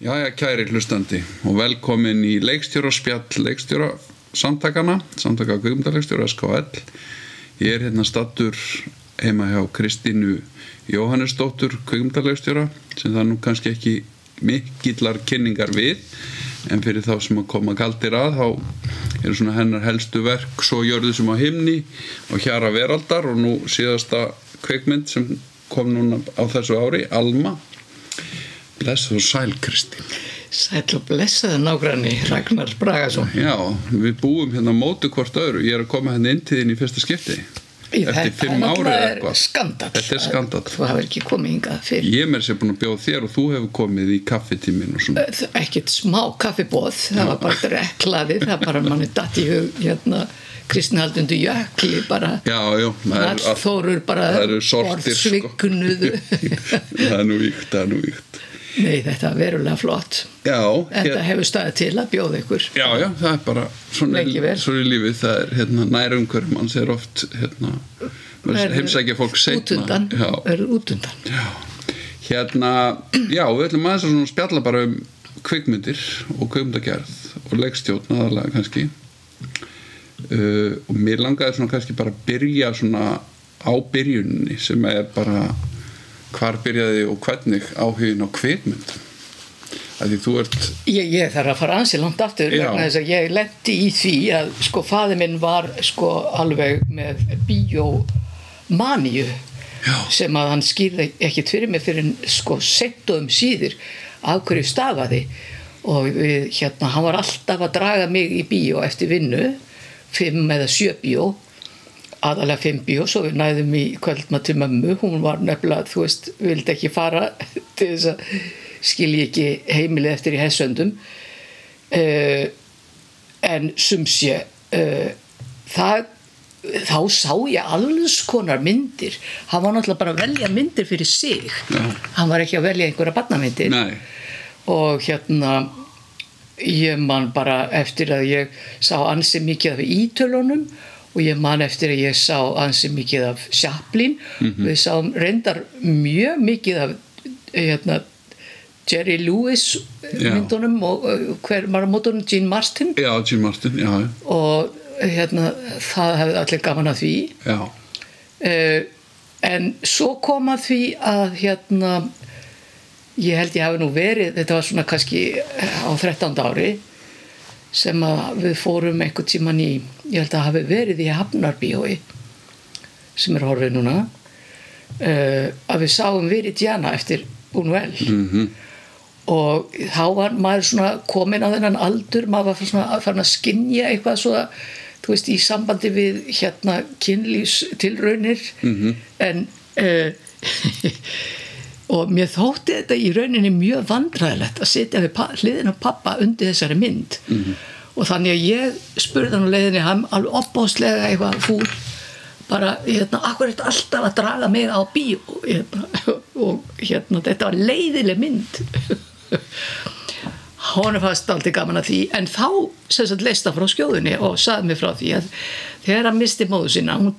Jæja, kæri hlustandi og velkomin í leikstjóra spjall leikstjóra samtakana, samtaka kvikmyndaleikstjóra SKL. Ég er hérna stattur heima hjá Kristínu Jóhannesdóttur kvikmyndaleikstjóra sem það nú kannski ekki mikillar kynningar við en fyrir þá sem að koma kaldir að þá eru svona hennar helstu verk svo jörðu sem á himni og hjara veraldar og nú síðasta kvikmynd sem kom núna á þessu ári, Alma Bless og sæl Kristín. Sæl og blessaði nágranni Ragnar Bragason. Já, við búum hérna mótu hvort öðru. Ég er að koma hérna inn til þín í fyrsta skipti. Eftir fimm árið eitthvað. skandal. Þetta er skandal Þú hafði ekki komið hingað fyrir Ég mér sér búin að bjóða þér og þú hefur komið í svona. Ekkert smá kaffibóð Það var bara dreklaði Það bara manni datt í hug hérna kristnihaldundu jökli bara. Já, já Allt þórur bara Það eru sortir sko. orðsvignuðu. Það er nú víkt, það er nú víkt Nei, þetta er verulega flott. Já, Þetta hér, hefur staðið til að bjóða ykkur. Já, já, það er bara svona, svona lífið það er hérna, nærumhverjum mann sér oft hérna, heimsækja fólk Já, verður útundan Já, hérna, já, við ætlum aðeins að spjalla bara um kvikmyndir og kvikmyndagerð og leikstjórn aðalega kannski. Uh, og mér langaði svona kannski bara að byrja svona á byrjunni sem er bara hvar byrjaði og hvernig áhugin á kvikmynd að því þú ert Ég, ég þarf að fara ansi langt aftur ég lendi í því að sko faði minn var sko alveg með bíómaníu sem að hann skýrði ekkit fyrir mig fyrir sko sett og um síður af hverju stafaði og við, hérna, hann var alltaf að draga mig í bíó eftir vinnu fimm eða sjö bíó aðalega fimm bíó svo við næðum í kvöldma til mömmu. Hún var nefnilega, þú veist, vildi ekki fara til þess að skilji ekki heimilið eftir í hessöndum. Uh, en sumsje uh, það þá sá ég alls konar myndir. Hann var náttúrulega bara að velja myndir fyrir sig. Já. hann var ekki að velja einhverja barnamyndir. Nei, og hérna ég man bara eftir að ég sá ansi mikið af ítölunum og ég man eftir að ég sá ansi mikið af Chaplin. Við sáum reyndar mjög mikið af hérna, Jerry Lewis Já. myndunum og uh, hver var á mótunum Gene Martin. Já, Jim Martin, já, og hérna, það hefði allir gaman að því. Uh, en svo kom að því að hérna ég held ég hafi nú verið þetta var svona kannski á 13. ári sem að við fórum einhvern tíman í ég held að hafi verið í Hafnarbíói sem er horfið núna uh, að við sáum verið Diana eftir Buñuel. Mm og þá var maður svona komin á þennan aldur, maður var svona að fara að skinja eitthvað svo að þú veist, í sambandi við hérna kynlýstilraunir Mhm. en uh, og mér þótti þetta í rauninni mjög vandræðilegt að sitja við hliðin á pappa undir þessari mynd. Mhm. og þannig að ég spurði hann á leiðinni hann alveg opbóðslega eitthvað fúl bara, hérna, akkur þetta alltaf að draga mig á bíó? Hérna, og hérna, þetta var leiðileg mynd honum fannst aldrei gaman að því. En þá sagt leista frá skjóðunni og saði mig frá því að þegar hann misti móðu sína hún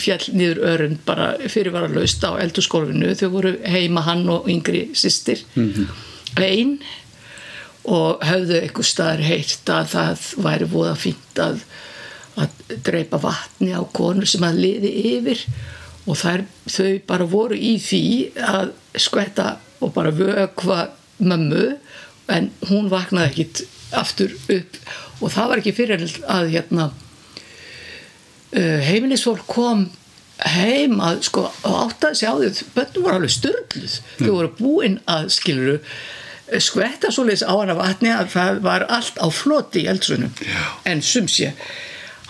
fjall niður örund bara fyrirvaralaust á eldurskólfinu þau voru heima hann og yngri sýstir mm einn og höfðu eitthvað staðar heyrt að það væri voða fínt að, að dreipa vatni á konur sem að liði yfir. Og þær, þau bara voru í því að skvetta og bara vökva mömmu en hún vaknaði ekkit aftur upp. Og það var ekki fyrir að hérna uh, heimilisfólk kom heim að sko áttaði sig á því bönnum voru alveg störluð þau voru búin að skiluru skvetta svoleiðis á hana vatni að það var allt á floti í eldsunum en sumsje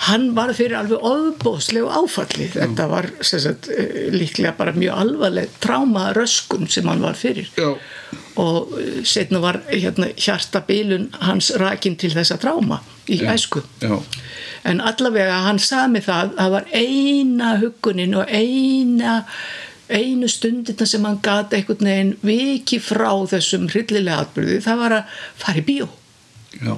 hann var fyrir alveg ofbóðslegu áfalli. Þetta var sagt, eh, líklega bara mjög alvarleg tráma röskun sem hann var fyrir. Já. Og setna var hérna, hjartabilun hans rakin til þessa tráma í Já. æsku. Já, en allavega hann sagði mig það að var eina hugunin og eina einu stundina sem hann gati einhvern veginn viki frá þessum hryllilega atbyrði það var að fara í bíó. Já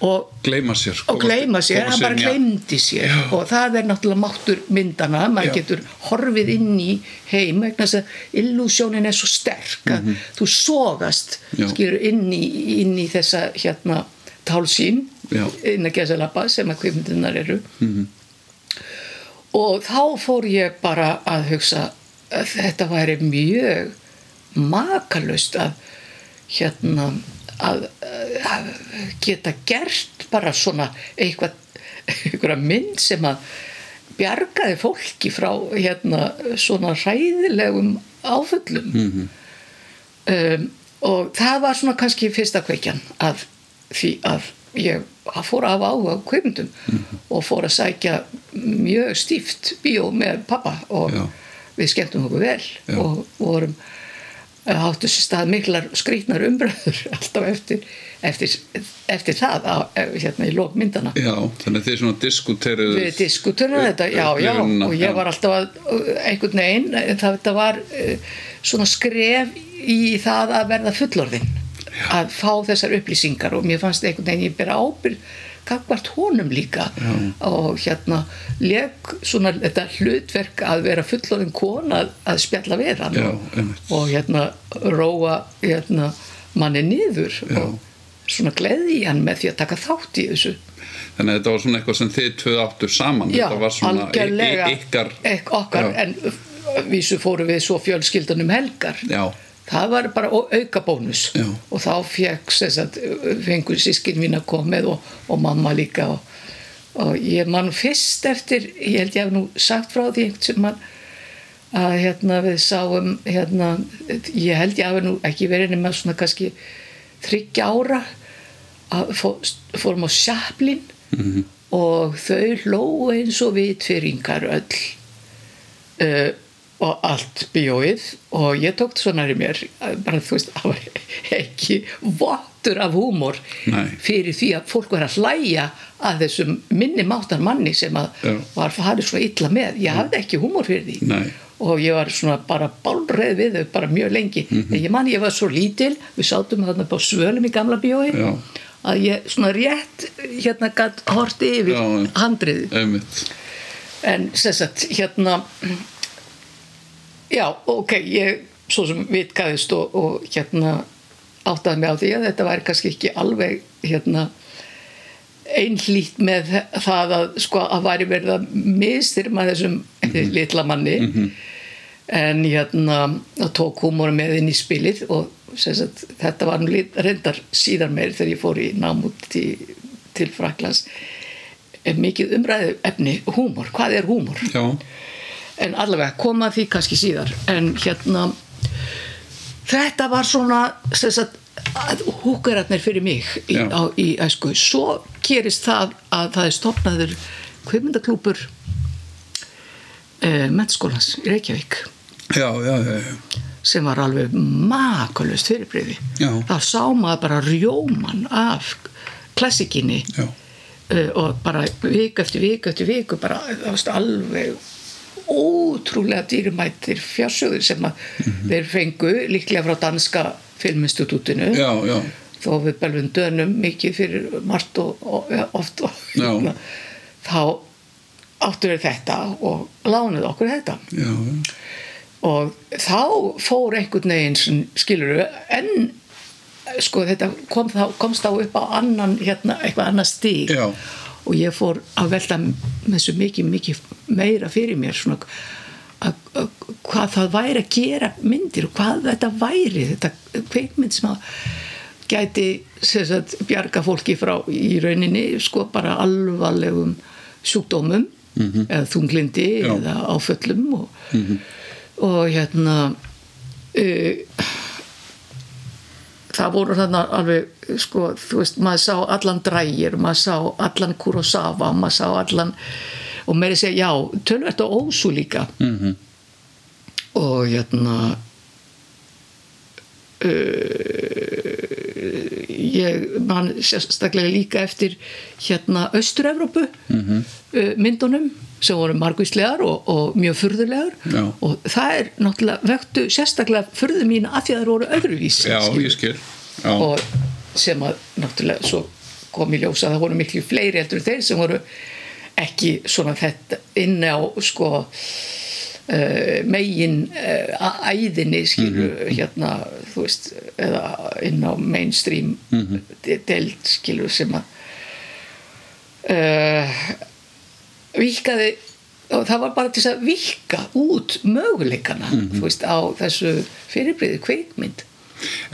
og gleyma sér og gleyma sér, hann bara gleymdi sér Já. og það er náttúrulega máttur myndana maður Já. getur horfið inn í heim vegna þess að illúsjónin er svo sterk að þú sogast Mhm. Já. skilur inn í, inn í þessa hérna tálsýn Já. inn að gesa lappa sem að kvikmyndunar eru Mhm. og þá fór ég bara að hugsa að þetta væri mjög makalust að hérna að, að geta gert bara svona eitthvað einhverja mynd sem að bjargaði fólki frá hérna svona hræðilegum áföllum um, og það var svona kannski fyrsta kveikjan að því að ég fór að áhuga kveimundum og fór að sækja mjög stíft bíó með pappa og Já. við skemmtum okkur vel Já. og vorum áttu sér stað miklar skrýtnar umbröður alltaf eftir, eftir, eftir það á, hérna í lókmyndana já, þannig að þið svona diskuteruð við diskuturum þetta, já, já og ég var alltaf að einhvern veginn, það, þetta var uh, svona skref í það að verða fullorðin að fá þessar upplýsingar og mér fannst einhvern veginn ég bera ábyrg gagvart honum líka. Já. og hérna leg svona þetta hlutverk að vera fullorðin kona að, spjalla við hann. Já, og, hérna róa hérna, manni niður Já. og svona gleði hann með því að taka þátt í þessu. Þannig að þetta var svona eitthvað sem þið tvö áttu saman. Þetta var svona ykkar ek, okkar, en vísu fórum við svo fjölskyldan um helgar. Já, það var bara auka bónus Já. og þá fekk sagt, fengur sískin mín að koma með og, og mamma líka og, og ég man fyrst eftir ég held ég hef nú sagt frá því einhvern sem man að hérna við sáum hérna, ég held ég hafi nú ekki verið nema svona kannski þryggja ára að fó, fórum á sjaplin Mhm. og þau hlóu eins og vitfyringar öll uh, og allt bíóið og ég tók það svona í mér bara þú veist ekki vottur af húmor Nei. fyrir því að fólk var að hlæja að þessum minni máttar manni sem að Já. var farið svo illa með ég hafði ekki húmor fyrir því Nei. og ég var svona bara bálreið við þau bara mjög lengi Mhm. en ég man ég var svo lítil við sátum þarna upp á svölum í gamla bíói Já. að ég svona rétt hérna gætt horti yfir einmitt en sem sagt hérna já ok ég svo sem vitkaðist og, og hérna áttaði mig á því að þetta væri kannski ekki alveg hérna einhlýtt með það að sko að væri verið að mistyrma þessum litla manni. En hérna það tók húmóra með inn í spilið og sagt, þetta var nú reyndar síðar meir þegar ég fór í námút til, til Fraklands er mikið umræðu efni húmor, hvað er húmor? já, en allavega koma því kannski síðar. En hérna þetta var svona húkararnir fyrir mig í, á, í æsku. Svo gerist það að það er stopnaður kvimmundaklúpur eh, mennskólans í Reykjavík. Já, já, já, sem var alveg makalust fyrirbreyði Já. þar sá maður bara rjóman af klassikinni já. uh, og bara vik eftir vik eftir viku bara það varst alveg ótrúlega dýrumættir fjársjóður sem að þeir fengu líklega frá danska filminstitútinu. Já, já. þó við belvum dönum mikið fyrir margt og, og ja, oft og, þá áttur við þetta og lánuð okkur þetta. Já, og þá fór einhvern veginn skilur en sko þetta kom þá, komst þá upp á annan hérna, eitthvað annað stíg Já. Og ég fór að velta með þessu mikið, mikið meira fyrir mér svona að, að, hvað það væri að gera myndir og hvað þetta væri þetta kveikmynd sem að gæti sagt, bjarga fólki frá í rauninni sko bara alvarlegum sjúkdómum eða þunglindi Já. eða áföllum og, og hérna uh, það voru þarna alveg sko, þú veist, maður sá allan drægir maður sá allan Kurosawa maður sá allan og meiri segja, já, tölvert á Ósu líka Mhm. og hérna uh, ég man sérstaklega líka eftir hérna Austur-Evrópu Mhm. uh, myndunum sem voru margvíslegar og, og mjög furðulegar. Já. og það er náttúrulega vektu sérstaklega furðu mín að því að það voru öðruvís já, ég skil. Já, og sem að náttúrulega svo kom í ljós að það voru miklu fleiri heldur en þeir sem voru ekki svona þetta inn á sko uh, megin uh, æðinni skilur hérna þú veist eða inn á mainstream mm deild skilur sem að uh, vikaði og það var bara til að vika út möguleikana þú veist á þessu fyrirbriði kveikmynd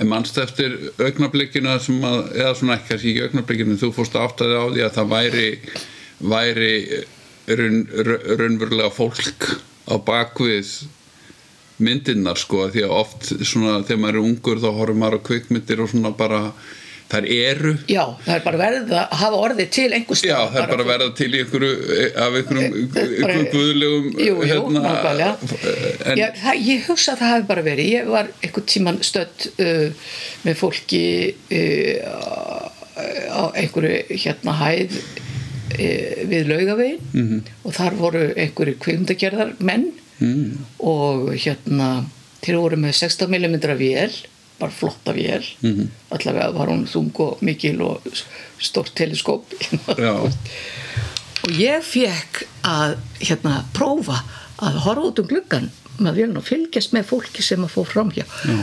En mannstu eftir augnablikinu sem að, eða svona ekki kannski ekki augnablikinu, þú fórst áttaði á því að það væri, væri raun, raun, raunverulega fólk á bakvið myndirnar sko, því að oft svona þegar maður er ungur þá horfum maður á kvikmyndir og svona bara þær eru já, það er bara verið að hafa orðið til einhvers Já, það er bara verða til í einhverju af einhverjum, einhverjum guðlegum Jú, jú, hérna, nákvæmlega. ég, það, ég hugsa að það hafi bara verið. Ég var einhvern tíman stödd uh, með fólki uh, á einhverju hérna hæð uh, við laugavegin -hmm. og þar voru einhverju kvikmyndagerðar menn mm. og hérna þeir voru með 16mm vél bara flotta vél. Mm -hmm. allavega var hún þung og mikil og stórt teleskóp. Og ég fekk að hérna prófa að horfa út um gluggan með vélun og fylgjast með fólki sem að fór fram hjá. Já.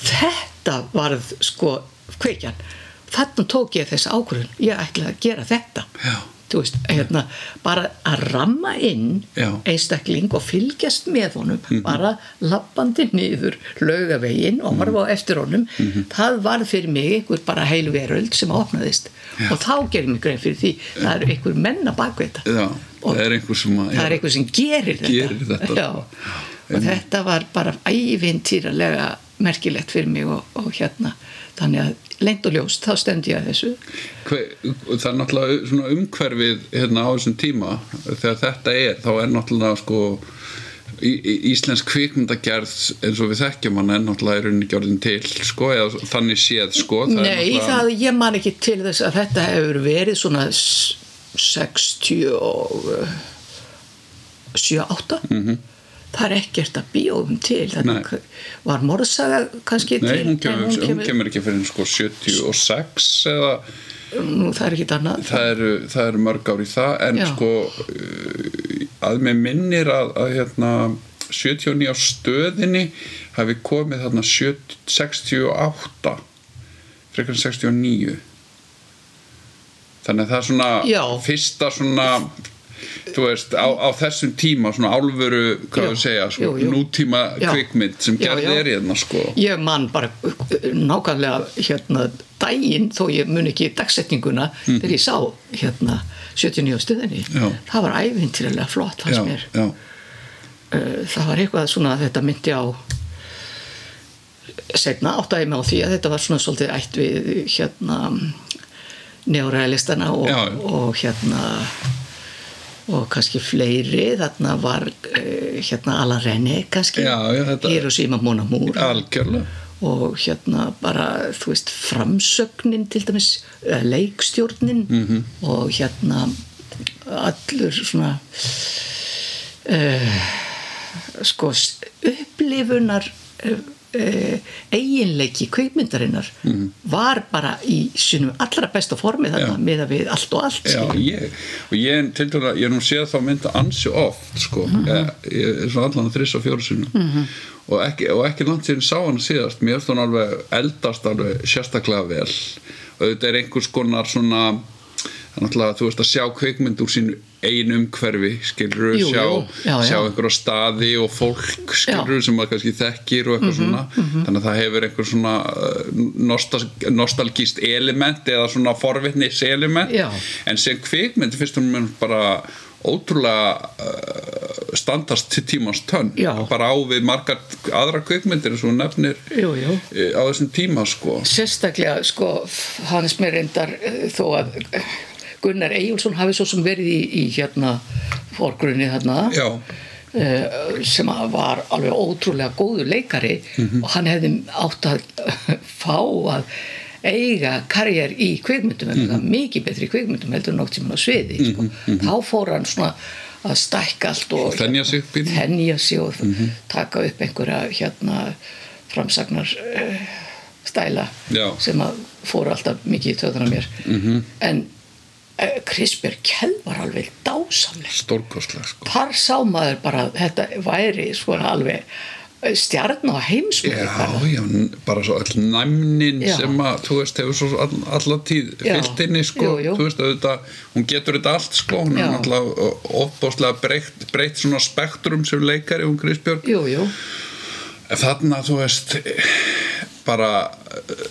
þetta varð sko kveikjan. Þannig tók ég þess ákvörðun. Ég ætlaði að gera þetta. Já. Veist, hérna, bara að ramma inn Já. einstakling og fylgjast með honum bara lappandi niður laugavegin og horfa á eftir honum. Það var fyrir mig einhver bara heil veröld sem opnaðist. Og þá gerir mig grein fyrir því það eru einhver menna bakveita Já, Og það er einhver sem að það er einhver sem gerir þetta, Gerir þetta. Og þetta var bara ævintýralega merkilegt fyrir mig og, og hérna þannig að lengt og ljóst, þá stendi ég að þessu Hve, það er náttúrulega svona umhverfið hérna á þessum tíma þegar þetta er, þá er náttúrulega sko í, í, íslensk kvikmyndagerð eins og við þekkjum hann er náttúrulega í rauninni gjörðin til sko, eða þannig séð sko það Nei, náttúrulega- það, ég man ekki til þess að þetta hefur verið svona s- 60 og uh, 7-8 Mhm. Það er ekkert að bíóum til Nei. þetta var morðsaga kannski Nei, til hún kemur, en hún kemur ekki fyrir sko 76 eða nú, það er ekki annað það eru, það eru mörg ár í það en Já. sko uh, að mér minnir að, að hérna 79 á stöðinni hafi komið þarna 70, 68 frekar en 69 þannig að það er svona Já. fyrsta svona þú veist, á, á þessum tíma svona álfuru, hvað við segja sko, Jú, jú. nútíma Já. kvikmynd sem gerði er hérna sko. Ég man bara uh, nákvæmlega hérna daginn þó ég mun ekki dagsetninguna þegar ég sá hérna 79 á stuðinni það var ævintýralega flott já, mér. já, Uh, það var eitthvað svona að þetta myndi á setna áttaði mig á því að þetta var svona svolítið ætt við hérna neorealistana og, og hérna og kannski fleiri þarna var uh, hérna Alan Rennie kannski Já, já, þetta- Hiroshima Mon Amour algjörlega. Og hérna bara þú veist framsögnin til dæmis eða leikstjórnin. -hmm. og hérna allur svona uh, sko upplifunar uh, eiginleiki kveikmyndarinnar var bara í sínum allra besta formi þarna Já. miða við allt og allt Já, skilur. ég, og ég dæla, ég hef nú séð þá mynda ansi oft, sko, ég, ég er svona allan þriss og fjóru sinum -hmm. og, ekki, ekki langt síðan sá hann síðast, mér finnst hann alveg eldast alveg sérstaklega vel og þetta er einhvers konar svona er náttúrulega, þú veist að sjá kveikmynd úr sínu einu umhverfi, skilur Jú, sjá, jú, já, já. sjá einhverja staði og fólk, skilur sem maður kannski þekkir og eitthvað svona, þannig að það hefur einhver svona uh, nostal, nostalgíst element eða svona forvitnis element Já. en sem kvikmynd finnst hún mér bara ótrúlega uh, standast til tímans tönn Já. bara á við margar aðra kvikmyndir eins og nefnir Jú, jú. eh, á þessum tíma sko sérstaklega sko hans mér reyndar eh, þó að eh, Gunnar Eyjólfsson hafi svo sem verið í, í hérna fórgrunni þarna já, eh, sem var alveg ótrúlega góður leikari Mhm. og hann hefði átt að fá að eiga karriér í kvikmyndum mm Mhm. mikið betri í kvikmyndum heldur nokt tíma á sviði sko. þá fór hann svona að stækka allt og Þenja sig þenja sig og Mhm. taka upp einhverja hérna framsagnar uh, stæla Já. sem að fóru alltaf mikið í töðuna mér -hmm. en uh, Krispjör Kjell var alveg dásamleg. Stórkostlega sko. Þar sá maður bara þetta væri svona alveg stjarn á heimsmynd Já, já, bara svo all næmnin Já. sem að, þú veist, hefur svo all, alla tíð fyllt inni, sko, Jú, jú. þú veist, auðvitað, hún getur þetta allt, sko, hún er Já. náttúrulega ofbáslega breytt, breytt svona spektrum sem leikari, hún Kristbjörg, jú, jú, en þarna, þú veist, bara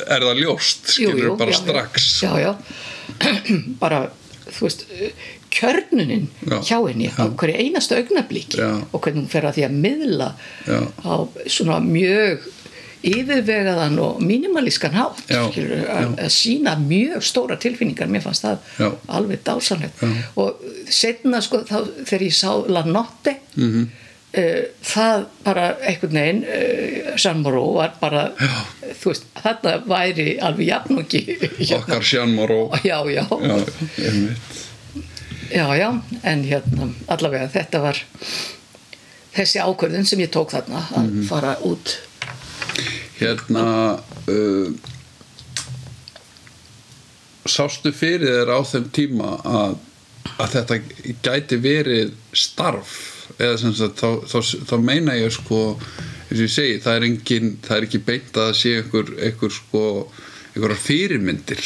er það ljóst, skilur jú bara já, strax, já, já. Bara, þú veist kjörnunin Já, hjá henni á hverju einasta augnablíki Já. og hvernig hún fer að því að miðla Já. á svona mjög yfirvegaðan og mínimalískan hátt Já, skilur, já. að, sína mjög stóra tilfinningar mér fannst það Já. alveg dásanlegt Já. og setna sko þá, þegar ég sá La Notte mm Mhm. Það bara einhvern veginn uh, Jean Moreau var bara Já. þú veist, þetta væri alveg jafnungi okkar Jean Moreau, já, já, já, já, en hérna, allavega þetta var þessi ákvörðun sem ég tók þarna að Mhm. fara út. Hérna, uh, sástu fyrir þér á þeim tíma að, að þetta gæti verið starf eða sem sagt þá, þá, þá meina ég sko eins og ég segi, það er engin það er ekki beint að sé einhver, einhver sko, einhverjar fyrirmyndir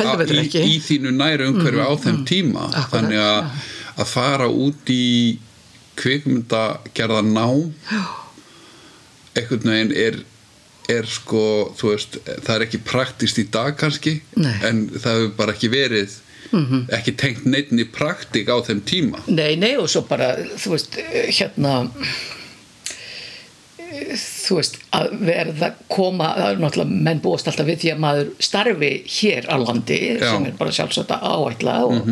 að- í, í þínu næru umhverfi á þeim tíma. Akkurat, þannig að, að fara út í kvikmyndagerða nám einhvern veginn er er sko, þú veist það er ekki praktist í dag kannski Nei. en það hefur bara ekki verið ekki tengt neittni praktik á þeim tíma. Nei, nei og svo bara, þú veist, hérna þú veist, að verða koma, það er náttúrulega menn búast alltaf við því að maður starfi hér á landi Já. sem er bara sjálfsagt að áætla og,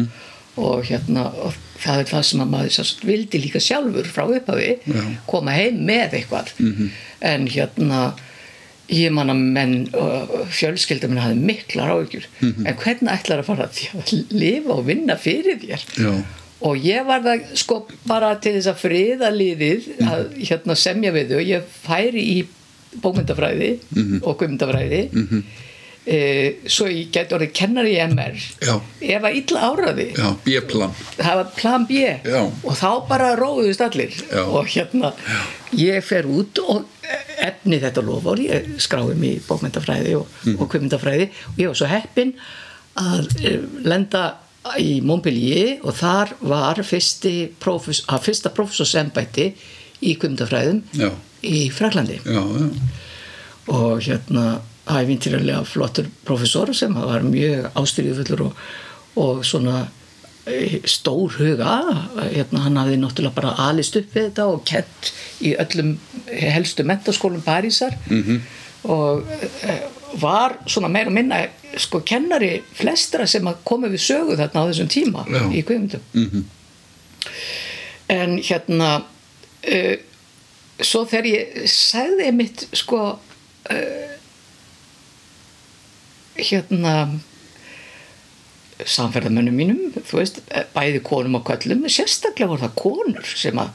og hérna og það er það sem að maður sjálfsagt vildi líka sjálfur frá upphafi Já. koma heim með eitthvað. En hérna ég man að menn fjölskyldum minn hafði miklar áhyggjur. En hvernig ætlar að fara því að lifa og vinna fyrir þér? Já. og ég var það sko bara til þess að friða liðið að hérna semja við þau. Ég færi í bókmyndafræði og guðmyndafræði mm svo ég gæti orðið kennari í MR Já. ef að illa áraði? Já, B-plan. Það var plan B. Já. og þá bara róðust allir. Og hérna ég fer út og efni þetta lofur ég skráði mig í bókmyndafræði og, Mhm. og kvimyndafræði og ég var svo heppin að eh, lenda í Montpellier. Og þar var fyrsti prófus, að fyrsta prófessorsembætti í kvimyndafræðum Já. í Fraklandi og hérna æfintýrlega flottur professor sem var mjög ástyrjufullur og, og svona eh, stór huga hérna, hann hafði náttúrulega bara alist upp við þetta og kent í öllum helstu mentaskólum Parísar -hmm. og eh, var svona meira minna sko kennari flestra sem komu við sögu þarna á þessum tíma Já. í kveimundum -hmm. en hérna uh, svo þegar ég sagði mitt sko uh, hérna samferðamönnum mínum veist, bæði konum og köllum sérstaklega voru það konur sem að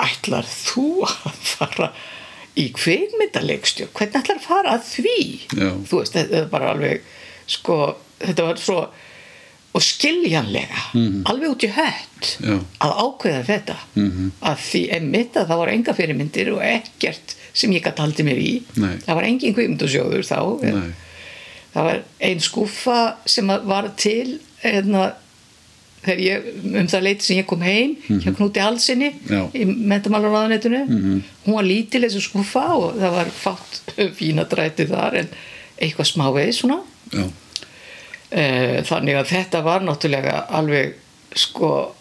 ætlar þú að fara í kveikmyndaleikstjórn hvernig ætlar að fara að því Já. þú veist, þetta bara alveg sko, þetta var svo og skiljanlega alveg út í hött Já. að ákveða þetta -hmm. að því einmitt að það voru enga fyrirmyndir og ekkert sem ég gæti haldið mér í Nei. það var engin kvikmyndasjóður þá nei það var ein skúfa sem var til hérna, ég, um það leiti sem ég kom heim hjá Knúti Halsinni Já. í mentamálaráðanetinu -hmm. hún var lítil þessu skúfa og það var fátt fína dræti þar en eitthvað smávegis svona Já, Eh, þannig að þetta var náttúrulega alveg sko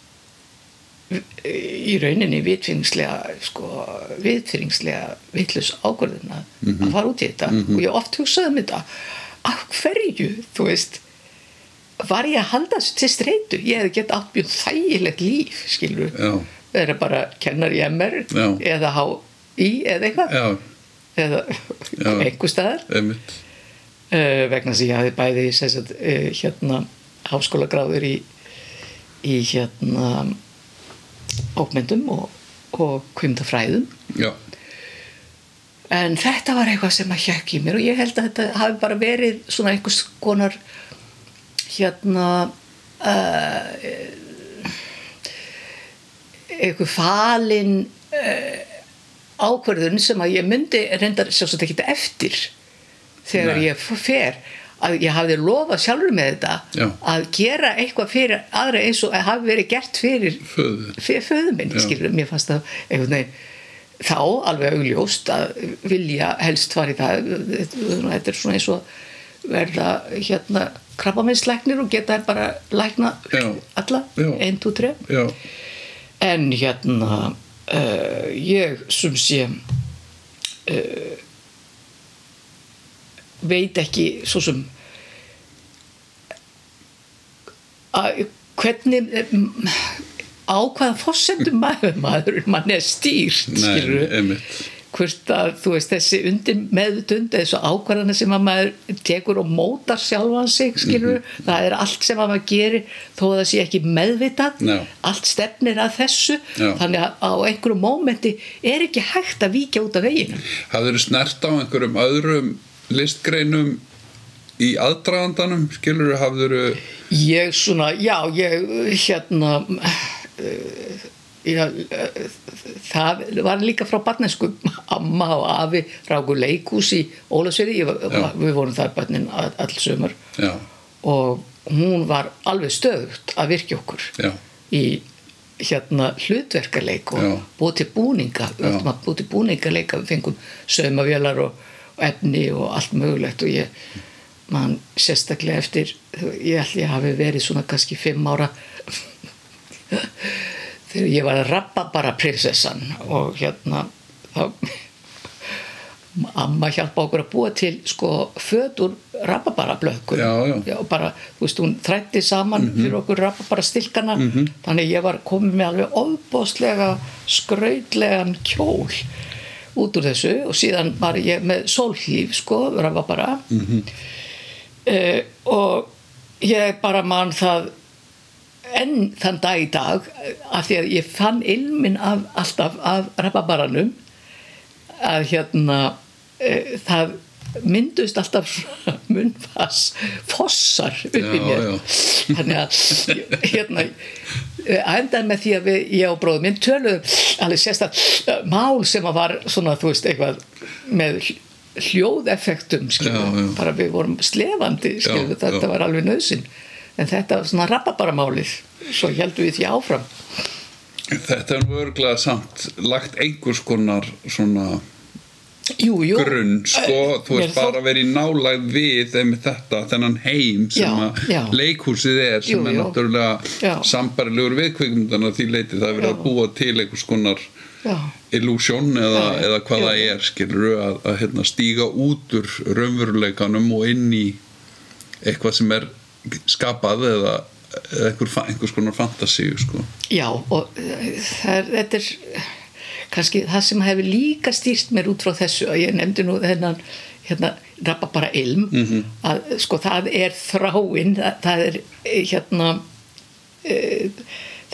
í rauninni vitfyrningslega sko vitfyrningslega vitlus ákvörðun að að fara út í þetta. Og ég oft hugsaði um þetta. Af hverju, þú veist var ég að halda þessu til streitu? Ég hefði gett átt mjög þægilegt líf skilur, Já. vera bara kennar í MR Já. eða HI eða eitthvað. Já, eða einhver staðar. Uh, vegna að ég hafði bæði sem sagt, uh, hérna háskólagráður í, í hérna bókmyndum og, og kvimtafræðum en þetta var eitthvað sem að hjekk í mér og ég held að þetta hafi bara verið svona einhvers konar hérna uh, einhver falin uh, ákvörðun sem að ég myndi reyndar sjálfsagt ekki eftir þegar Nei. ég fer að ég hafði lofað sjálfur með þetta Já. að gera eitthvað fyrir aðra eins og hafi verið gert fyrir Föður. fyrir föðu minn, Já. skilur, mér fannst það einhvern veginn þá alveg augljóst að vilja helst fara í það þetta er svona eins og verða hérna krabbaminslæknir og geta bara lækna Já. alla, Já. ein, tú, tre en hérna uh, ég sem sé uh, veit ekki svo sem að hvernig mm, á hvaða fórsendum maður maður mann er stýrt nei, hvort að þú veist þessi undir meðutund þessu ákvarðana sem að maður tekur og mótar sjálfan sig skilur, Mhm. það er allt sem að maður gerir þó að það sé ekki meðvitað Já. allt stefnir að þessu Já. þannig að á einhverju mómenti er ekki hægt að víkja út af veginu hafður snert á einhverjum öðrum listgreinum í aðdragandanum skilur hafður ég svona, já, ég hérna uh, já, uh, það var líka frá barnesku amma og afi ráku leikús í Ólasveri við vorum þar barnin all, all sömur já, og hún var alveg stöðugt að virkja okkur já, í hérna hlutverkaleik og búið til búninga búið til búningaleika við fengum saumavélar og, og efni og allt mögulegt og ég man sérstaklega eftir ég ætli að hafi verið svona kannski fimm ára þegar ég var að rappa bara prinsessan og hérna þá amma hjálpa okkur að búa til sko fötur rababara já. og bara, þú veist, hún þrætti saman fyrir okkur rababara stilkana þannig ég var komið með alveg ofbóðslega skrautlegan kjól út úr þessu og síðan var ég með sólhlíf sko, rababara mm og ég bara man það enn þann dag í dag af því að ég fann ilmin af alltaf af rababaranum að hérna e, það myndust alltaf munnfass fossar upp í Já, mér já. þannig að hérna endaði með því að við, ég og bróðum minn töluðum alveg sérstætt mál sem að var svona þú veist eitthvað með hl- hljóðeffektum Já, já. bara við vorum slefandi skilur, Já, þetta já. var alveg nöðsinn en þetta var svona rababaramálið svo heldum við því áfram þetta er nú örglega samt lagt einhvers konar svona jú, jú. grunn sko, þú Mér veist bara að vera í nálægð við þetta, þennan heim sem að leikhúsið er sem Jú, er náttúrulega sambarilegur viðkveikmyndana því leiti það er verið að búa til einhvers konar illusion eða, eða hvað það er skilur að, að hérna, stíga út úr raunveruleikanum og inn í eitthvað sem er skapað eða, eða einhver, fa- einhvers konar fantasíu sko. Já, og eh, það er, þetta er kannski það sem hefur líka stýrt mér út frá þessu að ég nefndi nú þennan hérna, rappa bara ilm Mhm. að sko það er þráin það, það er eh, hérna e,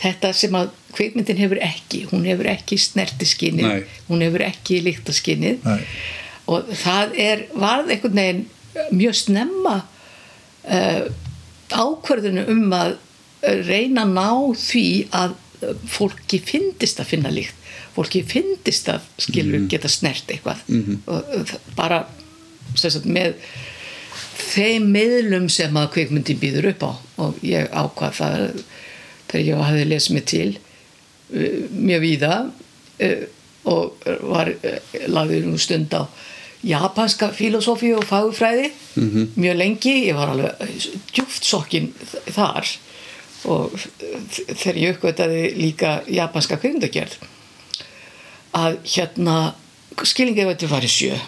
þetta sem að kveikmyndin hefur ekki hún hefur ekki snertiskinnið Nei. hún hefur ekki líktaskinnið Nei. og það er varð einhvern veginn mjög snemma uh, ákvörðinu um að eh, reyna að ná því að eh, fólki fyndist að finna líkt fólki fyndist að skilur geta snert eitthvað. Og eh, það- bara sagt, með þeim miðlum sem að kvikmyndin býður upp á. Og ég ákvað það þegar ég hafði lesið mig til uh, mjög víða uh, og var uh, lagði nú stund á japanska filosófi og fagufræði mjög lengi, ég var alveg djúft sokkin þar. Og þegar ég uppgötaði líka japanska kvikmyndagerð að hérna skilingið veitur í sjö.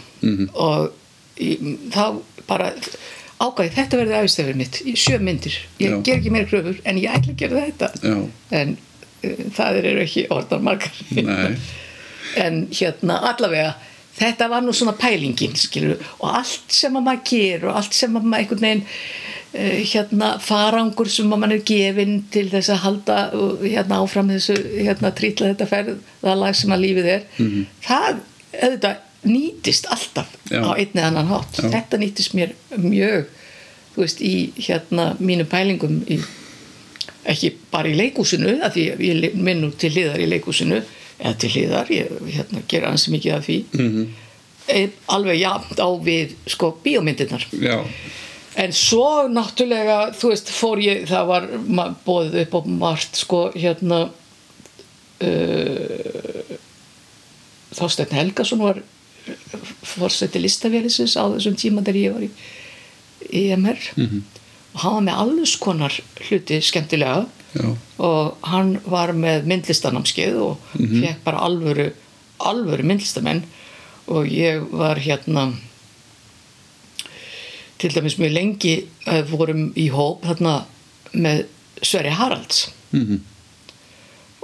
Og í, þá bara ákvæði þetta verði æfistefur mitt í sjö myndir, ég Já. ger ekki meira kröfur en ég ætla að gera þetta. Já. en uh, það eru ekki orðan margar. En hérna allavega þetta var nú svona pælingin skilur, og allt sem að maður ger og allt sem að maður einhvern veginn uh, hérna farangur sem að maður er gefin til þess að halda uh, hérna áfram þessu hérna trítla þetta ferðalag sem að lífið er Mhm. það auðvitað nýtist alltaf Já. á einn eða annan hátt Já. þetta nýtist mér mjög þú veist, í hérna mínum pælingum í, ekki bara í leikúsinu af því ég minn nú til hliðar í leikúsinu eða til hliðar, ég hérna, gera ansi mikið af því Mhm. -hmm. alveg jafnt á við sko bíómyndirnar já, En svo náttúrulega, þú veist, fór ég, það var boðið upp á margt, sko, hérna, uh, Þorsteinn Helgason var fórseti listavélisins á þessum tíma þegar ég var í EMR -hmm. og hann var með alls konar hluti skemmtilega já, og hann var með myndlistanámskeið og fekk bara alvöru, alvöru myndlistamenn. Og ég var hérna til dæmis mjög lengi uh, vorum í hóp þarna með Sverri Haralds. Mhm,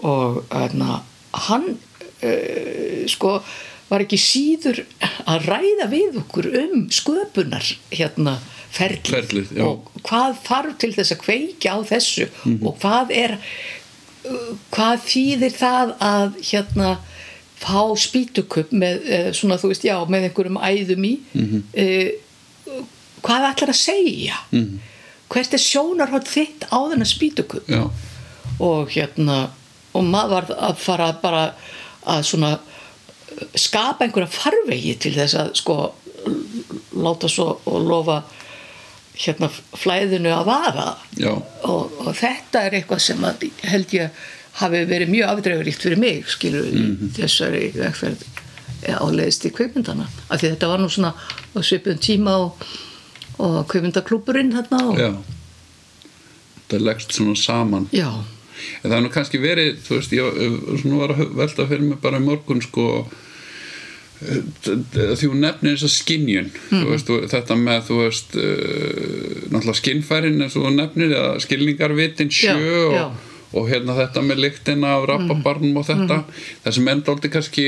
og hérna, hann uh, sko var ekki síður að ræða við okkur um sköpunar hérna ferlið, Ferlið, og hvað þarf til þess að kveikja á þessu? Mhm. og hvað er uh, hvað þýðir það að hérna fá spýtukupp með uh, svona þú veist já með einhverjum æðum í? Mhm. uh, hvað ætlar að segja? Mhm. hvert er sjónarhótt þitt á þennan spýtukupp já, og hérna og maður var að fara bara að svona skapa einhverja farvegi til þess að sko láta svo og lofa hérna flæðinu að vara. Og, og þetta er eitthvað sem að held ég hafi verið mjög afdreifuríkt fyrir mig skilur Mhm. í þessari vegferð áleiðist í kveikmyndana af því þetta var nú svona á svipum tíma og, og kveikmyndaklúburinn þarna og, já. Það leggst svona saman. Já, en það er nú kannski verið þú veist, ég eh, var að velta fyrir mig bara morgun sko því hún nefnir þessa skinjun þú veist, og þetta með þú veist uh, náttúrulega skinnfærin eins og þú nefnir eða skilningarvitin sjö Já, og, já. og hérna þetta með lyktina af rapabarnum og þetta. Það sem enda aldrei kannski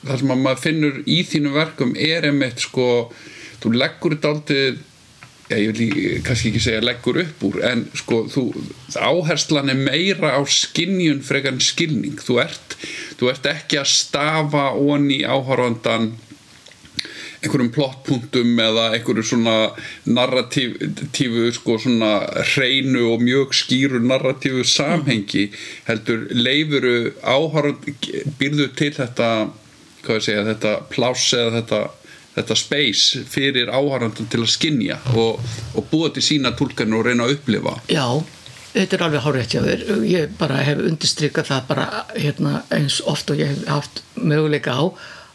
það sem að maður finnur í þínu verkum er einmitt sko þú leggur þetta aldrei Já, ég vil í- kannski ekki segja leggur upp úr en sko þú, áherslan er meira á skinjun frekar en skilning. Þú ert, þú ert ekki að stafa onni áhorfandan einhverjum plottpunktum eða einhverju svona narratífu sko svona hreinu og mjög skýru narratífu samhengi heldur leifuru áhorfand býrðu til þetta hvað ég segja, þetta pláss eða þetta þetta space fyrir áhærandan til að skinja og, og búa til sína tólkan og reyna að upplifa. Já, þetta er alveg hárétt. Ég bara hef undirstrykað það bara hérna, eins oft og ég hef haft möguleika á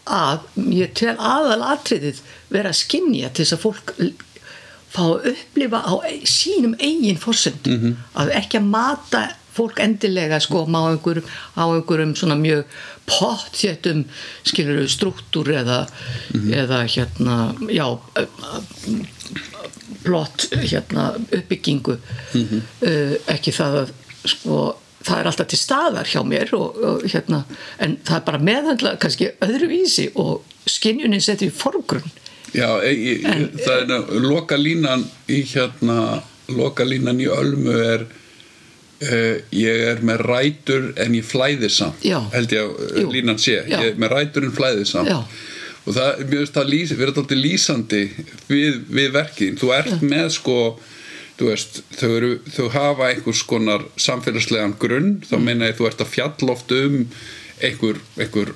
að ég tel aðal atriðið vera að skinja til þess að fólk fá að upplifa á e- sínum eigin forsendum. Að ekki að mata fólk endilega sko á einhverjum, á einhverjum svona mjög pottjættum skilur struktúr eða, eða hérna já plott hérna uppbyggingu. Uh, ekki það að sko það er alltaf til staðar hjá mér og, og hérna en það er bara meðhandla kannski öðruvísi og skinjunin setur í forgrunn. Já, ég, ég, það er loka línan í hérna loka línan í Ölmu er uh, ég er með rætur en ég flæði samt Já. held ég að Jú. línan sé Já. ég er með rætur en flæði samt Já. og það, það lýs, verið alltaf lýsandi við, við verkin þú ert með sko veist, þau, eru, þau hafa einhvers konar samfélagslegan grunn þá Mm. meina ég þú ert að fjalla oft um einhver, einhver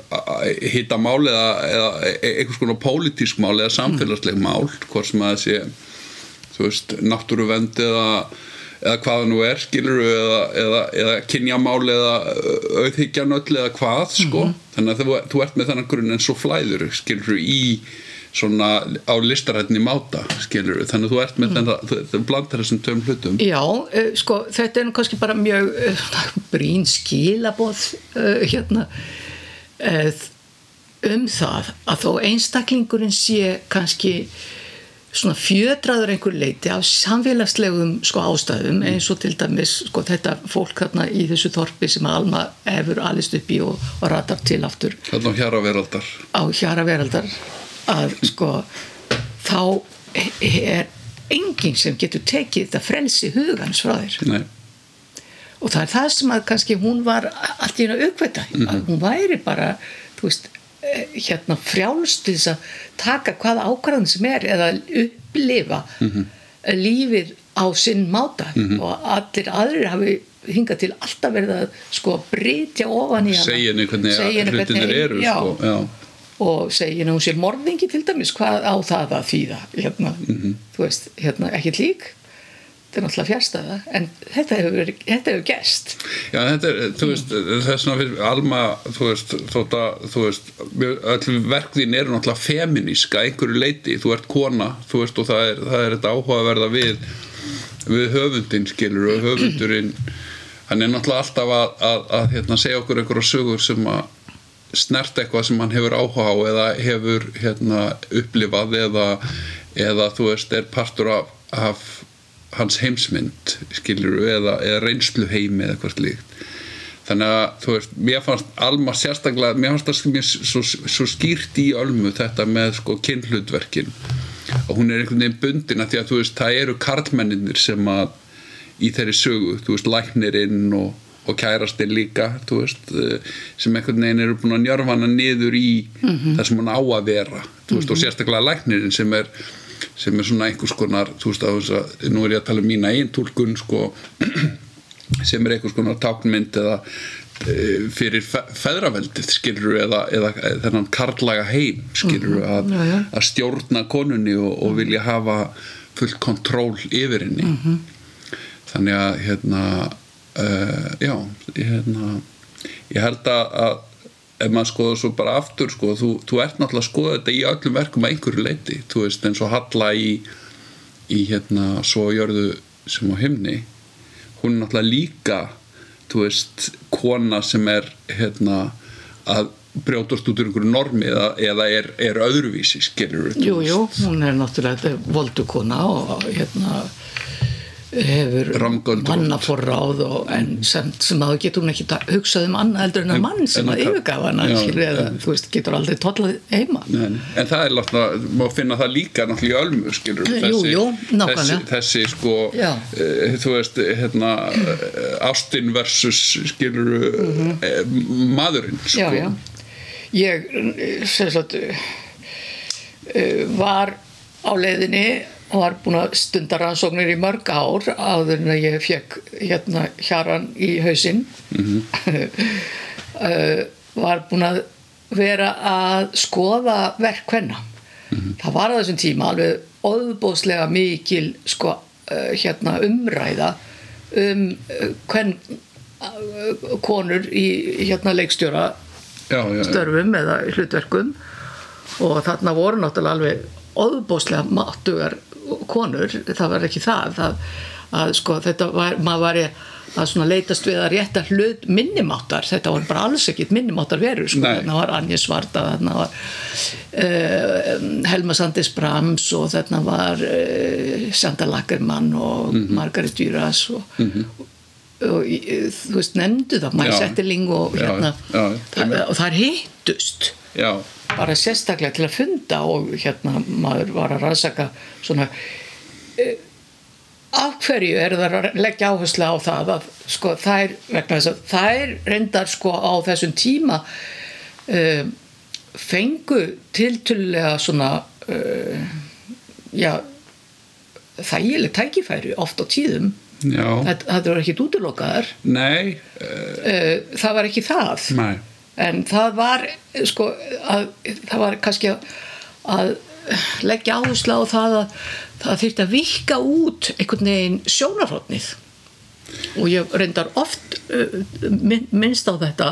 hitta mál eða, eða e- einhvers konar pólitísk mál eða samfélagsleg mál hvort sem að það sé þú veist, náttúruvend eða eða hvaða nú er, skilur eða, eða, eða kynjamál eða auðhyggjanöll eða hvað sko. þannig að þú, þú ert með þennan grunn en svo flæður, skilur í svona á listarætni máta skilur, þannig að þú ert með þennan þú, þú blandar þessum töfum hlutum. Já, uh, sko, þetta er nú kannski bara mjög uh, brín skilaboð uh, hérna um það að þó einstaklingurinn sé kannski svona fjödraður einhver leiti af samfélagslegum sko ástæðum eins og til dæmis sko þetta fólk þarna í þessu þorpi sem Alma hefur alist upp í og, og ratar til aftur. Þarna á hjara veraldar. Á hjara veraldar. Að sko þá er enginn sem getur tekið þetta frelsi hugans frá þér. Nei. og það er það sem að kannski hún var allt í einu aukveita að hún væri bara þú veist hérna frjálst til þess að taka hvaða ákvarðan sem er eða upplifa Mhm. lífið á sinn máta og allir aðrir hafi hingað til alltaf verið að sko brytja ofan í hana segja henni hvernig hlutinir eru já, sko. já. og segja henni hún sé morðingi til dæmis hvað á það að þýða hérna, Mhm. þú veist, hérna ekki lík þetta er náttúrulega fjärstaða en þetta hefur, þetta hefur gerst. Já, þetta er, þú veist, þess vegna fyrir Alma, þú veist, þótt að þú veist, öll verkðin eru náttúrulega feminíska að einhverju leiti þú ert kona, þú veist, og það er, það er þetta áhugaverða við við höfundin, skilur, og höfundurinn. Hann er náttúrulega alltaf að, að, að hérna, segja okkur einhverja sögur sem að snert eitthvað sem hann hefur áhuga á eða hefur hérna, upplifað eða, eða þú veist, er partur af, af hans heimsmynd skilur eða, eða reynslu heimi eða hvert líkt þannig að þú veist, mér fannst Alma sérstaklega, mér fannst það mér svo, svo skýrt í Ölmu þetta með sko kynhlutverkin. Og hún er einhvern veginn bundin að því að þú veist, það eru karlmenninir sem að í þeirri sögu, þú veist, læknirinn og, og kærastinn líka, þú veist eh, sem einhvern veginn eru búin að njörfa hana niður í það sem hún á að vera þú veist, og sérstaklega læknirinn sem er sem er svona einhvers konar þú veist, að, nú er ég að tala um mína einn tólkun sko sem er einhvers konar táknmynd eða e, fyrir fe feðraveldið skilur eða, eða þennan karlaga heim skilur að, já, já. að stjórna konunni og, og vilja hafa full kontról yfir henni. Þannig að hérna uh, já hérna, ég held að, að ef maður skoður svo bara aftur sko, þú, þú ert náttúrulega að skoða þetta í öllum verkum að einhverju leiti, þú veist eins og Halla í, í hérna svo jörðu sem á himni hún er náttúrulega líka þú veist, kona sem er hérna að brjótast út úr einhverju normi eða, eða er, er öðruvísi, skilur Jú, jú, hún er náttúrulega voldukona og hérna hefur mannaforráð og en sem, sem að getur hún ekki hugsað um annað heldur en að mann sem að yfirgaf hana þú veist, getur aldrei tollað heima. En, en það er náttúrulega, má finna það líka náttúrulega í ölmu, skilur Jú, jú, þessi, þessi sko e, þú veist, hérna e, ástin versus skilur e, maðurinn, sko. Já, já. Ég eh, sem sagt eh, var á leiðinni og var búin að stunda rannsóknir í mörg ár áður en að ég fekk hérna hjaran í hausinn. Eh, var búin að vera að skoða verk hvenna það var á þessum tíma alveg óðbóðslega mikil sko, eh, hérna umræða um eh, hvern eh, konur í hérna leikstjóra já, já, já. störfum eða hlutverkum. Og þarna voru náttúrulega alveg óðbóðslega máttugar konur, það var ekki það, það að sko þetta var, maður var að svona leitast við að rétta hlut minnimáttar, þetta var bara alls ekkit minnimáttar verur, sko, þarna var Anja Svarta, þarna var uh, Helma Sandis Brahms og þarna var uh, Sandra Lagermann og Mhm. Margaret Duras og, og í- þú veist, nefndu það Maja Já. Setterling og Já, hérna já, það, einmitt. og það hittust já, bara sérstaklega til að funda og hérna maður var að rannsaka svona eh, af hverju er það að leggja áherslu á það að sko þær vegna þess að þær reyndar sko á þessum tíma uh, fengu tiltölulega svona uh, já þægileg tækifæri oft á tíðum. Þetta, þetta var nei, uh, það var ekki það. Nei en það var sko að, það var kannski að, að leggja áherslu á það að það þyrfti að vika út einhvern veginn sjónarhóttnið og ég reyndar oft uh, minn- minnst á þetta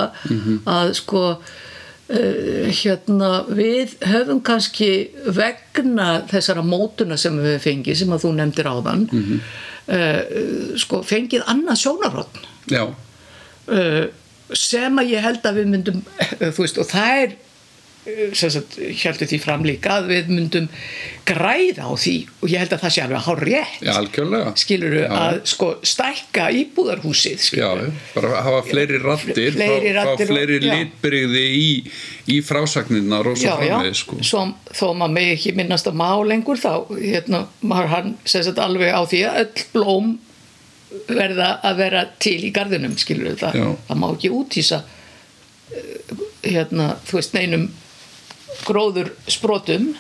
að sko uh, hérna við höfum kannski vegna þessara mótuna sem við fengið sem að þú nefndir áðan uh, sko fengið annað sjónarhóttn já, uh, sem að ég held að við myndum þú veist og það er heldur því fram líka að við myndum græða á því og ég held að það sé alveg hár rétt já, algjörlega skiluru Já. að sko stækka íbúðarhúsið Já, skiluru bara að hafa fleiri rattir Fleiri fá, raddir fá fleiri og- já. litbrigði í, í frásagninnar og svo já, já, framvegis sko. svo, þó maður megi ekki minnast á má lengur þá hérna, maður hann alveg á því að öll blóm verða að vera til í garðinum skilur það, Já. það má ekki útýsa eh, hérna, þú veist, neinum gróður sprotum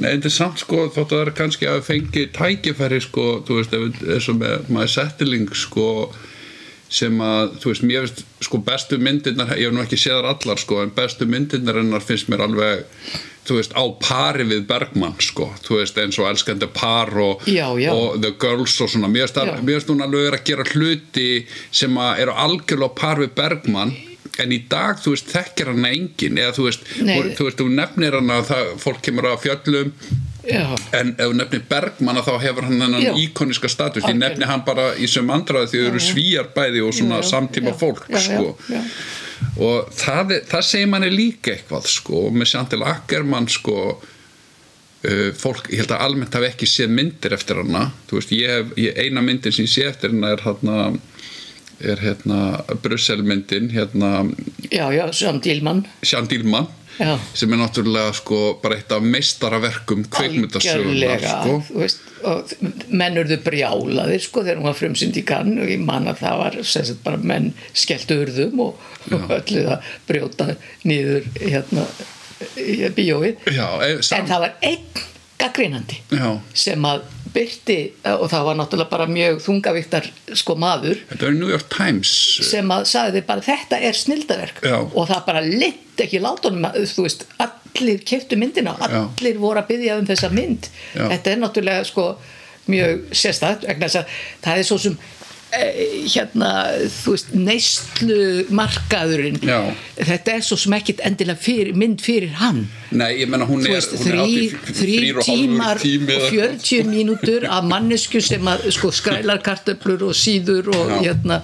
Nei, þetta er samt sko, þótt að það er kannski að fengi tækifæri sko, þú veist, eins og með maður settiling sko sem að, þú veist, mér finnst sko bestu myndirnar, ég hef nú ekki séð þar allar sko, en bestu myndirnar hennar finnst mér alveg, þú veist, á pari við Bergman sko, þú veist, eins og elskandi par og, Já, já. og The Girls og svona, mér finnst hún alveg að gera hluti sem að eru algjörlega á par við Bergman en í dag, þú veist, þekkir hann engin eða þú veist, Nei. þú, veist, þú nefnir hann að það, fólk kemur að fjöllum já, En ef nefnir Bergman þá hefur hann þennan íkoniska status, ég Algjörlega. nefni hann bara í sem andraði því þau eru svíjar bæði og svona Já, samtíma já, fólk sko. Og það, er- það segir manni líka eitthvað sko, með Sjantil Ackermann sko uh, fólk, ég held að almennt hafi ekki séð myndir eftir hana, þú veist, ég hef ég, eina myndin sem ég sé eftir hana er hérna er hérna Brusselmyndin, hérna já, já, samt Dílmann Sján Dílmann Já. sem er náttúrulega sko bara eitt af meistaraverkum kveikmyndasögunar sko. þú veist, og menn urðu brjálaðir sko þegar hún var frumsynd í kann og ég man að það var sagt bara menn skelltu urðum og, og öllu að brjóta niður hérna í bíóið e, en það var einn gaggrínandi já, sem að byrti og það var náttúrulega bara mjög þungavíktar sko maður þetta New York Times sem að sagði bara þetta er snildaverk Já. og það bara litt ekki látunum að þú veist, allir keftu myndina Já. allir voru að byggja um þessa mynd Já. þetta er náttúrulega sko mjög sérstætt það er svo sem eh, hérna, þú veist, neyslu markaðurinn Já. þetta er svo sem ekkit endilega fyrir, mynd fyrir hann Nei, ég menna hún er, veist, hún er þrý, hátt í þrý þrír og hálfur tímar og 40 mínútur af mannesku sem að sko skrælar kartöflur og síður og Já. hérna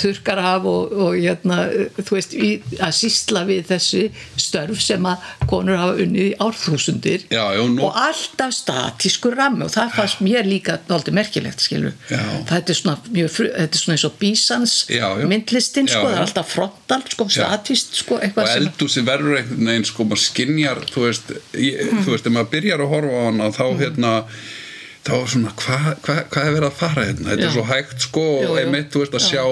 þurrkar af og, og hérna þú veist, í, að sýsla við þessi störf sem að konur hafa unnið í árþúsundir Já, og alltaf statískur rammi og það fannst mér líka náttúrulega merkilegt skilur Já. það er svona, mjög, fru- þetta er svona eins og bísans myndlistin Já, sko, það já. er alltaf frontal sko, statist sko, og eitthvað sem verður einhvern veginn sko maður skinjar, þú veist ég, þú veist, ef maður byrjar að horfa á hana þá hérna þá er svona, hvað hva, hva er verið að fara hérna þetta Já. er svo hægt sko og einmitt, þú veist, að sjá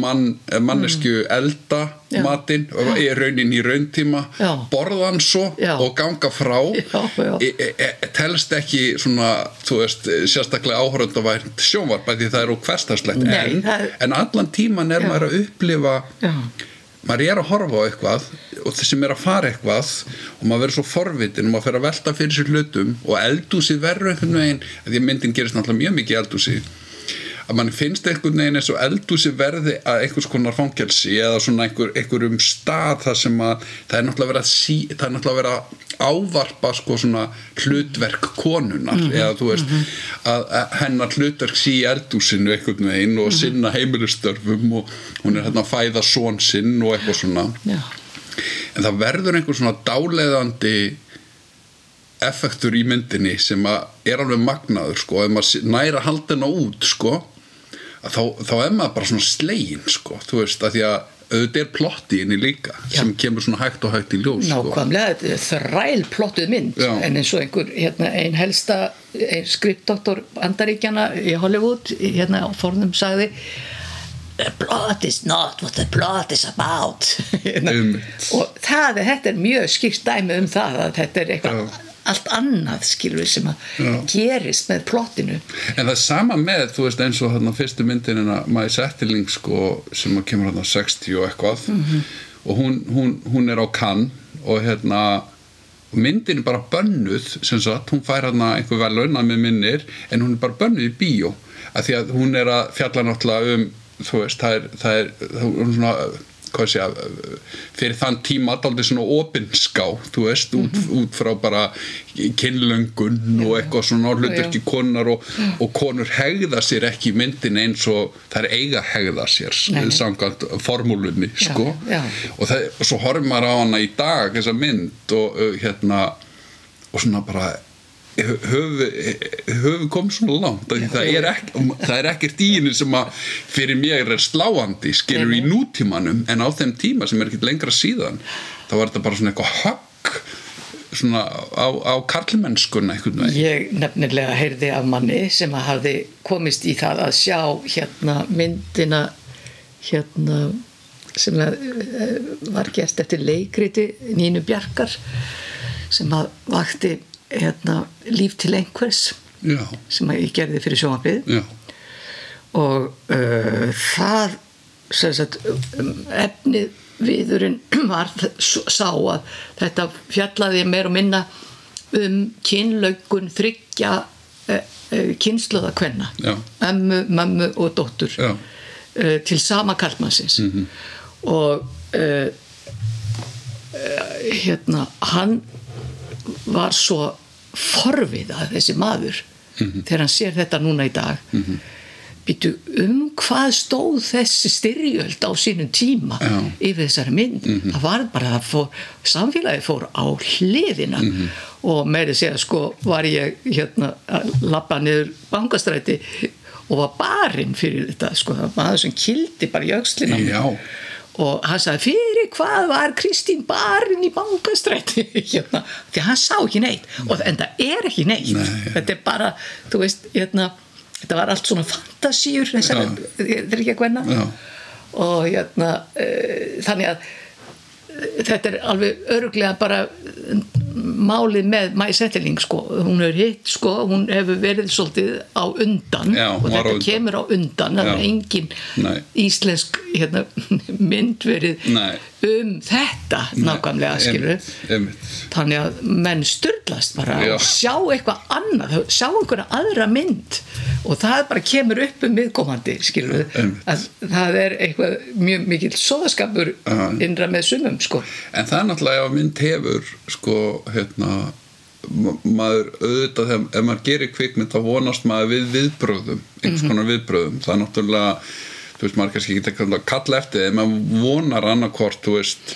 mann, eh, mannesku elda Já. matinn í raunin í rauntíma Já. borða hann svo Já. og ganga frá Já, já. E, e, e, telst ekki svona, þú veist, sérstaklega áhöröndavært sjónvarp því það er úr hverstarslegt en, er- en allan tíman er Já. maður að upplifa Já. Maður er að horfa á eitthvað og þeir sem er að fara eitthvað og maður verður svo forvitin og maður fer að velta fyrir sér hlutum og eldúsið verður einhvern veginn því að myndin gerist náttúrulega mjög mikið eldúsi að mann finnst einhvern veginn eins og eldúsi verði að einhvers konar fangelsi eða svona einhver, einhverjum stað þar sem að það er náttúrulega verið að, sí, það náttúrulega verið að ávarpa sko svona hlutverk konunar eða þú veist að, að hennar hlutverk sí eldúsinu einhvern veginn og sinna heimilistörfum og hún er hérna að fæða són sinn og eitthvað svona. Já. en það verður einhver svona dáleiðandi effektur í myndinni sem að er alveg magnaður sko, ef maður næra haldina út sko, þá, þá er maður bara svona slegin sko, þú veist, að því að auðvitað er plotti inni líka sem kemur svona hægt og hægt í ljós sko. Nákvæmlega, er þræl plottuð mynd Já. en eins og einhver, hérna, ein helsta ein skriptdoktor Andaríkjana í Hollywood, hérna á fornum sagði The plot is not what the plot is about. Einmitt. og það, þetta er mjög skýrt dæmi um það að þetta er eitthvað Já. Allt annað skilur við sem að Já. gerist með plottinu. En það er sama með, þú veist, eins og þarna fyrstu myndin en að maður settiling sko sem að kemur þarna 60 og eitthvað. Og hún, hún, hún er á kann og hérna myndin er bara bönnuð sem sagt, hún fær hérna einhver velun að með minnir en hún er bara bönnuð í bíó. Af því að hún er að fjalla náttúrulega um þú veist, það er, það er, það er svona hvað sé að fyrir þann tíma aldrei svona opinská þú veist, út, út frá bara kynlöngun og eitthvað svona á hlutverki Já. konar og, og konur hegða sér ekki í myndin eins og það er eiga hegða sér Nei, samkvæmt formúlunni sko. já. og, það, svo horfum maður á hana í dag þessa mynd og uh, hérna og svona bara höfum við komið svona langt? Það er, ekki, það er ekkert í henni sem að fyrir mér er sláandi skilur í nútímanum en á þeim tíma sem er ekkert lengra síðan þá var þetta bara svona eitthvað högg svona á, á karlmennskuna veginn. Ég nefnilega heyrði af manni sem að hafði komist í það að sjá hérna myndina hérna sem að, eh, var gert eftir leikriti Nínu Bjarkar sem að vakti hérna, líf til einhvers já, sem ég gerði fyrir sjónvarpið. Já, og uh, það sagt, um, efnið viðurinn var sá að þetta fjallaði meir og minna um kynlaugun þryggja uh, uh, kynsluða kvenna. Ömmu, mömmu og dóttur. Uh, til sama kallmannsins -hmm. og uh, uh, hérna hann var svo forviða þessi maður þegar hann sér þetta núna í dag. Mm býtu um hvað stóð þessi styrjöld á sínum tíma Já. yfir þessari mynd? Það var bara að fór, samfélagi fór á hliðina. Og meiri segja sko var ég hérna að lappa niður bankastræti og var barinn fyrir þetta sko. Það var maður sem kildi bara mér. já, og hann sagði fyrir hvað var Kristín barinn í bankastræti hérna, því að hann sá ekki neitt og en það er ekki neitt Nei. þetta er bara, þú veist hérna, þetta var allt svona Já. þetta er ekki að hvenna Já. og hérna uh, þannig að uh, þetta er alveg öruglega bara málið með Mæ Setteling sko, hún er hitt sko, hún hefur verið svolítið á undan Já, og þetta undan. kemur á undan Já. er engin Nei. íslensk hérna, mynd verið Nei. Um þetta nákvæmlega skilur þannig að menn styrlast bara Já. og sjá eitthvað annað sjá einhverja aðra mynd. Og það bara kemur upp um viðkomandi skilur að það er eitthvað mjög mikill sóðaskapur Já. innra með sumum sko. En það er náttúrulega ef mynd hefur sko, hérna ma- maður auðvitað þegar ef maður gerir kvikmynd þá vonast maður við viðbröðum einhvers konar viðbröðum það er náttúrulega þú veist maður kannski ekki að kalla eftir þeim maður vonar annarkvort þú veist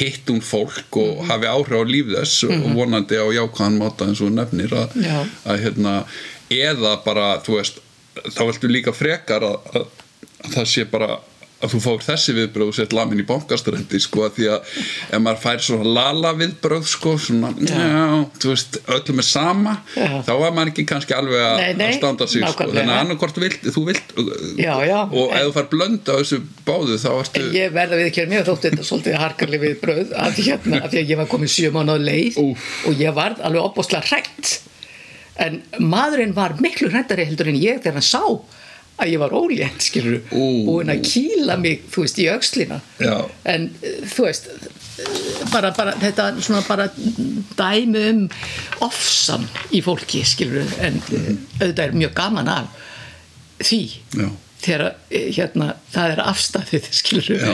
hitt hún fólk og hafi áhrif á líf þess og vonandi á jákvæðan máta eins og nefnir að, að hérna eða bara þú veist þá viltu líka frekar að, að, að það sé bara að þú fór þessi viðbröð og sett lamin í bankastrændi sko að því að ef maður fær svona lala viðbröð sko svona já, þú veist, öllum er sama Já. þá var maður ekki kannski alveg að, Nei, nei, að standa sig sko, þannig að annarkort vilt, þú vilt Já, já, og ef þú fær blönd á þessu báðu þá ertu ég verða við ekki mér þótti þetta svolítið harkarlega við bröð af hérna, af því að ég var komin sjö mánuð leið Úff. og ég var alveg opbóðslega hrætt en maðurinn var miklu hrættari heldur en ég þegar hann sá að ég var ólétt skilur búin að kýla mig þú veist í Já. en þú veist bara, bara þetta svona bara dæmi um ofsan í fólki skilur en mm. auðvitað er mjög gaman af því Já. þegar eh, hérna, það er afstæðið skilur Já,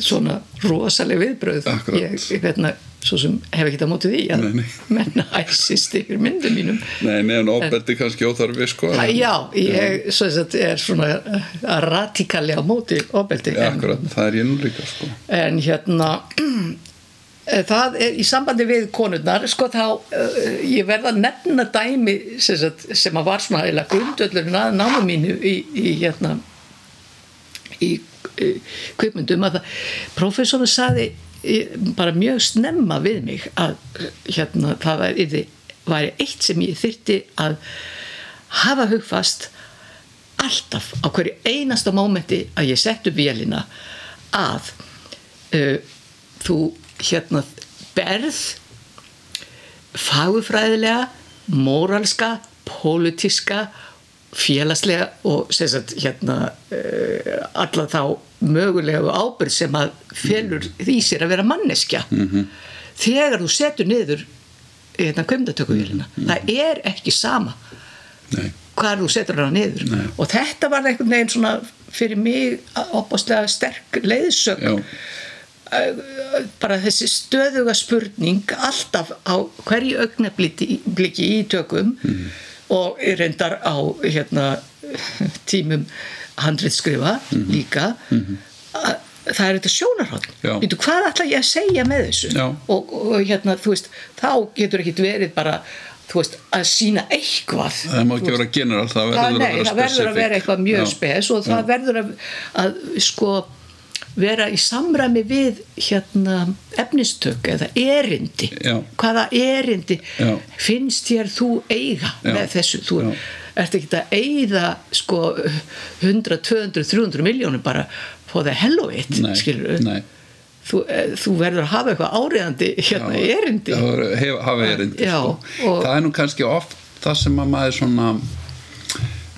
svona rosaleg viðbröð Akkurat. ég, veitna, svo sem hef ekki það mótið því að Nei, nei. menna æsist yfir myndum mínum. Nei, neðan ofbeldi kannski óþarfi sko. Æ, já, ég svo sagt, er svona að radikali á móti ofbeldi Já, en, akkurat, það er ég nú líka sko. En hérna það er í sambandi við konurnar sko þá uh, ég verða að nefna dæmi sem, sagt, sem að var svona eða grundöllurinn að námu mínu í, í hérna í, í kvikmyndum að það professorinn saði bara mjög snemma við mig að hérna það væri, væri eitt sem ég þyrti að hafa hugfast alltaf á hverju einasta mómenti að ég sett upp vélina að uh, þú hérna berð fagufræðilega móralska, pólitíska félagslega og sagt, hérna uh, alla þá mögulegu ábyrð sem að felur því sér að vera manneskja -hmm. þegar þú setur niður hérna kvimdatökuvélina það er ekki sama Nei, hvar þú setur hana niður Nei. og þetta var einhvern veginn svona fyrir mig opaslega sterk leiðsögn já, bara þessi stöðuga spurning alltaf á hverju augnabliki í tökum Mhm. og reyndar á hérna, tímum handriðskrifa Mhm. líka að það er þetta sjónarhótt Já. Býtu, hvað ætla ég að segja með þessu Já. og, og hérna, þú veist þá getur ekkit verið bara veist, að sína eitthvað það má ekki vera general það verður nei, að vera það verður að vera eitthvað mjög Já. spes og það verður að, að sko vera í samræmi við hérna efnistök eða erindi Já. hvaða erindi Já. finnst þér þú eiga Já. með þessu þú Já. Ert ekki að eigða sko 100, 200, 300 miljónum bara of it nei, skilur nei. Þú, eh, þú verður að hafa eitthvað áriðandi hérna erindi. Já, hef, hafa erindi Já, sko. og- það er nú kannski oft það sem að maður svona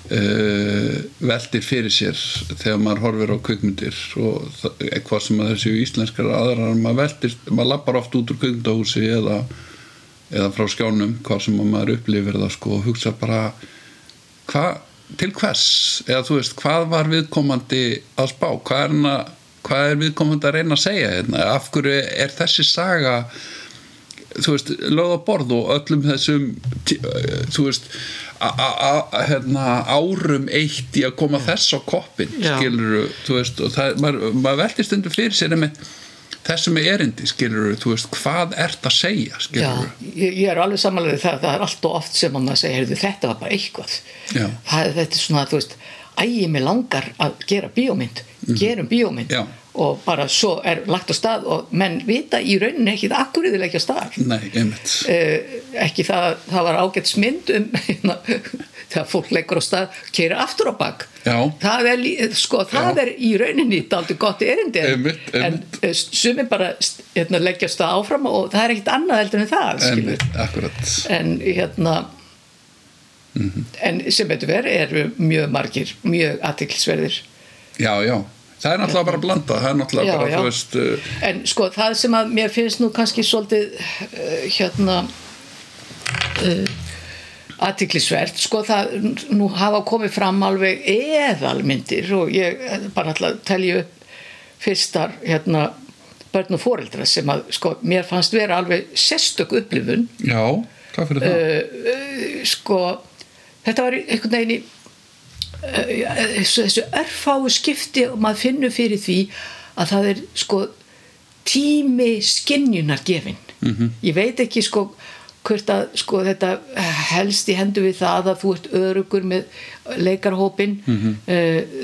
uh, veldir fyrir sér þegar maður horfir á kvikmyndir og það- eitthvað sem að þessi íslenskar aðrar, maður veldir maður lappar oft út úr kvikmyndahúsi eða, eða frá skjánum hvað sem að maður upplifir það sko og hugsa bara hvað, til hvers eða þú veist, hvað var viðkomandi að spá, hvað er, hana, hvað er viðkomandi að reyna að segja hérna? af hverju er þessi saga þú veist, lögð á borð og öllum þessum eh, þú veist a- a- a- hérna, árum eitt í að koma þess á koppin Já. skilur þú veist, og það, maður, maður veltir stundu fyrir sér með þessum er erindi, skilur þú veist, hvað ert að segja, Já, skilur ég, ég er alveg samanlega það, það er allt og oft sem að maður segir, heyrðu, þetta var bara eitthvað Já. það, þetta er svona, þú veist ægi mig langar að gera bíómynd gerum bíómynd. Já. Og bara svo er lagt á stað og menn vita í rauninni ekki það akkur þið leggja á stað. Nei, einmitt. Uh, ekki það, það var ágætt smynd um hérna, þegar fólk leggur á stað keira aftur á bak. Já. það er, sko, það er í rauninni daldi gott erindi en- Einmitt, en einmitt. eh, sumir bara hérna, leggja á stað áfram og það er ekkit annað heldur en það einmitt, en hérna Mhm. en sem betur verið eru mjög margir mjög aðtiklisverðir já, já, það er náttúrulega bara að blanda það er náttúrulega Já, bara, já. þú veist uh, En sko það sem að mér finnst nú kannski svolítið uh, hérna uh, aðtiklisvert sko það nú hafa komið fram alveg eðalmyndir og ég eh, bara ætla að telja upp fyrstar hérna börn og foreldra sem að sko mér fannst vera alveg sérstök upplifun já, hvað fyrir það uh, uh, sko þetta var einhvern veginn í þessu, örfáu skipti og maður finnur fyrir því að það er sko tími skinjunar gefin -hmm. ég veit ekki sko hvert að sko þetta helst í hendu við það að þú ert örugur með leikarhópin -hmm.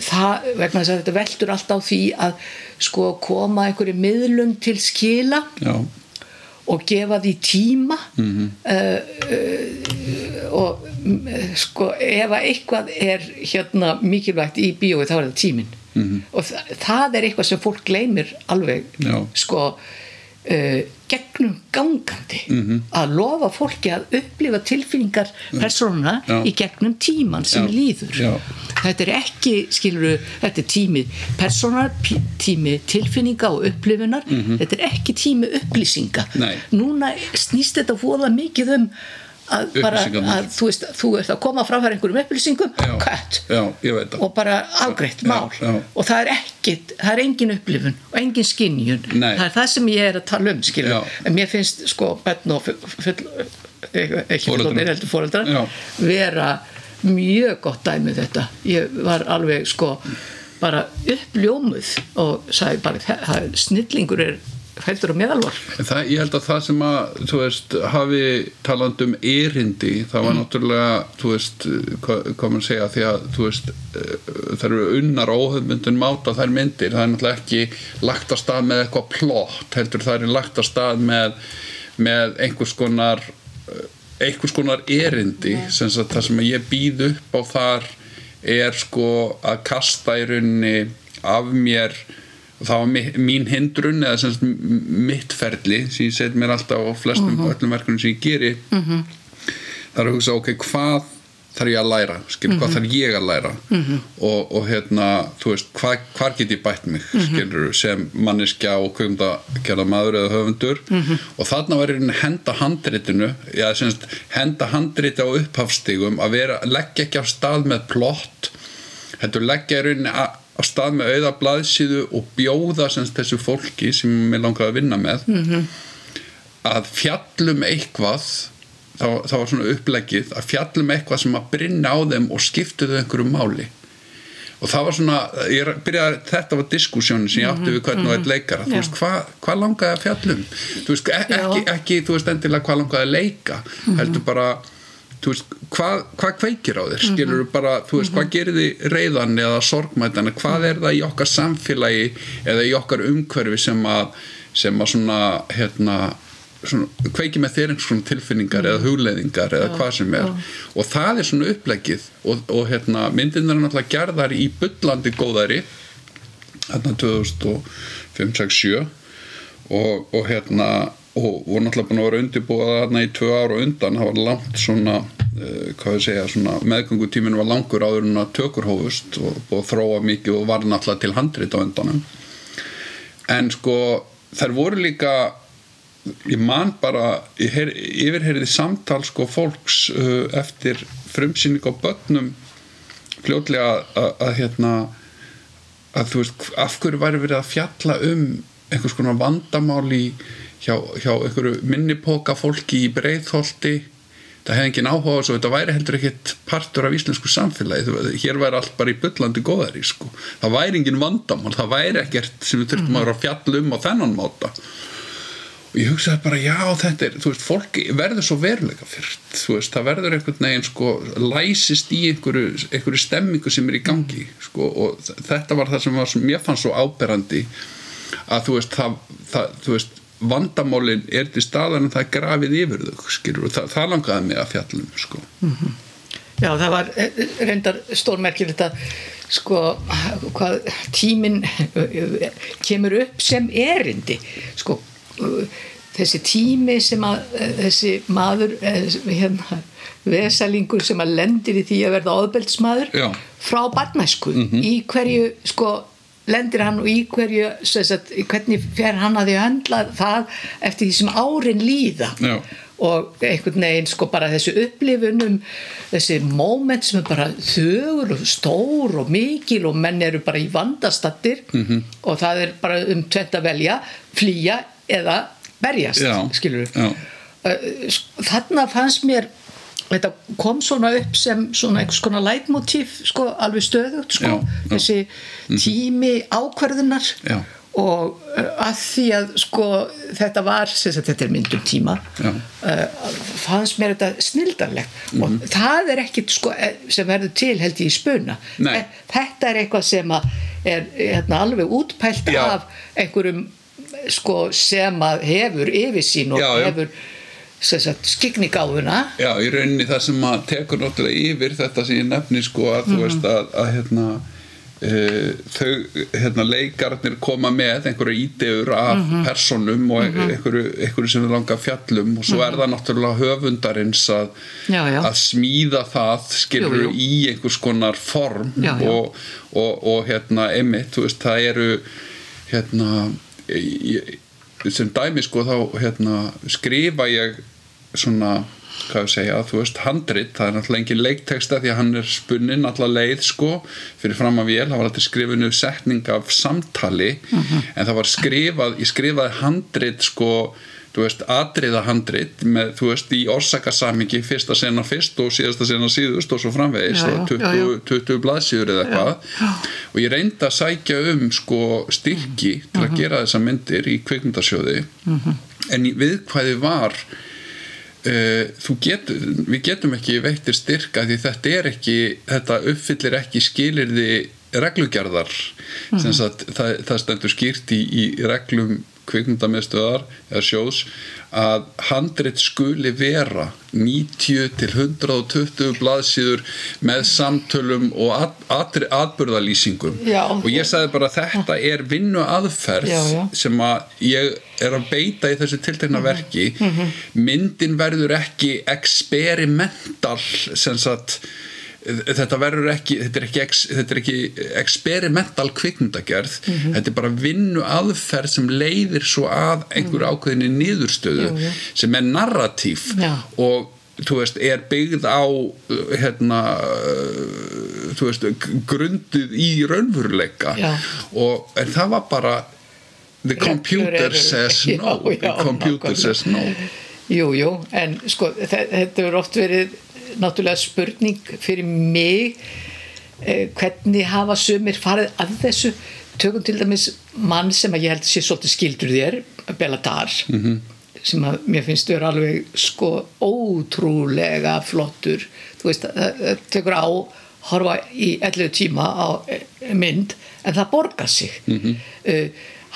það, vegna þess að þetta veldur alltaf á því að sko koma einhverju miðlun til skila já, og gefa því tíma Mhm. uh, uh, og mm, sko ef að eitthvað er hérna mikilvægt í bíói þá er það tíminn -hmm. og þa það er eitthvað sem fólk gleymir alveg Já. sko uh, gegnum gangandi -hmm. að lofa fólki að upplifa tilfinningar persónuna Já. í gegnum tíman sem Já. líður Já. þetta er ekki, skiluru þetta er tími persónar tími tilfinninga og upplifunar þetta er ekki tími upplýsinga. Nei. núna snýst þetta fóða mikið um að, bara, að þú veist, þú ert að koma frá einhverjum upplýsingum, Já. já, og bara afgreitt mál já. og það er ekkit, það er engin upplifun og engin skinjun, Nei. það er það sem ég er að tala um skilur, Já. en mér finnst sko benn og full, full ekki fullorðnir heldur fóreldrar Já. vera mjög gott dæmi um þetta ég var alveg sko bara uppljómuð og sagði bara, snillingur er fældur á meðalvar Það, ég held að það sem að, þú veist, hafi taland um erindi, það var náttúrulega, þú veist, hvað, hvað mann segja, því að, þú veist, eh, það eru unnar óhefmyndun máta þær myndir, það er náttúrulega ekki lagt að stað með eitthvað plott, heldur það er lagt að stað með, með einhvers konar, eh, einhvers konar erindi, sem sagt, það sem ég býð upp á þar er sko að kasta í rauninni af mér og það var mín hindrun eða sem sagt m- mitt ferli sem ég set mér alltaf á flestum öllum verkunum sem ég geri. -hmm. það er að hugsa ok, hvað þarf ég að læra? Skilur, hvað þarf ég að læra? Og, og hérna, þú veist hvað, hvar get ég bætt mig, skilur sem manneskja og kvöfnda gerða maður eða höfundur. Og þarna var ég henda handritinu já, sem sagt, henda handriti á upphafstigum að vera, leggja ekki af stað með plott heldur leggja í rauninni a- á stað með auða blaðsíðu og bjóða sem sagt þessu fólki sem mér langaði að vinna með -hmm. að fjallum eitthvað þá, þá var svona uppleggið að fjallum eitthvað sem að brinna á þeim og skiptu þau einhverju máli. Og það var svona, ég byrjaði þetta var diskussjónin sem ég átti við hvern og einn leikara. Þú veist, hvað hva langaði að fjallum? Þú veist, e ekki, ekki þú veist endilega hvað langaði að leika heldur bara veist, hvað, hvað kveikir á þér? Skilur bara, þú veist, hvað gerir þið reyðan eða sorgmætana, hvað er það í okkar samfélagi eða í okkar umhverfi sem að, sem að svona hérna svona, kveiki með þér einhvers svona tilfinningar eða hugleiðingar eða hvað sem er? og það er svona upplegið og, og hérna, myndirnar er náttúrulega gerðar í bullandi góðari hérna 2005-2007 og, og hérna og voru náttúrulega búin að vera undirbúið þarna í tvö ára undan, það var langt svona uh, hvað ég segja, svona meðgöngutíminn var langur áður en að tökur hófust og búið að þróa mikið og var náttúrulega til handrit á undanum. En sko þær voru líka ég man bara ég yfirherði samtal sko fólks uh, eftir frumsýning á börnum fljótlega að, að hérna að þú veist, af hverju væri verið að fjalla um einhvers konar vandamál í hjá, hjá einhverju minnipoka fólki í breyðholti það hefði engin áhuga og þetta væri heldur ekkit partur af íslensku samfélagi. Hér væri allt bara í byllandi góðari sko. það væri engin vandamál, það væri ekkert sem við þurftum að vera að fjalla um á þennan máta. Og ég hugsaði bara já þetta er, þú veist, fólki verður svo veruleika fyrst, þú veist, það verður einhvern veginn sko, læsist í einhverju, einhverju stemmingu sem er í gangi sko, og þetta var það sem var, sem ég fann svo áberandi að þú veist, það, það, þú veist vandamálinn er til staðan en það er grafið yfir þau skilur, og það, það langaði mig að fjallum sko. mm -hmm. Já, það var eh, reyndar stórmerkir þetta sko, hvað tíminn eh, kemur upp sem erindi sko, þessi tími sem að eh, þessi maður hérna, vesalingur sem að lendir í því að verða áðbeldsmaður frá barnæsku mm -hmm. í hverju sko lendir hann og í hverju sagt, hvernig fer hann að því að höndla það eftir því sem árin líða Já. og einhvern veginn sko bara þessi upplifunum þessi moment sem er bara þögur og stór og mikil og menn eru bara í vandastattir mm -hmm. og það er bara um tvent að velja flýja eða berjast Já. skilur Já. þarna fannst mér þetta kom svona upp sem svona einhvers konar leitmotíf sko, alveg stöðugt sko, Já, já. þessi tími ákverðunar Já. og uh, að því að sko þetta var, sem sagt, þetta er myndum tíma uh, fannst mér þetta snildarlegt. Og það er ekkit sko eh, sem verður til held ég í spuna. Nei. Eh, þetta er eitthvað sem að er hérna, alveg útpælt af einhverjum sko sem að hefur yfirsýn og hefur skikningáfuna Já, í rauninni það sem að tekur náttúrulega yfir þetta sem ég nefni sko að þú veist að, að hérna uh, þau hérna leikarnir koma með einhverju ídegur af personum og einhverju, einhverju sem við langa fjallum og svo er það náttúrulega höfundarins að, Já, já. að smíða það skilur Jú, jú. í einhvers konar form Já. Og, og, og hérna einmitt, þú veist, það eru hérna ég, sem dæmi sko þá hérna skrifa ég svona hvað ég segja, þú veist, handrit. Það er náttúrulega engin leikteksta því að hann er spunnin alla leið sko, fyrir fram að vél. Það var alltaf skrifinu setning af samtali, en það var skrifað ég skrifaði handrit sko þú veist, atriða handrit með, þú veist, í orsakasamingi fyrsta sena fyrst og síðasta sena síðust og svo framvegis, Já, já, og 20, já, já. 20 blaðsíður eða eitthvað og ég reyndi að sækja um sko styrki til að gera þessa myndir í kvikmyndasjóði. En í viðkvæði var uh, getur, við getum ekki veittir styrka því þetta er ekki þetta uppfyllir ekki skilirði reglugerðar. Sem sagt, það, það stendur skýrt í, í reglum kvikmyndamiðstöðar eða sjós að handrit skuli vera 90 til 120 blaðsíður með samtölum og at, atri, atburðalýsingum. Já. og ég sagði bara þetta er vinnu aðferð Já, já. sem að ég er að beita í þessu tiltekna verki. Myndin verður ekki experimental sem sagt þetta verður ekki þetta er ekki, ex, þetta er ekki experimental kvikmyndagerð þetta er bara vinnu aðferð sem leiðir svo að einhverju ákveðinni niðurstöðu Jú, jú. sem er narratív Já. og þú veist, er byggð á hérna þú veist, grunduð í raunveruleika Já. og en það var bara the computer says Já, no the já, computer nákvæmlega. says no Jú, jú, en sko þe- þetta hefur oft verið náttúrulega spurning fyrir mig eh, hvernig hafa sumir farið að þessu tökum til dæmis mann sem að ég held sé svolítið skildur þér Bellatar Mhm. -hmm. sem að mér finnst vera alveg sko ótrúlega flottur þú veist, það tekur á horfa í 11 tíma á eh, mynd en það borgar sig Mhm. -hmm.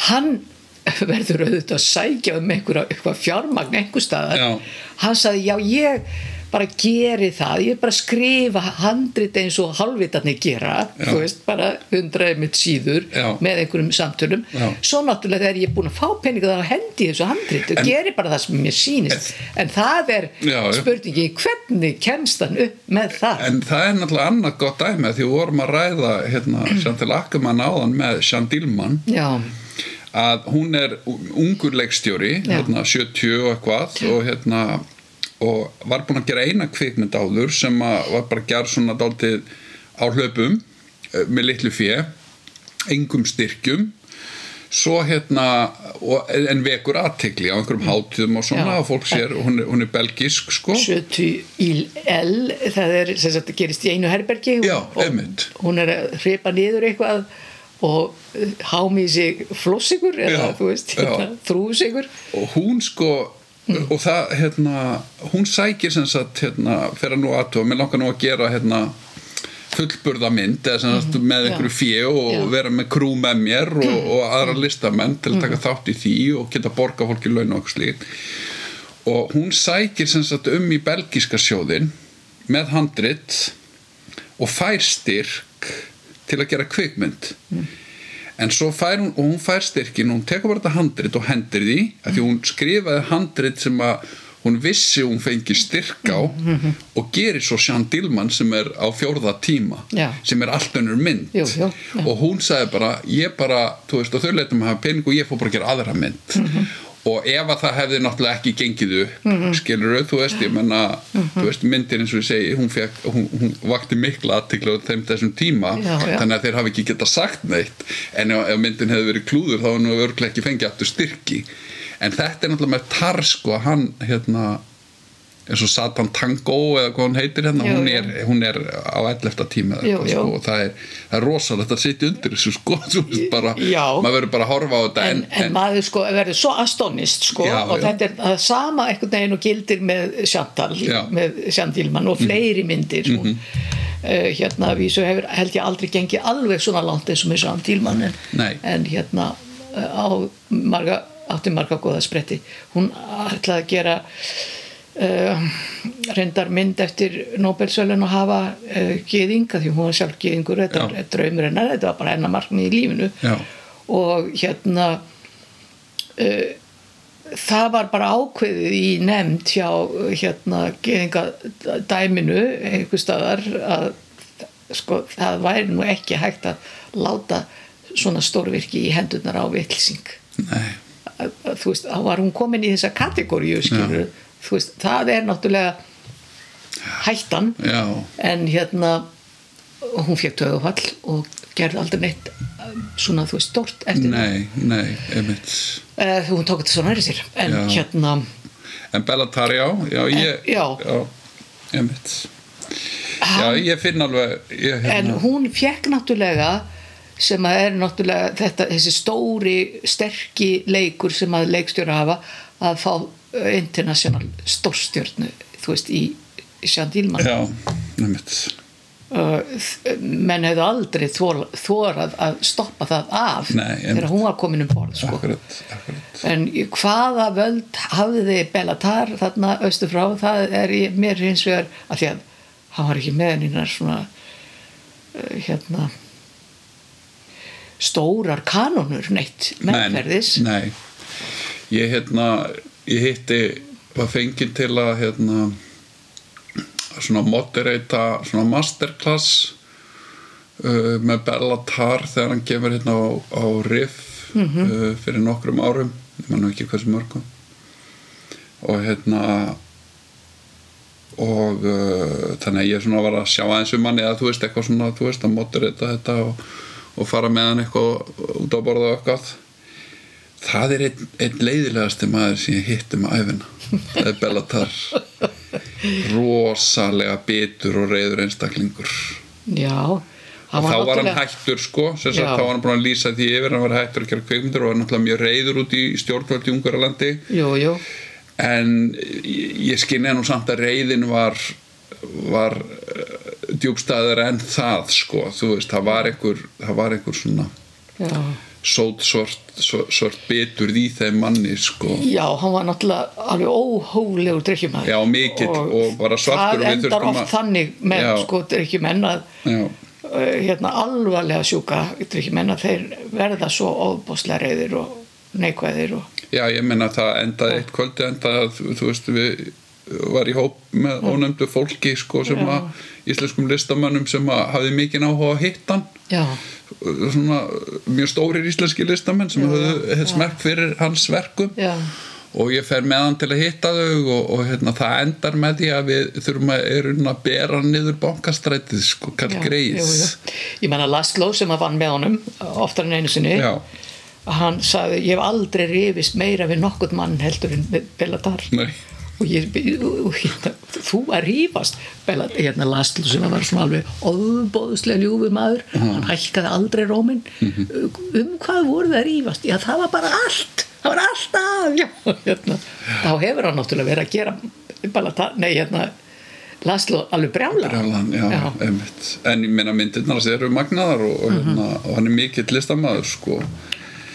hann verður auðvitað að sækja um einhverja fjármagn einhver staðar Já. hann sagði já ég bara geri það, ég er bara að skrifa handrit eins og halvitarnir gera Já. þú veist, bara hundraði mitt síður Já. með einhverjum samtölum Já. svo náttúrulega þegar ég er búin að fá peninga þá hendi þessu handrit og geri bara það sem mér sýnist en það er spurningi hvernig kemst hann upp með það En það er náttúrulega annað gott dæmi því við vorum að ræða hérna, Chantal Ackermann áðan með já, að hún er ungur leikstjóri Já. hérna, 70 og eitthvað og, hérna, og var búin að gera eina kvikmynd áður sem að var bara að gera svona dálítið á hlaupum eh, með litlu fjö engum styrkjum. Svo hérna og, en vekur aðtegli á einhverjum hátíðum og svona og fólk sér, hún hún er belgisk sko. 70 í L það er sem sagt gerist í einu herbergi Já, og hún er að hripa niður eitthvað og uh, hámi í sig flossigur eða Já, þú veist, hérna, þrúsigur og hún sko og það, hérna, hún sækir sem sagt, hérna, fyrir nú aðtóa mér langar nú að gera, hérna fullburða mynd, eða sem sagt með einhverju fjö og Já. vera með krú með mér og, og aðra listamenn til að taka þátt í því og geta borga fólki laun og eitthvað slíkt. Og hún sækir sem sagt um í belgíska sjóðin með handrit og fær styrk til að gera kvikmynd en svo fær hún, og hún fær styrkin og hún tekur bara þetta handrit og hendir því að því hún skrifaði handrit sem að hún vissi hún fengi styrk á og gerir svo Jean Dillman sem er á fjórða tíma Já. sem er allt önnur mynd Jú, jú, og hún sagði bara ég bara, þú veist, og þau leitum að hafa pening og ég fór bara að gera aðra mynd Mhm. Og ef að það hefði náttúrulega ekki gengið upp mm -hmm. skilur þú veist, ég menna Mhm. þú veist, myndin eins og ég segi hún, fekk, hún, hún vakti mikla aðtikla á þeim þessum tíma, Já, já. þannig að þeir hafi ekki getað sagt neitt, en ef, ef myndin hefði verið klúður þá var nú örglega ekki fengið aftur styrki, en þetta er náttúrulega með tar sko, hann hérna eins og Satan Tango eða hvað hún heitir hérna, Jú, hún, er, hún er á 11. tíma eða Jú, eitthvað, jú. sko, og það er, það er rosalegt að sitja undir þessu sko, bara, Já. maður verður bara að horfa á þetta en, en, maður sko verður svo astonist sko Já, og já. þetta er það sama einhvern veginn og gildir með Já. Mhm. Chantilman og fleiri myndir hún, uh, hérna vísu hefur held ég aldrei gengið alveg svona langt eins og með Chantilman en, Nei. en hérna uh, á marga, átti marga góða spretti hún ætlaði að gera Uh, reyndar mynd eftir Nobelsölun að hafa uh, gýðinga því hún var sjálf gýðingur þetta Já. var draumur hennar, þetta var bara hennar markmið í lífinu. Já. og hérna uh, það var bara ákveðið í nefnd hjá hérna gýðingadæminu einhver staðar að sko, það væri nú ekki hægt að láta svona stórvirki í hendurnar á vitlsing nei, að- að, þú veist, þá var hún komin í þessa kategóriu skilur, þú veist, það er náttúrulega hættan já, en hérna hún fekk tögufall og gerði aldrei neitt um, svona þú veist stort eftir nei, nei, uh, hún tók þetta svona nærið sér en Já. hérna en Bellatar, já, já, ég já. einmitt já, ég finn alveg ég, en hérna, hún fekk náttúrulega sem að er náttúrulega þetta, þessi stóri sterki leikur sem að leikstjóra hafa að fá international stórstjörnu þú veist í Sján Dílmann já, einmitt. Uh, þ- menn hefðu aldrei þor, þorað að stoppa það af Nei, þegar hún var komin um borð sko. akkurat, akkurat. En hvaða völd hafði Bellatar þarna austur frá? Það er í, mér hins vegar að því að hann var ekki með hennar svona uh, hérna stórar kanonur neitt meðferðis nei, nei. ég hérna ég hitti var fenginn til að hérna svona moderata svona masterclass uh, með Bellatar þegar hann kemur hérna á, á Riff uh, fyrir nokkrum árum. Ég mann ekki hversu mörgum. Og hérna og uh, þannig að ég svona var að sjá aðeins um hann eða þú veist eitthvað svona þú veist að moderata þetta og, og fara með hann eitthvað út á borða og eitthvað það er einn, einn leiðilegasti maður sem ég hitt um æfina það er Bellatar. Rosalega bitur og reyður einstaklingur. Já og þá var hann hættur sko. Sagt þá var hann búin að lýsa því yfir hann var hættur að gera kveikmyndir og var náttúrulega mjög reyður út í stjórnvöld í Ungarlandi en ég ég skynja nú samt að reyðin var var uh, djúbstæður en það sko. Þú veist, það var einhver það var einhver svona já sót svort, betur í þeim manni sko. Já, hann var náttúrulega alveg óhólegur drikkjumæður Já, mikill og bara svartur og Það við endar þurftum oft að- þannig með sko drikkjumenn að uh, hérna alvarlega sjúka drikkjumenn að þeir verða svo óbúslega reyðir og neikvæðir og já ég menna það endaði eitt kvöldi endaði að þú, veist við var í hóp með ónefndu fólki sko sem Já. að íslenskum listamönnum sem að hafði mikinn áhuga að hitta hann. Já, svona mjög stórir íslenski listamenn sem höfðu smekk fyrir hans verkum já, og ég fer með hann til að hitta þau og, og hérna, það endar með því að við þurfum að, að bera niður bankastrætið sko, kall greið. Ég menna Laszlo sem að vann með honum oftar en einu sinni Já. hann sagði ég hef aldrei rifist meira við nokkurt mann heldur en við Bellatar Nei. Og ég, hérna, þú að Bella, hérna Laszlo sem var svona alveg óbóðslega ljúfur maður. Hann hækkaði aldrei rómin um hvað voru það að rífast? Já það var bara allt. Það var alltaf hérna. þá hefur hann náttúrulega verið að gera Bellatar, nei hérna Laszlo alveg brjála en ég meina myndirnar hans eru magnaðar og, og, hérna, og hann er mikill listamæður sko.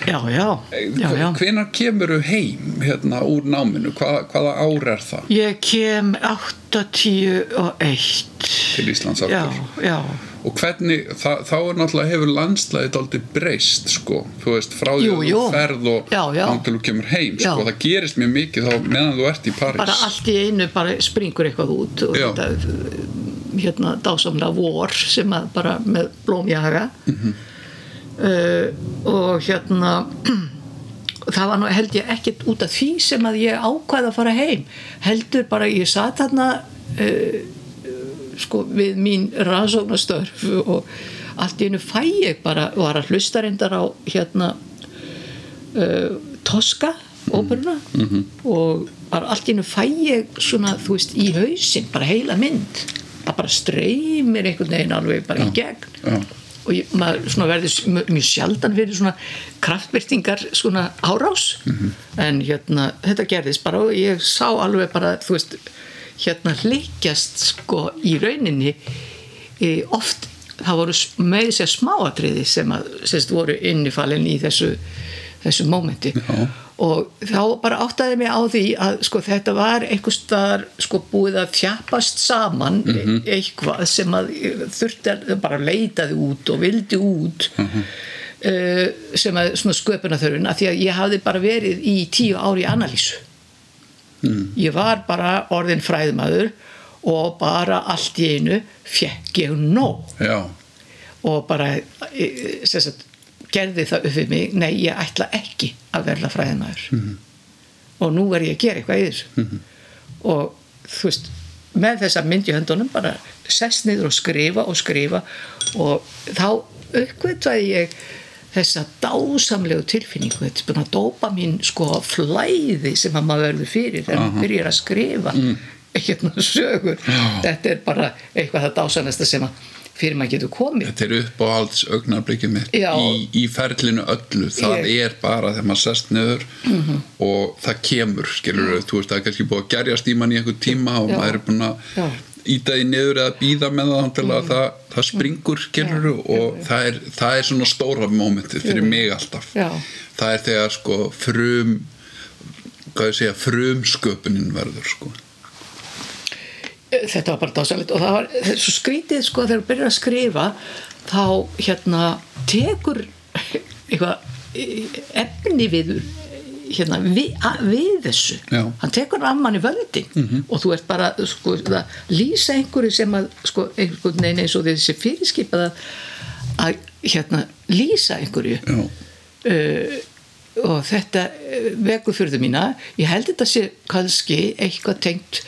Já, já, já, já. hvenar kemur þú heim hérna, úr náminu, Hva, hvaða ár er það? Ég kem 81 til Íslands Já, aftur. Já og hvernig, það, þá er náttúrulega hefur landslæðið aldrei breyst sko, þú veist, frá því að þú ferð og Já, já. þangað til þú kemur heim sko, Já. það gerist mjög mikið þá meðan þú ert í París. Bara allt í einu bara springur eitthvað út og Já. þetta hérna dásamlega vor sem að bara með blómjaga. Mhm. uh, og hérna það var nú held ég ekkert út af því sem að ég ákvaði að fara heim. Heldur bara ég satt þarna uh, sko við mín rannsóknastörf og allt í einu fæ ég bara var að hlusta reyndar á hérna uh, Tosca óperuna og bara allt í einu fæ ég svona þú veist í hausinn bara heila mynd. Það bara streymir einhvern veginn alveg bara í gegn. já. Og maður verður mjög sjaldan fyrir svona kraftbyrtingar svona árás. En hérna þetta gerðist bara og ég sá alveg bara þú veist hérna hlikjast sko í rauninni e, oft það voru með sér smáatriði sem að sérst voru innifalinn í þessu þessu mómenti. Já. Og þá bara áttaði mig á því að sko þetta var einhvers staðar sko búið að þjapast saman eitthvað sem að þurfti að bara leitaði út og vildi út uh, sem að svona sköpuna þörfin að því að ég hafði bara verið í tíu ári analýsu. Ég var bara orðin fræðmaður og bara allt í einu fekk ég nóg. Já, og bara e, sem sagt, gerði það upp við mig nei, ég ætla ekki að verða fræðimæður og nú er ég að gera eitthvað í þessu. Og þú veist með þessa mynd í höndunum bara sest niður og skrifa og skrifa og þá uppkvitaði ég þessa dásamlegu tilfinningu. Þetta er bara dópa mín sko flæði sem að maður verður fyrir þegar maður byrjar að skrifa hérna sögur. Þetta er bara eitthvað það dásamlegasta sem að fyrir maður getur komið. Þetta er uppáhalds augnarblikið mitt í, í ferlinu öllu. Það Ég- er bara þegar maður sest niður og það kemur skilur þú veist það er kannski búið að gerjast í mann í einhver tíma og Já. maður er búin að íta því niður eða býða með það til að það, það springur skilur og það er, það er svona stóra mómentið fyrir mig alltaf. Já. það er þegar sko frum hvað ég segja frumsköpunin verður sko þetta var bara dásalegt og það var það svo skrítið sko þegar þú byrjar að skrifa þá hérna tekur eitthvað efni við hérna við, að, við þessu Já. Hann tekur af manni völdin -hmm. og þú ert bara sko að lýsa einhverju sem að sko einhvern veginn eins og þessi fyrirskipað að, hérna lýsa einhverju uh, og þetta uh, vekur fyrir þau mína ég held þetta sé kannski eitthvað tengt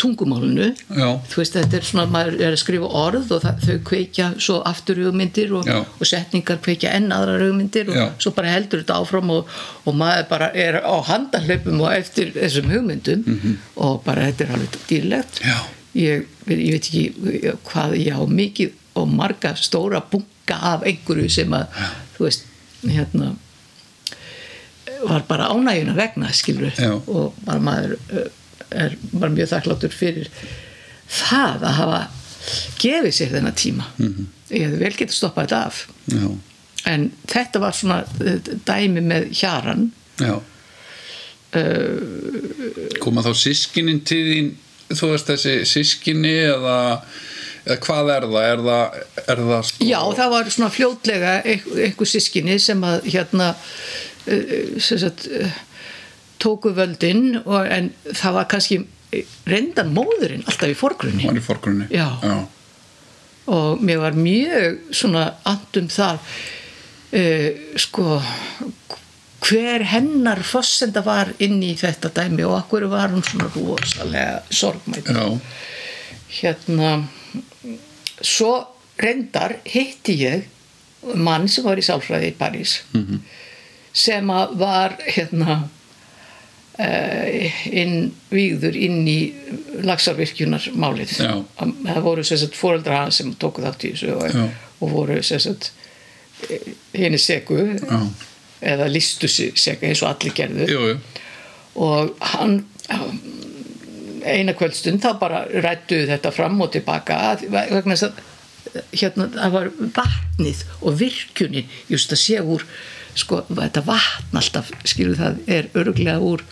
tungumálunu Já. þú veist þetta er svona maður er að skrifa orð og það, þau kveikja svo aftur hugmyndir og, Já. og setningar kveikja enn aðrar hugmyndir og Já. svo bara heldur þetta áfram og, og maður bara er á handahlaupum og eftir þessum hugmyndum og bara þetta er alveg dýrlegt Já. ég, ég veit ekki hvað ég á mikið og marga stóra bunga af einhverju sem að þú veist hérna var bara ánægjuna vegna skilur Já. og bara maður uh, er bara mjög þakkláttur fyrir það að hafa gefið sér þennan tíma. Mhm. ég hefði vel getið stoppað þetta af. Já. En þetta var svona eh, dæmi með hjaran uh, koma þá sískinin til þín? Þú veist þessi sískini eða, eða hvað er það? Er það, er það sko já það var svona fljótlega einhver, sískinni sem að hérna uh, sem sagt tóku völdin og, en það var kannski reyndan móðurinn alltaf í forgrunni. Var í forgrunni. Já. já, og mér var mjög svona andum það uh, sko hver hennar fossenda var inn í þetta dæmi og akkur var hún svona rosalega sorgmætt hérna svo reyndar hitti ég mann sem var í sálfræði í París -hmm. sem að var hérna inn víður inn í lagsarvirkjunarmálið Já. það voru sagt fóreldra hans sem tóku þátt í þessu og, og voru sagt henni segu já, eða listu segu eins og allir gerðu. Jú, jú. Og hann eina kvöldstund þá bara rættuðu þetta fram og tilbaka vegna þess að hérna það var vatnið og virkjunin just að sé úr sko þetta vatn alltaf skilur það er örglega úr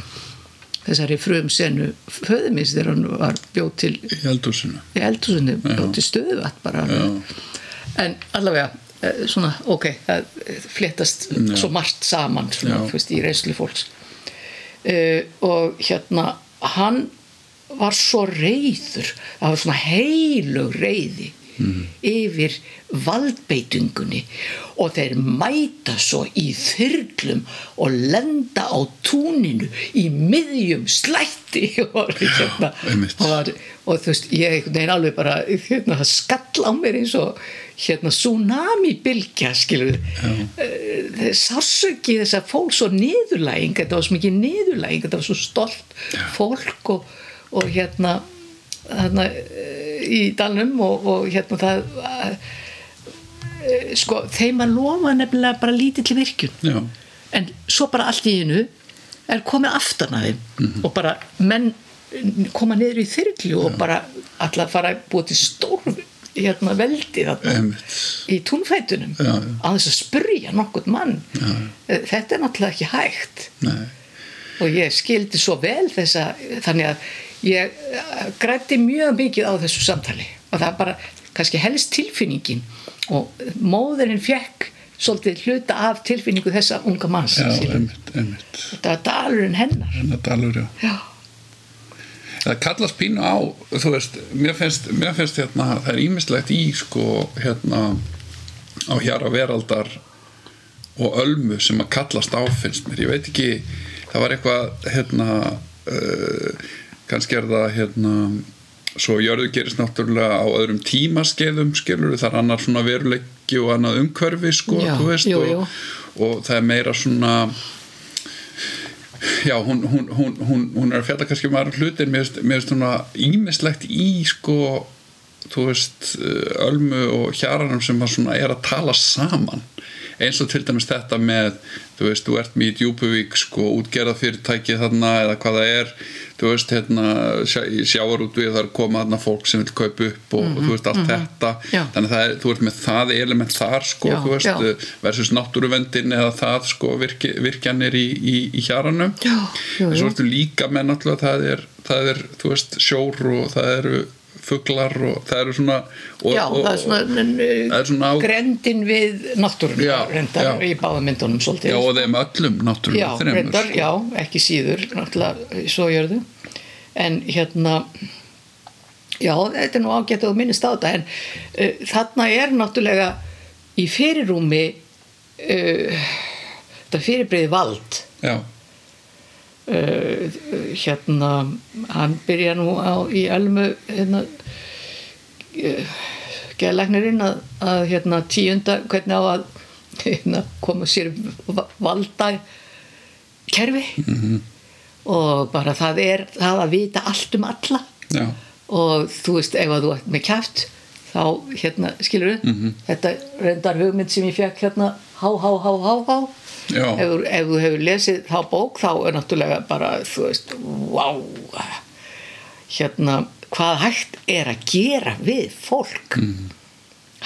þessari frum senu föðumins þegar hann var bjóð til í eldhúsinu. Í eldhúsinni bjóð til stöðuvat bara. Já. en allavega eh, svona ok, það fléttast svo margt saman svona, Já. veist, í reynslu fólks. Uh, og hérna hann var svo reyður það var svona heilug reyði yfir valdbeitungunni og þeir mæta svo í þyrlum og lenda á túninu í miðjum slætti. Og, hérna, og, var, og þú veist, ég veginn alveg bara hérna, skall á mér eins og hérna tsunami bylgja skilur við sársöki þess að fólk svo niðurlæging þetta var svo mikið niðurlæging þetta var svo stolt fólk og, og hérna þarna eh, í dalnum og, og hérna það eh, sko þeim að lofa nefnilega bara lítill virkun já, en svo bara allt í einu er komið aftan að þeim Mhm. og bara menn koma niður í þyrlu og bara allar fara að búa til stór hérna veldi þarna í túnfætunum Já, já. á þess að spurja nokkurn mann. Eh, þetta er náttúrulega ekki hægt. Nei, og ég skildi svo vel þessa þannig að ég eh, grætti mjög mikið á þessu samtali. Og það bara kannski helst tilfinningin. Og móðurinn fekk svolítið hluta af tilfinningu þessa unga manns já, einmitt, einmitt. Þetta var dalurinn hennar. Hennar dalur, já. Já, það kallast pínu á þú veist, mér finnst, mér finnst hérna, það er ímislegt í sko hérna á hjara veraldar og ölmu sem að kallast á finnst mér, ég veit ekki það var eitthvað hérna uh, kannski er það hérna svo jörðu gerist náttúrulega á öðrum tímaskeiðum skilur það er annar svona veruleiki og annað umhverfi sko, Já, veist jú, og, jú. og það er meira svona já, hún, hún, hún, hún, hún er að fjalla kannski um aðra hlutir mér finnst- svona ímislegt í sko, þú veist uh, Ölmu og Hjaranum sem að svona er að tala saman eins og til dæmis þetta með þú veist, þú ert með í Djúpuvík sko, útgerða fyrirtæki þarna eða hvað það er þú veist, hérna sjá, sjáar út við þar koma þarna fólk sem vil kaupa upp og, og þú veist, allt þetta Mhm, Já. þannig að er, þú ert með það element þar sko, Já, þú veist, já. versus náttúruvendin eða það sko virki, virkjanir í, í, í hjaranum en svo ertu líka með náttúrulega það er, það er, þú veist, sjór og það eru fuglar og það eru svona og, já og, það er svona, er svona á, grendin við náttúrun Já, reyndar já. í báða myndunum svolítið já, og þeim öllum já, náttúrulega þremur, reyndar, sko. já, ekki síður náttúrulega svo gjörðu en hérna já, þetta er nú ágætt að þú minnist á þetta en uh, þarna er náttúrulega í fyrirrúmi uh, þetta fyrirbreyði vald já, uh, hérna hann byrja nú á, í elmu hérna geðlæknirinn að, að hérna tíunda hvernig á að hérna, koma sér va- valda kerfi -hmm. og bara það er það að vita allt um alla. Já, og þú veist ef að þú ert með kæft þá hérna skilur við -hmm. þetta reyndar hugmynd sem ég fekk hérna há há há há há. Ef, ef þú hefur lesið þá bók þá er náttúrulega bara þú veist, wow hérna hvað hægt er að gera við fólk. Mhm.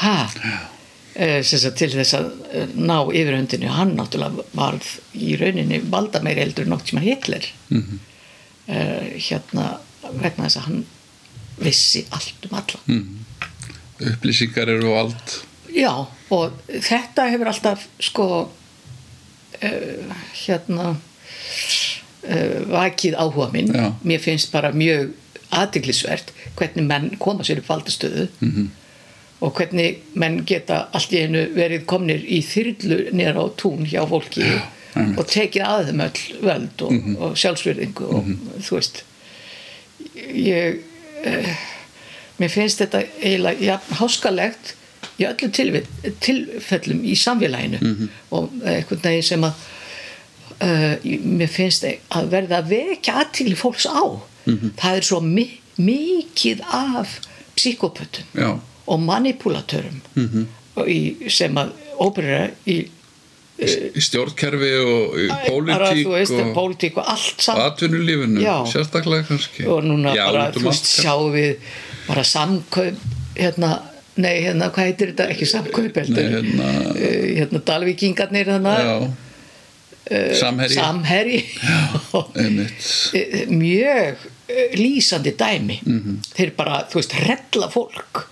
ha sem sagt, til þess að eh, ná yfirhöndinu hann náttúrulega varð í rauninni valda meiri eldur en nokk tíma Hitler. Mhm. eh, hérna vegna þess að hann vissi allt um alla. Upplýsingar eru allt. Já, og þetta hefur alltaf sko uh, hérna vakið áhuga minn. Já. mér finnst bara mjög aðtiklisvert hvernig menn koma sér upp valdastöðu -hmm. og hvernig menn geta allt í einu verið komnir í þyrlu nýra á tún hjá fólki einmitt. og tekið að þeim öll völd og, og sjálfsverðingu og þú veist ég uh, mér finnst þetta eiginlega ja, háskalegt í öllu tilvill, tilfellum í samfélaginu og einhvern veginn sem að uh, mér finnst að verða að vekja aðtíli fólks á það er svo mi mikið af psíkopötum já, og manipulatörum Mhm. og í, sem að óperera í í stjórnkerfi og í pólitík og pólitík og allt saman. Atvinnulífinu, Já. sérstaklega kannski. Og núna já, bara, um þú veist, sjáum við bara samkaup hérna, nei, hérna, hvað heitir þetta? Ekki samkaup, heldur. Hérna- Eh, hérna Dalvíkingarnir já, samherji. Samherji. Eh, mjög eh, lýsandi dæmi Mhm. þeir bara, þú veist, rella fólk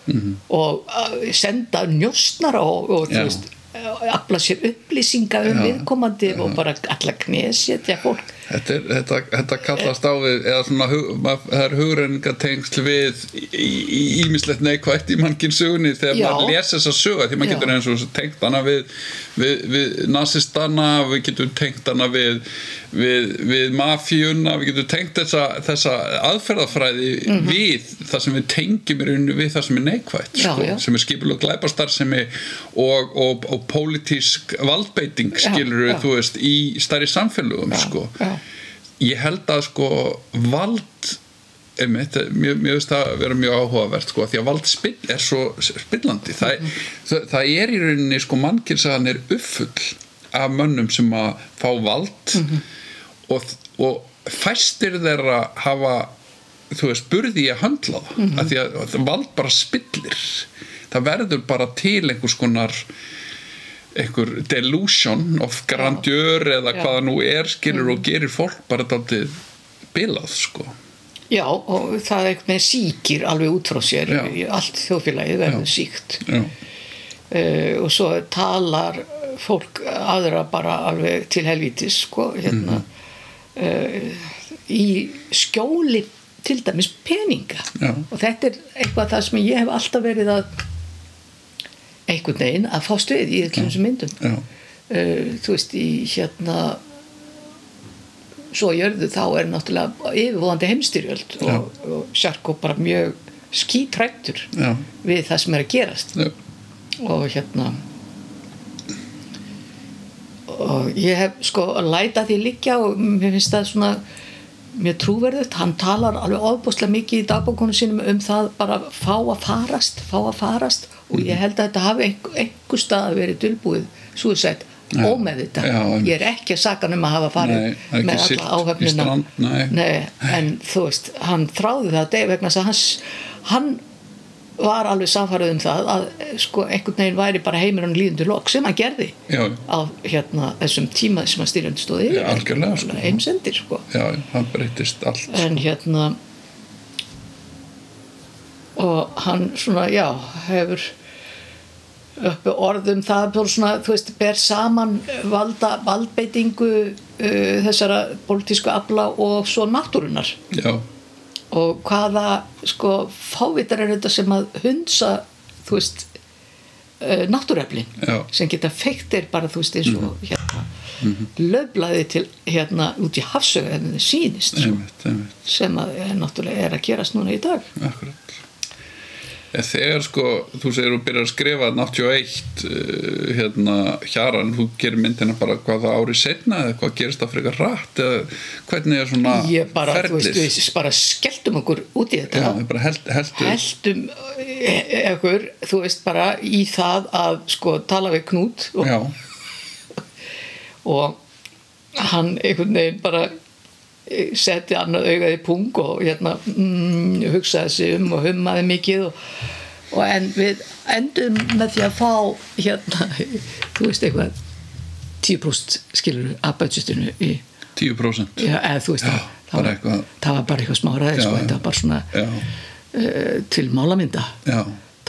og uh, senda njósnara og, og þú Já. veist eh, afla sér upplýsinga um Já, viðkomandi og bara alla knesetja fólk Þetta, er, þetta, þetta kallast á við eða svona, mað, það er hugrenningatengsl við ímislegt neikvægt í mannkinn sögunni þegar Já. maður les þessa sögu því maður Já. getur eins og tengt hana við, við, við nazistana við getum tengt hana við, við, við mafíuna við getum tengt þessa, þessa aðferðafræði við það sem við tengjum í rauninni við það sem er neikvægt. Já, sko, já. sem er skipulega glæpastarsemi og, og, og pólitísk valdbeiting skilur já. þú veist í stærri samfélögum sko ég held að sko vald einmitt, mér, finnst það að vera mjög áhugavert sko, því að vald spill er svo spillandi það, það, það er í rauninni sko mannkynsaðan er uppfull af mönnum sem að fá vald og, og fæstir þeirra hafa þú veist, burði í að höndla það. Af því að, að vald bara spillir. Það verður bara til einhvers konar einhver delusion of grandeur eða Já. Mm. hvaða nú er skilur og gerir fólk bara daldið bilað sko. Já, og það er eitthvað með síkir alveg út frá sér. Já. allt þjóðfélagið verður síkt já, uh, og svo talar fólk aðra bara alveg til helvítis sko, hérna. Uh, í skjóli til dæmis peninga. Já. og þetta er eitthvað það sem ég hef alltaf verið að einhvern veginn að fást við í þessum myndum. Já, uh, þú veist í hérna svo jörðu þá er náttúrulega yfirvóðandi heimstyrjöld og, og Sjarko bara mjög skítrættur við það sem er að gerast. Já, og hérna og ég hef sko læta því liggja og mér finnst það svona mjög trúverðut, hann talar alveg ofbúslega mikið í dagbókunum sínum um það bara fá að farast, fá að farast og ég held að þetta hafi einhver, einhver stað verið dulbúið suicide Já. ómeðvita, Já, einmitt. ég er ekki að saka um að hafa farið Nei, er með alla nei. en þú veist, hann þráði það vegna þess að hans, hann var alveg samfarið um það að sko einhvern veginn væri bara heimir hann líðundur lok sem hann gerði já, á hérna þessum tíma sem að styrjandi stóði sko. heimsendir sko. Já, það breytist allt en hérna og hann svona já hefur uppi orðum það svona, þú veist, ber saman valda, valdbeitingu uh, þessara pólitísku afla og svo náttúrunar já, og hvaða sko fávitar er þetta sem að hundsa þú veist uh, náttúreflin sem geta feiktir bara þú veist eins og hérna löflaði til hérna út í það sýnist sko, einmitt, einmitt. Sem að náttúrulega er að gerast núna í dag. Akkurat En þegar sko, þú segir þú byrjar að skrifa 81 uh, hérna hjaran, þú gerir myndina bara hvað það árið setna eða hvað gerist það frekar rætt eða hvernig er svona ég bara, þú ferlis? veist, við bara skelltum okkur út í Já, þetta bara held, heldur heldum okkur, þú veist bara í það að sko tala við Knút og, Já, og hann einhvern veginn bara eh, setti annað augað í pung og hérna mm, hugsaði sig um og hummaði mikið og og en við endum með því að fá hérna, þú veist eitthvað 10% skilur af budgetinu í, 10% já, eða þú veist Já, það, það, var, eitthvað- það var bara eitthvað smáraði sko, þetta var bara svona uh, til málamynda. Já,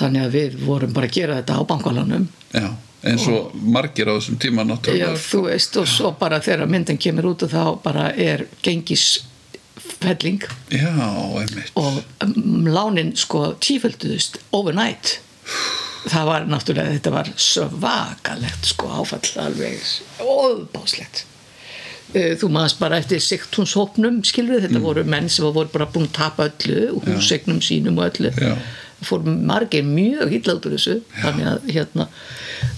þannig að við vorum bara að gera þetta á bankalanum já eins og margir á þessum tíma Já, náttúrulega þú veist, og svo bara þegar myndin kemur út og þá bara er gengisfelling. Já, einmitt. Og um, lánin sko tífölduðust overnight. Það var náttúrulega, þetta var svakalegt sko áfall alveg óbáslegt Eh, þú maður bara eftir siktunshópnum skilur Mm. þetta voru menn sem voru bara búin að tapa öllu og húsegnum sínum og öllu. Já. Fór margir mjög illa út úr þessu þannig að hérna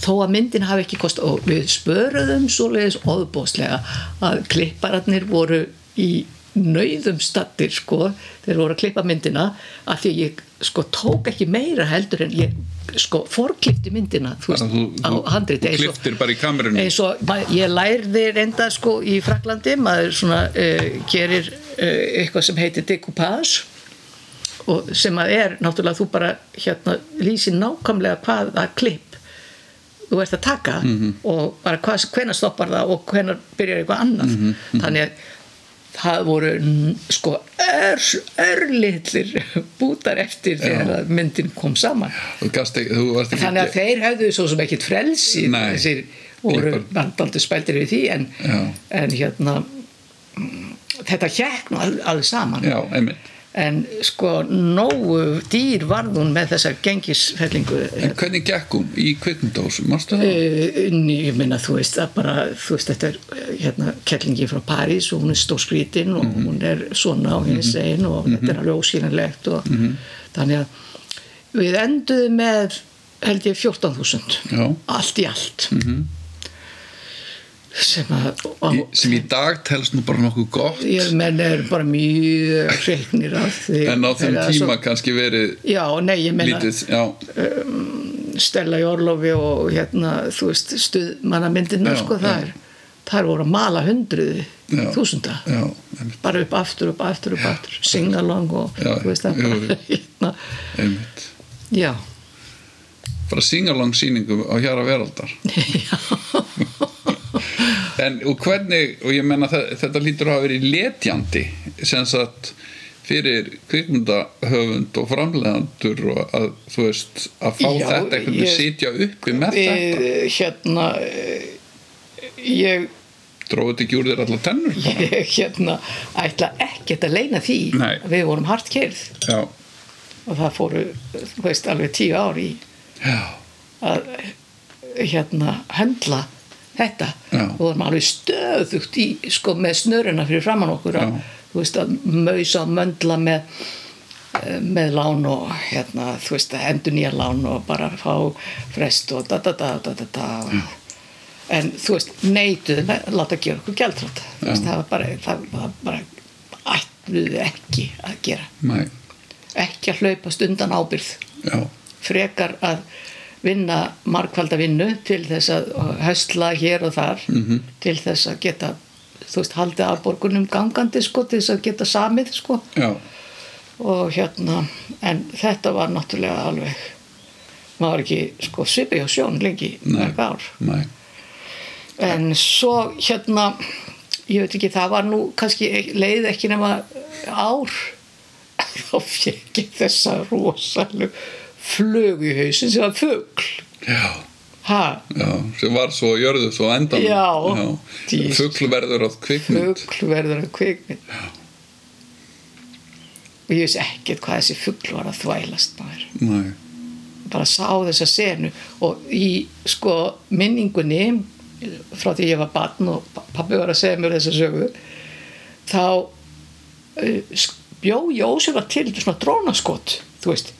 þó að myndin hafi ekki kost og við spöruðum svoleiðis óðbóðslega að klippararnir voru í nauðum stattir sko þeir voru að klippa myndina af því að ég sko tók ekki meira heldur en ég sko forklipti myndina þú veist þú, á þú, handriti þú kliftir bara í kamerunni. eins og ég lærði reynda sko í Fraklandi maður svona uh, gerir uh, eitthvað sem heitir decoupage og sem að er náttúrulega þú bara hérna lýsir nákvæmlega hvaða klipp þú ert að taka -hmm. og bara hvað, hvenær stoppar það og hvenær byrjar eitthvað annað þannig að það voru sko ör, örlitlir bútar eftir þegar að myndin kom saman Þú, gast ekki, þannig að þeir hefðu svo sem ekkit frelsi Nei. þessir voru Klippar. vandaldi spældir við því en, Já. en hérna mm, þetta all, alveg saman Já, einmitt en sko nógu dýr varð hún með þessa gengisfellingu En hvernig gekk hún í kvikmyndahúsum, mástu það? Uh, ég minna þú veist að bara þú veist þetta er eh, hérna kellingi frá París og hún er stór skrítin og Mhm. hún er svona og hins einn og þetta er alveg óskiljanlegt og Mhm. þannig að við enduðum með held ég 14.000 Já. allt í allt Mhm. Sem að og, Í- Sem í dag telst nú bara nokkuð gott. Ég menn er bara mjög hreiknir af því. En á þeim tíma svo, kannski verið já, nei, ég menna Já, Stella í Orlofi og hérna, þú veist, stuðmannamyndirna Já, sko, það já. er það er voru að mala hundruði Já. þúsunda. já, bara upp aftur, upp aftur, upp aftur. Singalong og Já, þú veist það hérna, já. Bara singalong sýningu á hjara veraldar En og hvernig, og ég menna þetta lítur að hafa verið letjandi sem sagt fyrir kvikmyndahöfund og framlegandur og að þú veist að fá Já, þetta veginn ég- sitja uppi með þetta? við, hérna ég, dróðu þetta ekki úr þér allar tennur bara? ég hérna ætla ekkert að leina því. Nei. að við vorum hart kerð Já, og það fóru, þú veist, alveg tíu ár í já, að hérna höndla þetta. Já. og vorum alveg stöðugt í, sko, með snöruna fyrir framann okkur að, veist, að mausa og möndla með eh, með lán og hérna, þú veist, að endur nýja lán og bara fá frest og da da da da da da. En þú veist, neituðu með- láta gera okkur gjaldrátt þú veist, það var bara, það var bara ætluðu ekki að gera. Mæ, ekki að hlaupast undan ábyrð já, frekar að vinna markvalda vinnu til þess að höstla hér og þar -hmm. til þess að geta þú veist, haldið afborgunum gangandi sko, til þess að geta samið sko. Já, og hérna, en þetta var náttúrulega alveg maður var ekki sko svipið hjá sjón lengi Nei. mörg ár. Mæ en svo hérna ég veit ekki, það var nú kannski leið ekki nema ár. Þá fekk ég þessa rosalega flög í hausin sem var fugl. Já, ha, já, sem var svo jörðu svo á endan Já. Dís. Fugl verður að kvikmynd. Fugl verður að kvikmynd. Og ég veist ekkert hvað þessi fugl var að þvælast bara sá þessa senu og í sko minningunni frá því ég var barn og pappi var að segja mér þessa sögu þá uh, bjó Jósef til svona drónaskot þú veist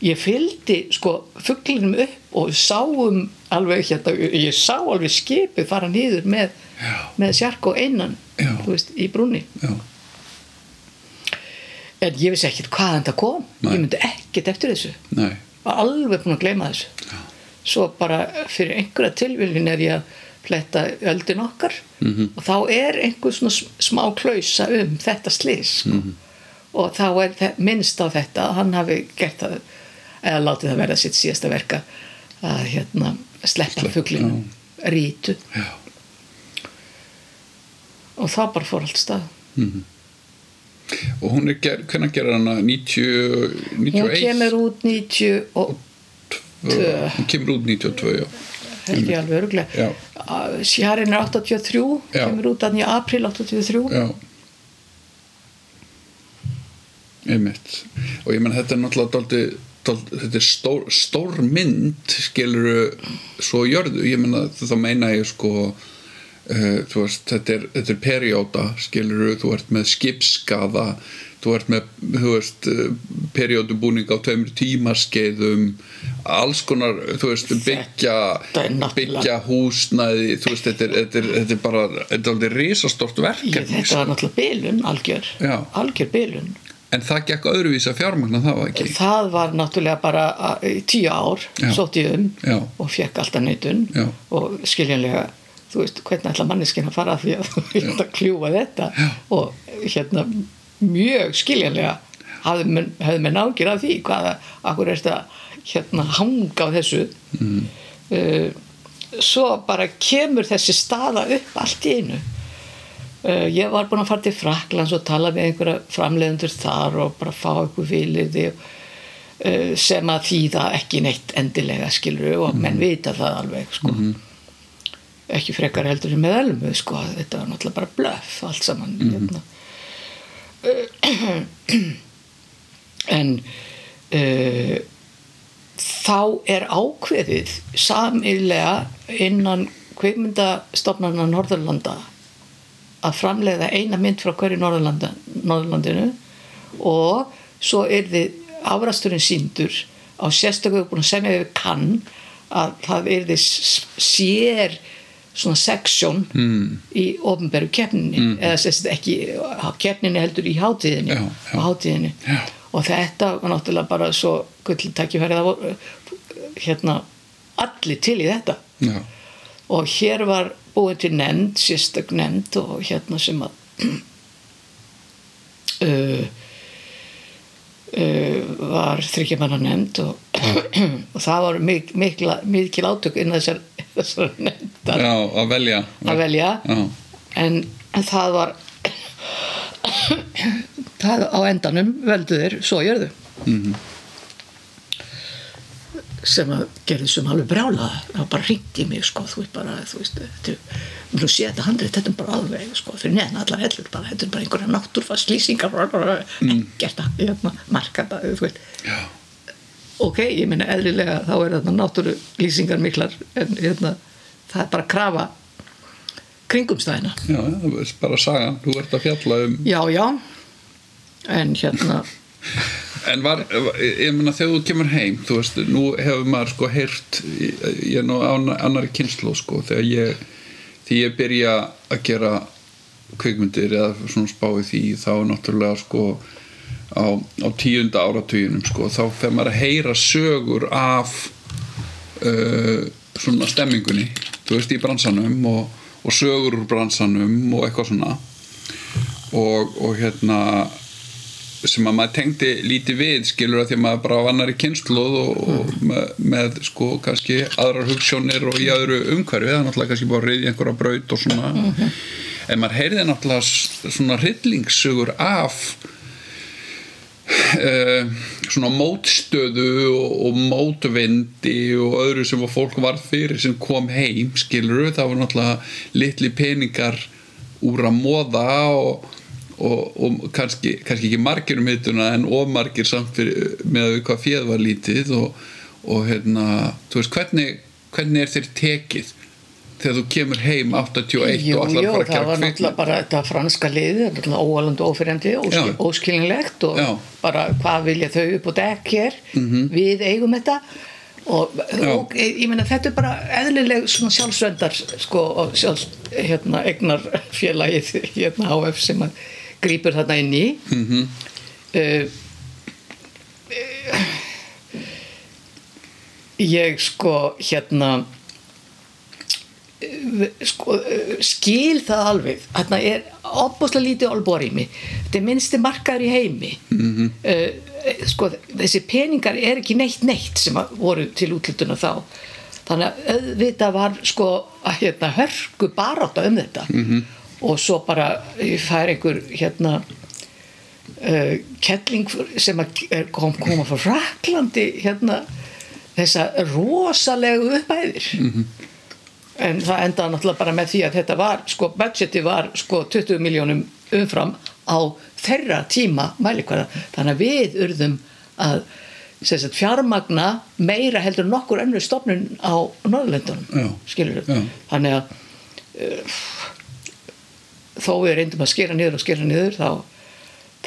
ég fylgdi sko fugglinum upp og sáum alveg hérna, ég sá alveg skipið fara niður með, Já. með sjark og einan Já. veist, í brúnni já, en ég vissi ekkert hvaðan það kom Nei. ég myndi ekkert eftir þessu nei, var alveg búin að gleyma þessu svo bara fyrir einhverja tilvílin er ég að fletta öldin okkar -hmm. og þá er einhver svona sm- smá klausa um þetta slís sko. og þá er minnst á þetta að hann hafi gert það eða látið það verða sitt síðasta verka að hérna sleppa fuglinu rítu. Já, og þá bara fór allt stað. Og hún er ger, hvernig gerir hana? 90, 91 hún kemur út 90 og hún kemur út 92 já, held ég alveg öruglega Já. Sjarinn er 83 Já. kemur út í april 83 já. Einmitt. Og ég menn þetta er náttúrulega dálti, þetta er stór, stór mynd skilur svo jörðu. Ég menna þá meina ég sko uh, veist, þetta er, þetta er perióda skilur þú ert með skipskaða þú ert með, þú veist periódubúning á tveimur tímaskeiðum alls konar, veist byggja, byggja húsnæði, veist, þetta er, þetta er, þetta er bara, þetta er aldrei risastort verkefni þetta var náttúrulega bilun, algjör. Algjör bilun En það gekk öðruvísi að fjármagna það var ekki. það var náttúrulega bara að- tíu ár sótt ég um Já. og fekk alltaf neytun Já. og skiljanlega þú veist, hvernig ætla manneskinn að fara að því að þú vilt að kljúfa þetta Já. og hérna mjög skiljanlega hafði menn ágjur af því hvaða, akkur er þetta hérna hanga á þessu Mm. uh, svo bara kemur þessi staða upp allt í einu ég var búin að fara til Fraklands og tala við einhverja framleiðendur þar og bara fá einhver vilirði uh, sem að þýða ekki neitt endilega skilur og menn vita það alveg sko. Ekki frekar heldur með elmu sko, þetta var náttúrulega bara blöff allt saman hérna. en uh, þá er ákveðið sameilega innan kveikmyndastofnarna Norðurlanda að framleiða eina mynd frá hverju Norðurlandinu og svo er þið afrasturinn síndur á að semja við kann að það er þið sér svona seksjón mm. í ofnberu keppninni mm. eða sérst ekki keppninni heldur í hátíðinni Já, já. hátíðinni Já. og þetta var náttúrulega bara svo gulltækifæri það voru hérna allir til í þetta og hér var búin til nefnd, sérstök nefnd og hérna sem að uh, uh, var þryggjamanna nefnd og, og það var mik mikla, mikil átök inn þessar, þessar nefndar já, að velja. að velja en, en það var það á endanum völdu þeir svo jörðu Mhm. Sem að gerði sem alveg brjála það bara hringt í mig sko þú veist bara þú veist þetta, handrið þetta er bara alveg sko fyrir neðan allar hellur bara þetta er bara einhverja náttúrfast lýsingar bara ekkert að hérna, marka það þú veist. Já, ok, ég meina eðlilega þá er þetta náttúru lýsingar miklar en hérna, það er bara að krafa kringumstæðina já, það er bara sagan. Þú ert að fjalla um... já, já. En hérna En var, ég meina þegar þú kemur heim, þú veist, nú hefur maður sko heyrt, ég er nú annari kynslu sko, þegar ég, því ég byrja að gera kvikmyndir eða svona spáði því, þá náttúrulega sko á, á tíunda áratuginum sko, þá fer maður að heyra sögur af uh, svona stemmingunni, þú veist, í bransanum og, og sögur úr bransanum og eitthvað svona. Og, og hérna sem að maður tengdi lítið við skilur að því að maður bara var annari kynsluð og, og með, með sko kannski aðrar hugssjónir og í öðru umhverfi. Er náttúrulega kannski bara reyði einhverja braut og svona. En maður heyrði náttúrulega svona hryllingssugur af uh, svona mótstöðu og, og mótvindi og öðru sem fólk varð fyrir sem kom heim skilur. Það var náttúrulega litli peningar úr að móða og, og, og kannski, kannski ekki margir um hittuna en ofmargir samt fyrir, með að hvað fjöð var lítið og, og hérna, þú veist, hvernig, hvernig er þér tekið þegar þú kemur heim 81 jú, og ætlar jú, að fara að það gera var náttúrulega bara þetta franska liði, náttúrulega óalandi ófyrjandi, óskil, óskilinlegt og Já. bara hvað vilja þau upp á dekk hér, við eigum þetta og, og ég meina þetta er bara eðlileg svona sjálfsvendar sko og sjálfs hérna egnar félagið hérna HF sem að grípur þarna inn í. Mhm. uh, ég sko hérna eh, sko, eh, skil það alveg. Þarna er opbúslega lítið olbúrými þetta er minnsti markaður í heimi. Uh, eh, sko, þessi peningar er ekki neitt neitt sem voru til útlutuna þá. Þannig að auðvitað var sko að hérna hörku barátta um þetta. -hmm. Og svo bara fær einhver hérna uh, kettling sem kom, koma frá Fraklandi hérna þessa rosalegu uppæðir en það endaði náttúrulega bara með því að þetta var sko, budgeti var sko 20 miljónum umfram á þeirra tíma mælikvæða, þannig að við urðum að sagt, fjármagna meira heldur nokkur önnur stofnun á Norðurlöndunum Já. skilur Já. þannig að uh, þó við reyndum að skera niður og skera niður þá,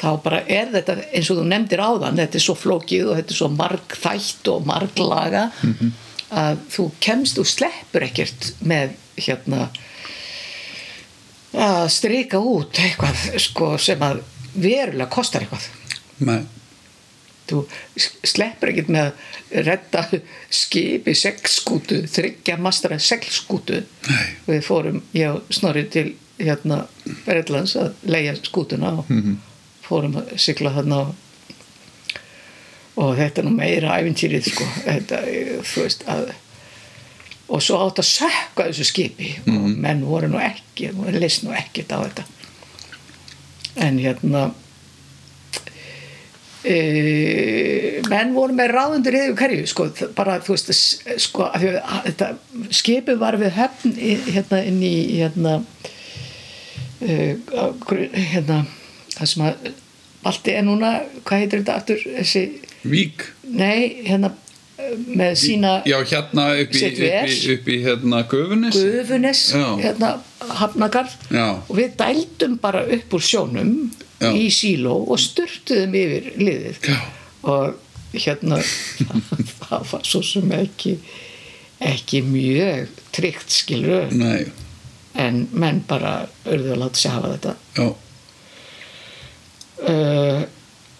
þá bara er þetta eins og þú nefndir áðan þetta er svo flókið og þetta er svo margþætt og marglaga að þú kemst og sleppur ekkert með hérna að strika út eitthvað sko, sem að verulega kostar eitthvað. Nei, þú sleppur ekkert með að redda skipi seglskútu, þryggja mastara seglskútu. Nei. við fórum, ég og Snorri til hérna Berðlands að leia skútuna og fórum að sigla þarna og, og þetta er nú meira æfintýrið sko. Þetta, veist að og svo átt að sökka þessu skipi og menn voru nú ekki voru list nú ekkert á þetta. En hérna e, menn voru með ráðundur yfir hverju sko, bara þú veist sko, að þetta skipið var við höfn hérna inn í hérna hérna það sem að Balti er núna, hvað heitir þetta aftur þessi, Vík. Nei, hérna eh, með sína Já, hérna upp í, upp í, upp í hérna Gufunis Gufunes Já. hérna Hafnagarð og við dældum bara upp úr sjónum Já. í síló og styrtuðum yfir liðið. Já. og hérna það var svo sem ekki ekki mjög tryggt skilur Nei, en menn bara urðu að láta sig hafa þetta. Já, uh,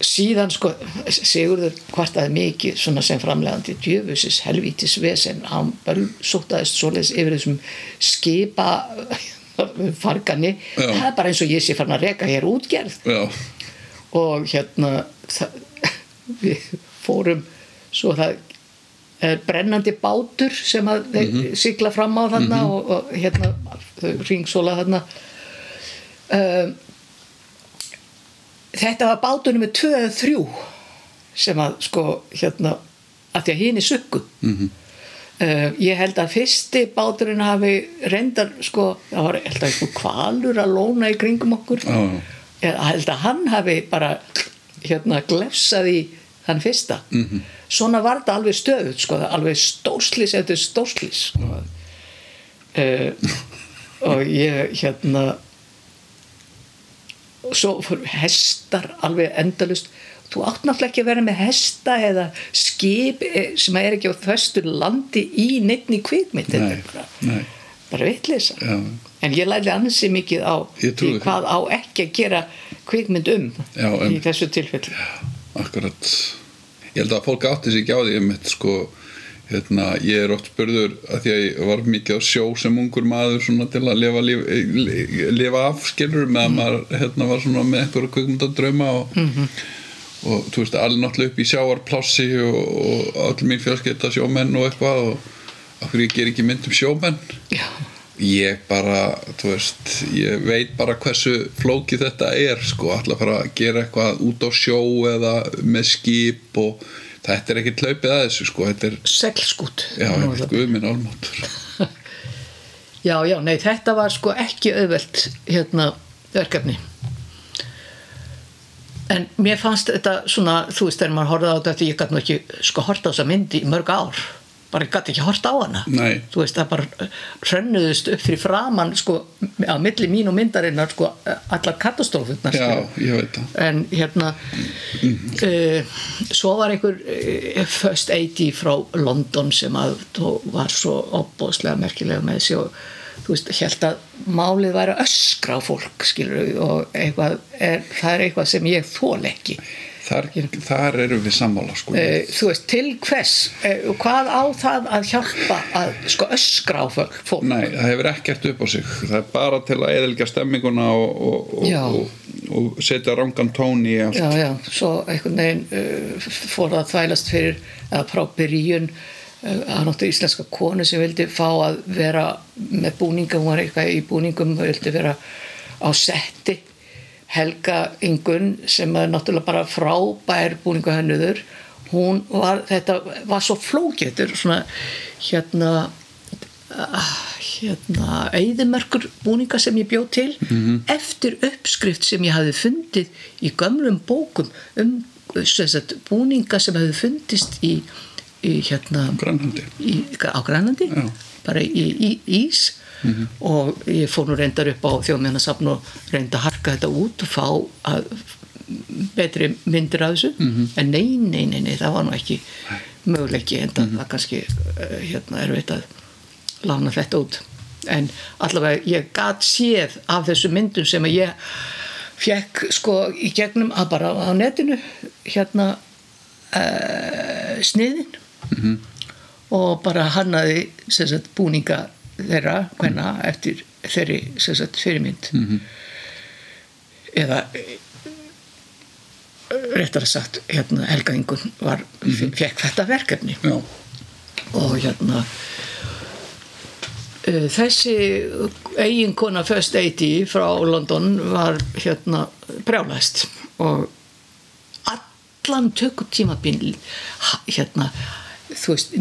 síðan sko Sigurður kvartaði mikið svona sem framlegandi djöfusis helvítis vesen. Hann bara sóttaðist svoleiðis yfir þessum skipa fargani. Já. það er bara eins og ég sé farin að reka hér útgerð. Já. Og hérna það, við fórum svo það brennandi bátur sem að þeir sigla fram á þarna og, og hérna ringsóla þarna. Um, þetta var bátur nummer 2 eða 3 sem að sko hérna að því að hinn er sukku -hmm. ég held að fyrsti báturinn hafi reyndar sko það var held að eitthvað kvalur að lóna í kringum okkur. Já. ég held að hann hafi bara hérna glefsað í þann fyrsta -hmm. svona var þetta alveg stöðut sko, alveg stórslis eftir stórslis sko. uh, og ég hérna og svo fór hestar alveg endalust þú átt náttúrulega ekki að vera með hesta eða skip eh, sem er ekki á föstu landi í neittni kvikmynd Nei, bara, nei bara vitleysa Já. en ég læri ansi mikið á hvað á ekki að gera kvikmynd um Já, í einmitt. þessu tilfelli Akkurat. Ég held að fólk átti sig ekki á því einmitt, sko, hérna, ég er oft spurður að því að ég var mikið á sjó sem ungur maður til að lifa, lifa, lifa af skilur með að maður hérna, var með einhverja kvikmyndadrauma og, og þú veist, allir náttúrulega upp í sjáarplássi og, og allir mín fjölskeita sjómenn og eitthvað og af hverju ég ger ekki mynd um sjómenn? Já, ég bara, þú veist ég veit bara hversu flóki þetta er sko, alltaf fara að gera eitthvað út á sjó eða með skip og þetta er ekki hlaupið að þessu sko, þetta er, seglskút. Já, guðminn álmátur já, já, nei, þetta var sko ekki auðvelt hérna verkefni. En mér fannst þetta svona, þú veist, þegar maður horfði á þetta ég gæti nú ekki sko horta á þessa myndi í mörg ár bara gæti ekki horta á hana. Nei. þú veist, það bara hrönnuðust upp fyrir framann sko, á milli mín og myndarinnar sko, allar veit það. En hérna uh, svo var einhver uh, First 80 frá London sem að þó var svo opbóðslega merkilega með þessi og þú veist, held að málið væri að öskra á fólk skilur og eitthvað er, það er eitthvað sem ég þól ekki þar, þar erum við sammála sko. Eh, þú veist, til hvers? Eh, hvað á það að hjálpa að sko öskra á fólk? Nei, það hefur ekkert upp á sig. Það er bara til að eðilga stemminguna og, og, og, og setja rangan tón í allt. Já, já, svo einhvern veginn uh, fór það að þvælast fyrir eða frá byrjun að náttu íslenska konu sem vildi fá að vera með búninga, hún var eitthvað í búningum og vildi vera á setti Helga Ingun sem er náttúrulega bara frábær búningahönnuður hún var, þetta var svo flókið þetta er svona hérna ah, hérna eigðimörkur búninga sem ég bjóð til eftir uppskrift sem ég hafði fundið í gömlum bókum um sem sagt, búninga sem hafði fundist í, í hérna grannandi í, á Grænlandi Já. bara í, í ís og ég fór nú reyndar upp á þjóðmennasafn og reynda að harka þetta út og fá að, betri myndir af þessu. En nei, nei, nei, nei, það var nú ekki möguleiki en það var kannski uh, hérna erfitt að lána þetta út. En allavega ég gat séð af þessu myndum sem að ég fekk sko í gegnum að bara á netinu hérna uh, sniðin og bara hannaði sagt, búninga þeirra hvenna eftir þeirri sagt, fyrirmynd. Eða eh, réttar að sagt hérna, Helga Ingun var, fekk þetta verkefni. Já, og hérna uh, þessi eiginkona First 80 frá London var hérna brjálæst. Og allan tökutímabil hérna þú veist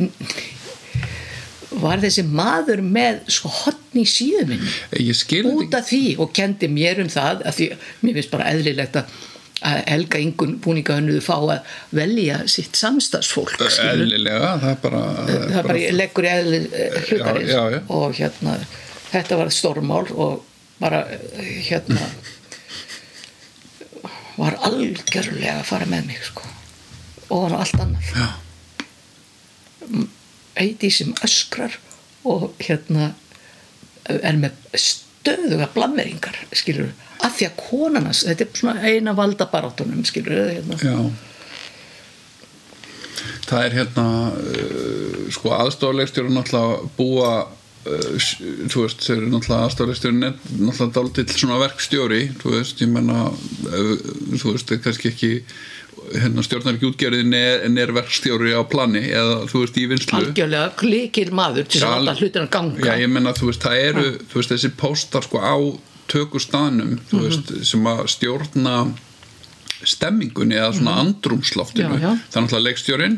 var þessi maður með sko hotn í síðuminni ég skil út af því og kendi mér um það að því mér finnst bara eðlilegt að Helga Ingun búningahönnuðu fá að velja sitt samstagsfólk eðlilega, það er bara það er bara leggur í eðli hlutarins Já, já, já. og hérna þetta var stórmál og bara eh, hérna var algjörlega að fara með mig sko. Og hann allt annað. Já. Eiti sem öskrar og hérna er með stöðuga blammeringar skilur af því að konanas, þetta er svona eina valdabarátunum skilur hérna. Já Það er hérna uh, sko aðstofleikstjóru náttúrulega búa uh, þú veist, þeir eru náttúrulega aðstofleikstjóru náttúrulega dálítill svona verkstjóri þú veist, ég menna uh, þú veist, það er kannski ekki hérna stjórnar ekki útgerðin en er verkstjóri á plani eða þú veist í vinslu algjörlega klikir maður til að al- láta hlutina ganga Já, ég menna, þú veist, það eru þú veist, þessi póstar sko á tökustanum, þú Mhm. veist, sem að stjórna stemmingunni eða svona andrumsloftinu Mhm. Já, já. það er náttúrulega leikstjórin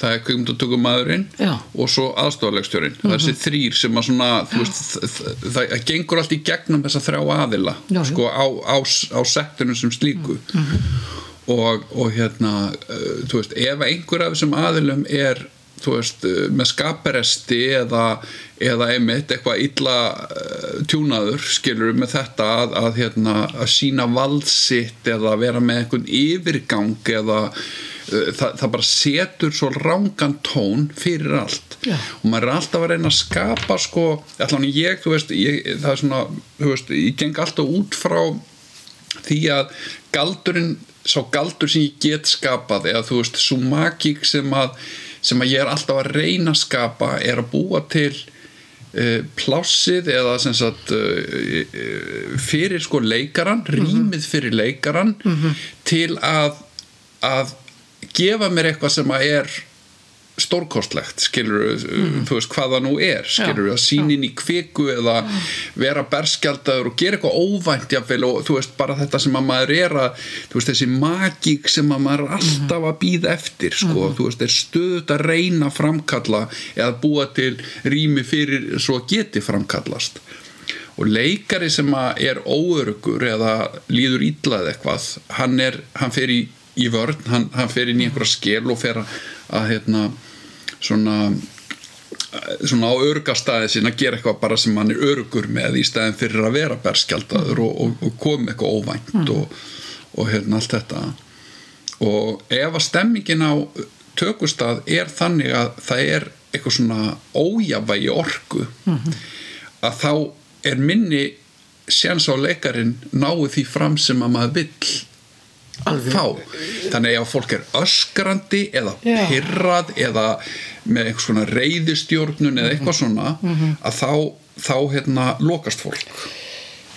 það er kveikmyndatökumæðurinn Já. Mhm. og svo aðstofaleikstjórin það er þessi þrýr sem að svona þú veist, það, það, það gengur allt í gegnum þessa þrjá aðila Já, já. sko á, á, á settinu sem slíku og, og hérna uh, þú veist, ef einhver af þessum aðilum er þú veist, uh, með skaparesti eða, eða einmitt eitthvað illa uh, tjúnaður skilur með þetta að, að, hérna, að sína valdsitt eða vera með einhvern yfirgang eða það, það bara setur svo rángan tón fyrir allt Já. og maður er alltaf að reyna að skapa sko, allan ég, þú veist ég, það er svona, þú veist, ég geng alltaf út frá því að galdurinn, sá galdur sem ég get skapað eða þú veist, svo magík sem að, sem að ég er alltaf að reyna að skapa er að búa til uh, plássið eða sem sagt uh, fyrir sko leikaran, rýmið fyrir leikaran til að að gefa mér eitthvað sem að er stórkostlegt skilur þú veist hvað það nú er skilur að sínin í kviku eða vera berskjaldaður og gera eitthvað óvænt jafnvel og þú veist bara þetta sem að maður er að þú veist þessi magík sem að maður er alltaf að býða eftir sko þú veist er stöðut að reyna framkalla eða búa til rými fyrir svo að geti framkallast. Og leikari sem að er óörugur eða líður eða eitthvað hann, er, hann fer í, í vörn hann, hann fer inn í einhverja skil og fer að, hérna svona svona á örgastæði að gera eitthvað bara sem hann er örugur með í stæðin fyrir að vera berskjaldaður og, og, og koma eitthvað óvænt og, og hérna allt þetta. Og ef að stemmingin á tökustað er þannig að það er eitthvað svona ójavægi orku að þá er minni séns á leikarin náu því fram sem að maður vill Alveg. fá þannig ef fólk er öskrandi eða Já. pyrrað eða með einhvers konar reyðistjórnun eða eitthvað svona að þá, þá hérna lokast fólk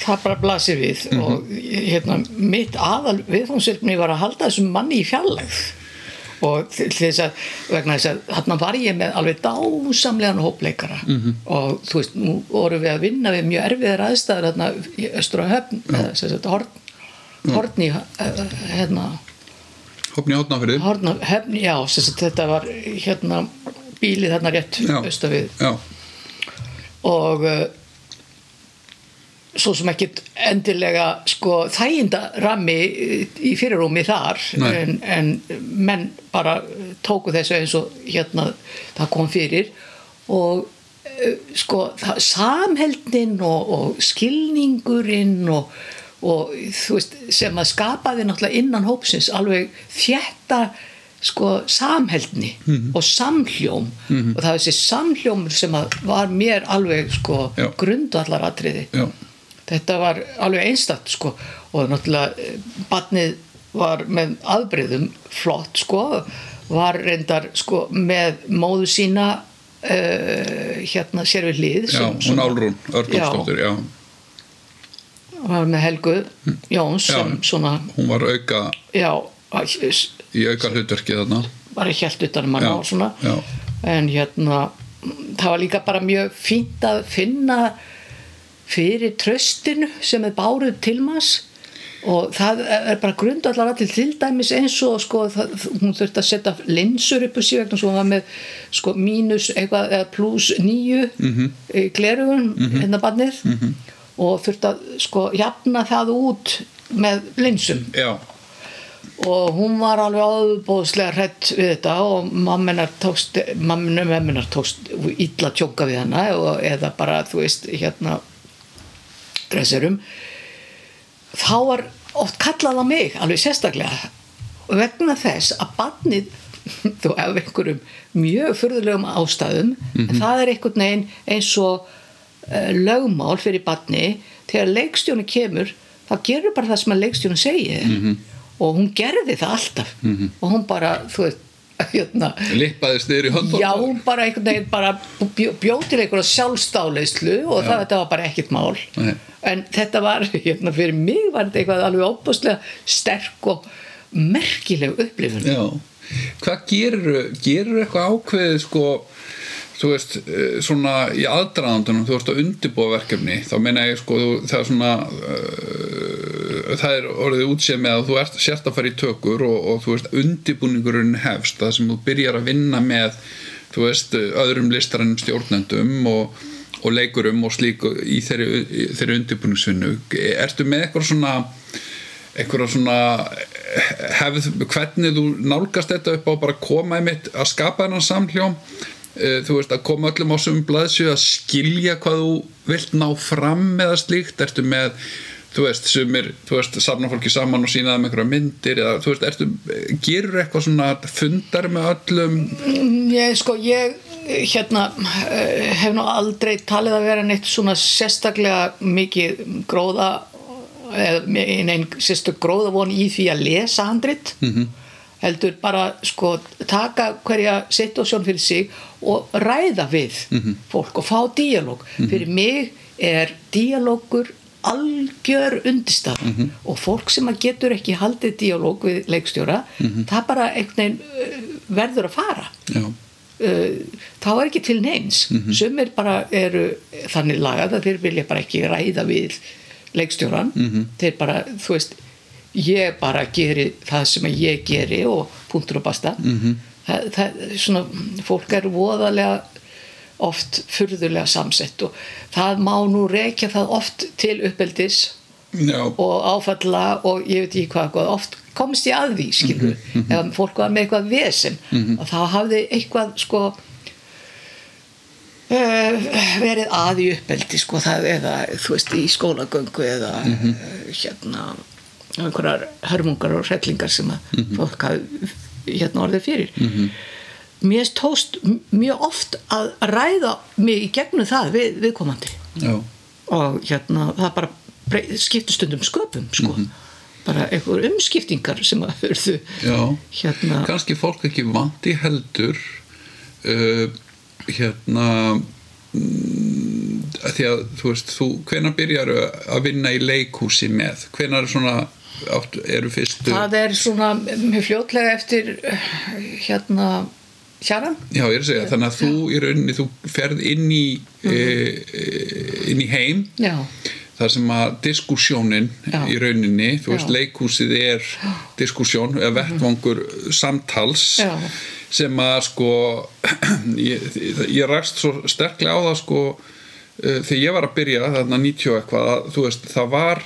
það bara blasir við Mhm. og hérna, mitt aðal viðfómsveilni var að halda þessum manni í fjallegð og þess að vegna þess að þarna var ég með alveg dásamlegan hópleikara Mhm. -hmm. og þú veist, nú vorum við að vinna við mjög erfiðar aðstæður þarna í Östur og Höfn eða sem sagt horn, horni hérna, hopni átnafrið horn og höfn, já þetta var hérna bílið þarna rétt já, og uh, svo sem ekkit endilega sko þæginda rammi í fyrirrúmi þar en, en menn bara tóku þessu eins og hérna það kom fyrir. Og uh, sko það, samheldnin og, og skilningurinn og, og þú veist sem að skapaði náttúrulega innan hópsins alveg þjætta sko samheldni og samhljóm. Og það var þessi samhljómur sem var mér alveg sko Já. grundvallaratriði. Já, þetta var alveg einstakt sko og náttúrulega eh, barnið var með aðbreyðum flott sko var reyndar sko með móðu sína uh, hérna sér við hlið já, hún Álrún Ördónsdóttir, já. Var með Helgu Jóns Já. svona hún var auka já, í auka hlutverki þarna bara helt utan um hann og svona en hérna það var líka bara mjög fínt að finna fyrir tröstinu sem er báruð til manns og það er bara grundallar allir til dæmis eins og sko það, hún þurfti að setja linsur upp úr sig vegna svo var með sko mínus eitthvað eða pluss nýju mm. -hmm. glerugun hérna barnið -hmm. Og þurfti að sko jafna það út með linsum. Já, og hún var alveg áðbóðslega hrætt við þetta og mamminar tókst mamminu memminar tókst illa tjóka við hana og, eða bara þú veist hérna dressurum þá var oft kallað á mig alveg sérstaklega vegna þess að barnið þú af einhverjum mjög furðulegum ástæðum en það er einhvern veginn eins og lögmál fyrir barni þegar leikstjónu kemur þá gerur bara það sem að leikstjónu segir. Og hún gerði það alltaf. Og hún bara, þú veist hérna, lippaðist niður í höndum já, hún bara einhvern veginn bara bjó, bjó til einhverja sjálfstáleyslu og það þetta var bara ekkert mál. Nei. en þetta var, hérna, fyrir mig var þetta eitthvað alveg óbúslega sterk og merkileg upplifun. Já, hvað gerur gerur eitthvað ákveðið sko þú veist, eh, svona í aðdraðandunum, þú ert að undirbúa verkefni þá meina ég sko, þú, það er svona uh, það er orðið útséð með að þú ert sért að fara í tökur og, og þú veist, undirbúningurinn hefst það sem þú byrjar að vinna með þú veist, öðrum listarannum stjórnendum og, og leikurum og slíku í þeirri, í þeirri undirbúningsvinnu. Ertu með eitthvað svona eitthvað svona hefð, hvernig þú nálgast þetta upp á bara koma einmitt að skapa þennan samhljóm þú veist að koma öllum á sem blaðsju að skilja hvað þú vilt ná fram eða slíkt, ertu með þú veist, sumir, þú veist, safna fólki saman og sína þeim einhverja myndir eða þú veist, ertu, gerur eitthvað svona fundar með öllum? Ég, sko, ég hérna eh, hef nú aldrei talið að vera neitt svona sérstaklega mikið gróða eða neinn sérstök gróða von í því að lesa handrit. -hmm. Heldur bara sko taka hverja situasjón fyrir sig og ræða við -hmm. fólk og fá díalóg fyrir mig er díalógur algjör undistaf -hmm. og fólk sem að getur ekki haldið díalóg við leikstjóra það bara einhvern veginn uh, verður að fara já, uh, þá er ekki til neins mm -hmm. sumir bara eru þannig lagað að þeir vilja bara ekki ræða við leikstjóran -hmm. þeir bara, þú veist ég bara geri það sem ég geri og punktur og basta. -hmm. það, það, svona, fólk er voðalega oft furðulega samsett og það má nú rekja það oft til uppeldis já, og áfalla og ég veit ekki hvað, oft komst ég að því skilur Mhm, ef fólk var með eitthvað vesem og þá hafði eitthvað sko uh, verið að í uppeldi sko það eða þú veist í skólagöngu eða Mhm. uh, hérna einhverjar hörmungar og hrellingar sem að Mhm. fólk hafi hérna orðið fyrir. Mér stóst mjög oft að ræða mig í gegnum það við, viðkomandi. Já, og hérna það bara brey- skiptir stundum sköpum sko. bara einhver umskiptingar sem að Já, hérna, kannski fólk ekki vandi heldur uh, hérna mm, því að þú veist, þú, hvenær byrjar að vinna í leikhúsi með? Hvenær er svona átt, eru fyrstu það er svona mjög fljótlega eftir eh, hérna hjaran Já, ég er að segja, þannig að þú í rauninni þú ferð inn í e, inn í heim. Já, þar sem að diskussjónin í rauninni, þú veist, Já. leikhúsið er diskussjón, eða vettvangur samtals Já. sem að sko ég, ég ræst svo sterklega á það sko uh, þegar ég var að byrja þarna 90 og eitthvað, að, þú veist, það var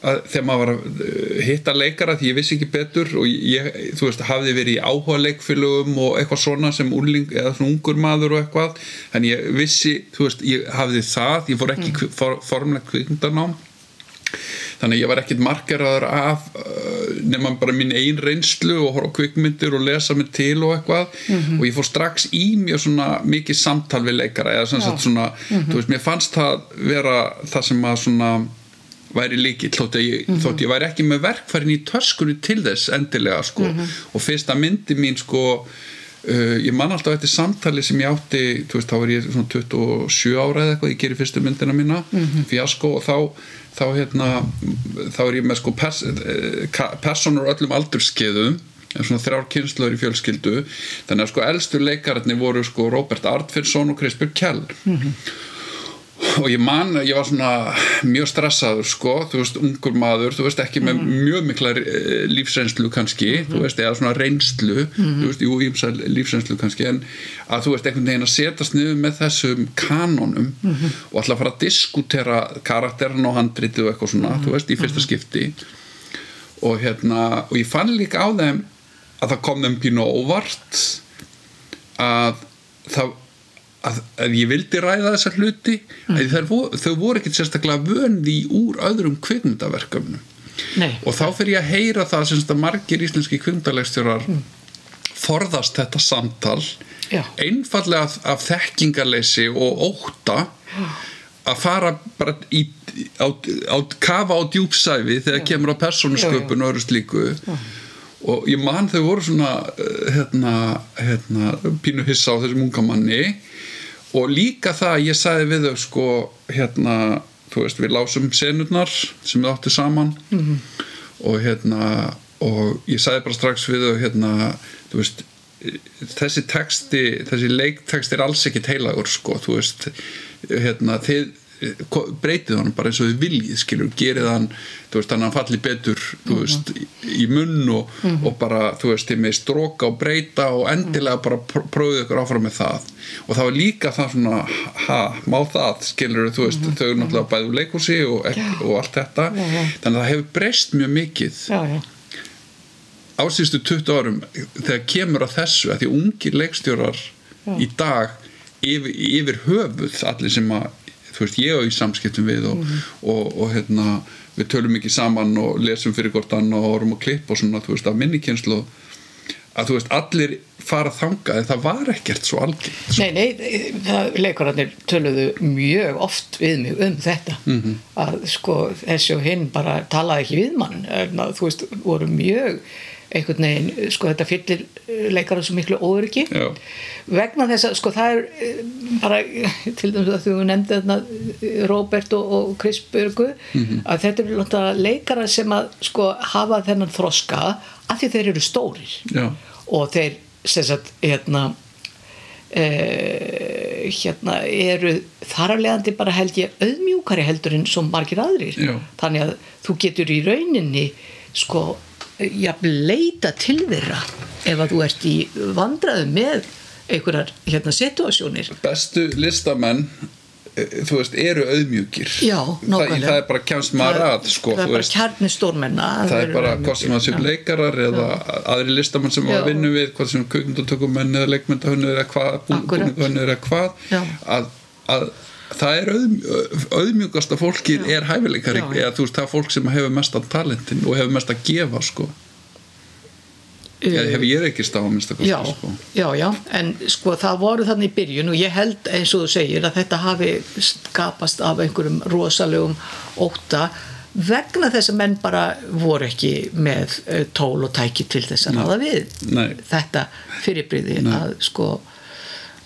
að, þegar maður var að uh, hitta leikara því ég vissi ekki betur og ég, þú veist, hafði verið í áhuga leikfélögum og eitthvað svona sem úrling, eða svona ungur maður og eitthvað, en ég vissi þú veist, ég hafði það, ég fór ekki mm. for, formlega kvikmyndanám þannig ég var ekkit margeraður af uh, nema bara minn ein reynslu og horfa kvikmyndir og lesa mig til og eitthvað. Og ég fór strax í mjög svona mikið samtal við leikara eða sem sagt svona, þú veist, mér fannst það vera það sem að svona væri líkill, þótt, að ég, þótt ég væri ekki með verkfærin í töskunni til þess endilega sko, og fyrsta myndi mín sko Uh, ég man alltaf eftir samtali sem ég átti veist, þá var ég svona 27 ára eða eitthvað, ég gerir fyrstu myndina mína mm fjasko og þá þá, hérna, þá er ég með sko pers eh, personur öllum aldurskeiðum en svona þrjár kynnslöður í fjölskyldu. Þannig að sko elstu leikararnir voru sko Robert Artfinsson og Krispur Kell og ég man, ég var svona mjög stressaður sko, þú veist, ungur maður þú veist, ekki með mjög mikla eh, lífsreynslu kannski, þú veist, eða svona reynslu, þú veist, jú, ímsa lífsreynslu kannski, en að þú veist einhvern veginn að setjast niður með þessum kanonum og ætla að fara að diskutera karakterin og handritið og eitthvað svona, þú veist, í fyrsta skipti. Og hérna, og ég fann líka á þeim að það kom þeim pínu óvart að það að, að ég vildi ræða þessa hluti mm. voru, þau voru ekkert sérstaklega vöndi úr öðrum kvikmyndaverkefnum. Nei, og þá fyrir ég að heyra það sem sagt að margir íslenski kvikmyndalegstjórar forðast þetta samtal Já. einfallega af, af þekkingarleysi og ótta að fara bara í, á, á, kafa á djúpsæfi þegar kemur á persónusköpun og öðru slíku. Og ég man þau voru svona eh, hérna, hérna pínu hissa á þessum unga manni og líka það að ég sagði við þau sko hérna, þú veist, við lásum senurnar sem við áttu saman -hmm. og hérna og ég sagði bara strax við þau hérna, þú veist þessi texti, þessi leikteksti er alls ekkit heilagur sko, þú veist hérna, þið breytið hann bara eins og þið viljið skilur, gerið hann, þú veist, hann falli betur þú veist, í, munn og, og bara, þú veist, þið með stróka og breyta og endilega bara pr- prófið ykkur áfram með það. Og það var líka það svona, ha, má það skilur, þú veist, þau eru náttúrulega bæðu leikhúsi og, og allt þetta. Já, já. þannig að það hefur breyst mjög mikið. Já, já, á síðustu 20 árum þegar kemur að þessu að því ungir leikstjórar í dag yfir, yfir höfuð allir sem að þú veist ég á í samskiptum við og, og, og, hérna við tölum ekki saman og lesum fyrir hvort annan og orðum og klipp og svona þú veist af minni kynslu að þú veist allir fara þangað en það var ekkert svo algengt. Nei, nei, það, leikararnir töluðu mjög oft við mig um þetta. Mhm. að sko þessi og hinn bara talaði ekki við mann. Þú veist, voru mjög einhvern veginn, sko þetta fyllir leikarar svo miklu Já. vegna þess að sko það er eh, bara til dæmis að þú nefndi þarna eh, Robert og, og Chris Börgu Mhm. að þetta eru náttúrulega leikarar sem að sko hafa þennan þroska af því þeir eru stórir Já. og þeir sem sagt hérna e, hérna eru þar af leiðandi bara held ég auðmjúkari heldur en svo margir aðrir Já. þannig að þú getur í rauninni sko jafn leita til þeirra ef að þú ert í vandræðu með einhverjar hérna situasjónir bestu listamenn eh, þú veist, eru auðmjúkir Já, það, nákvæmlega. það er bara kemst maður að sko, það er bara kjarni stórmenna það er bara hvað sem að séu leikarar eða aðri listamann sem Já. að vinna við hvað sem kvikmyndatökumenn eða leikmyndahönnur eða hvað, Akkúrat. búningahönnur eða hvað Já. að, að það er auðm, auðmjúkasta fólkið er já. eða þú veist það er fólk sem hefur mest af talentin og hefur mest að gefa sko. Eða hefur ég ekki stáð að minnsta já, sko. já, já, en sko það voru þannig í byrjun og ég held eins og þú segir að þetta hafi skapast af einhverjum rosalegum óta vegna þess að menn bara voru ekki með eh, tól og tæki til þess að ráða við Nei. þetta fyrirbriði að sko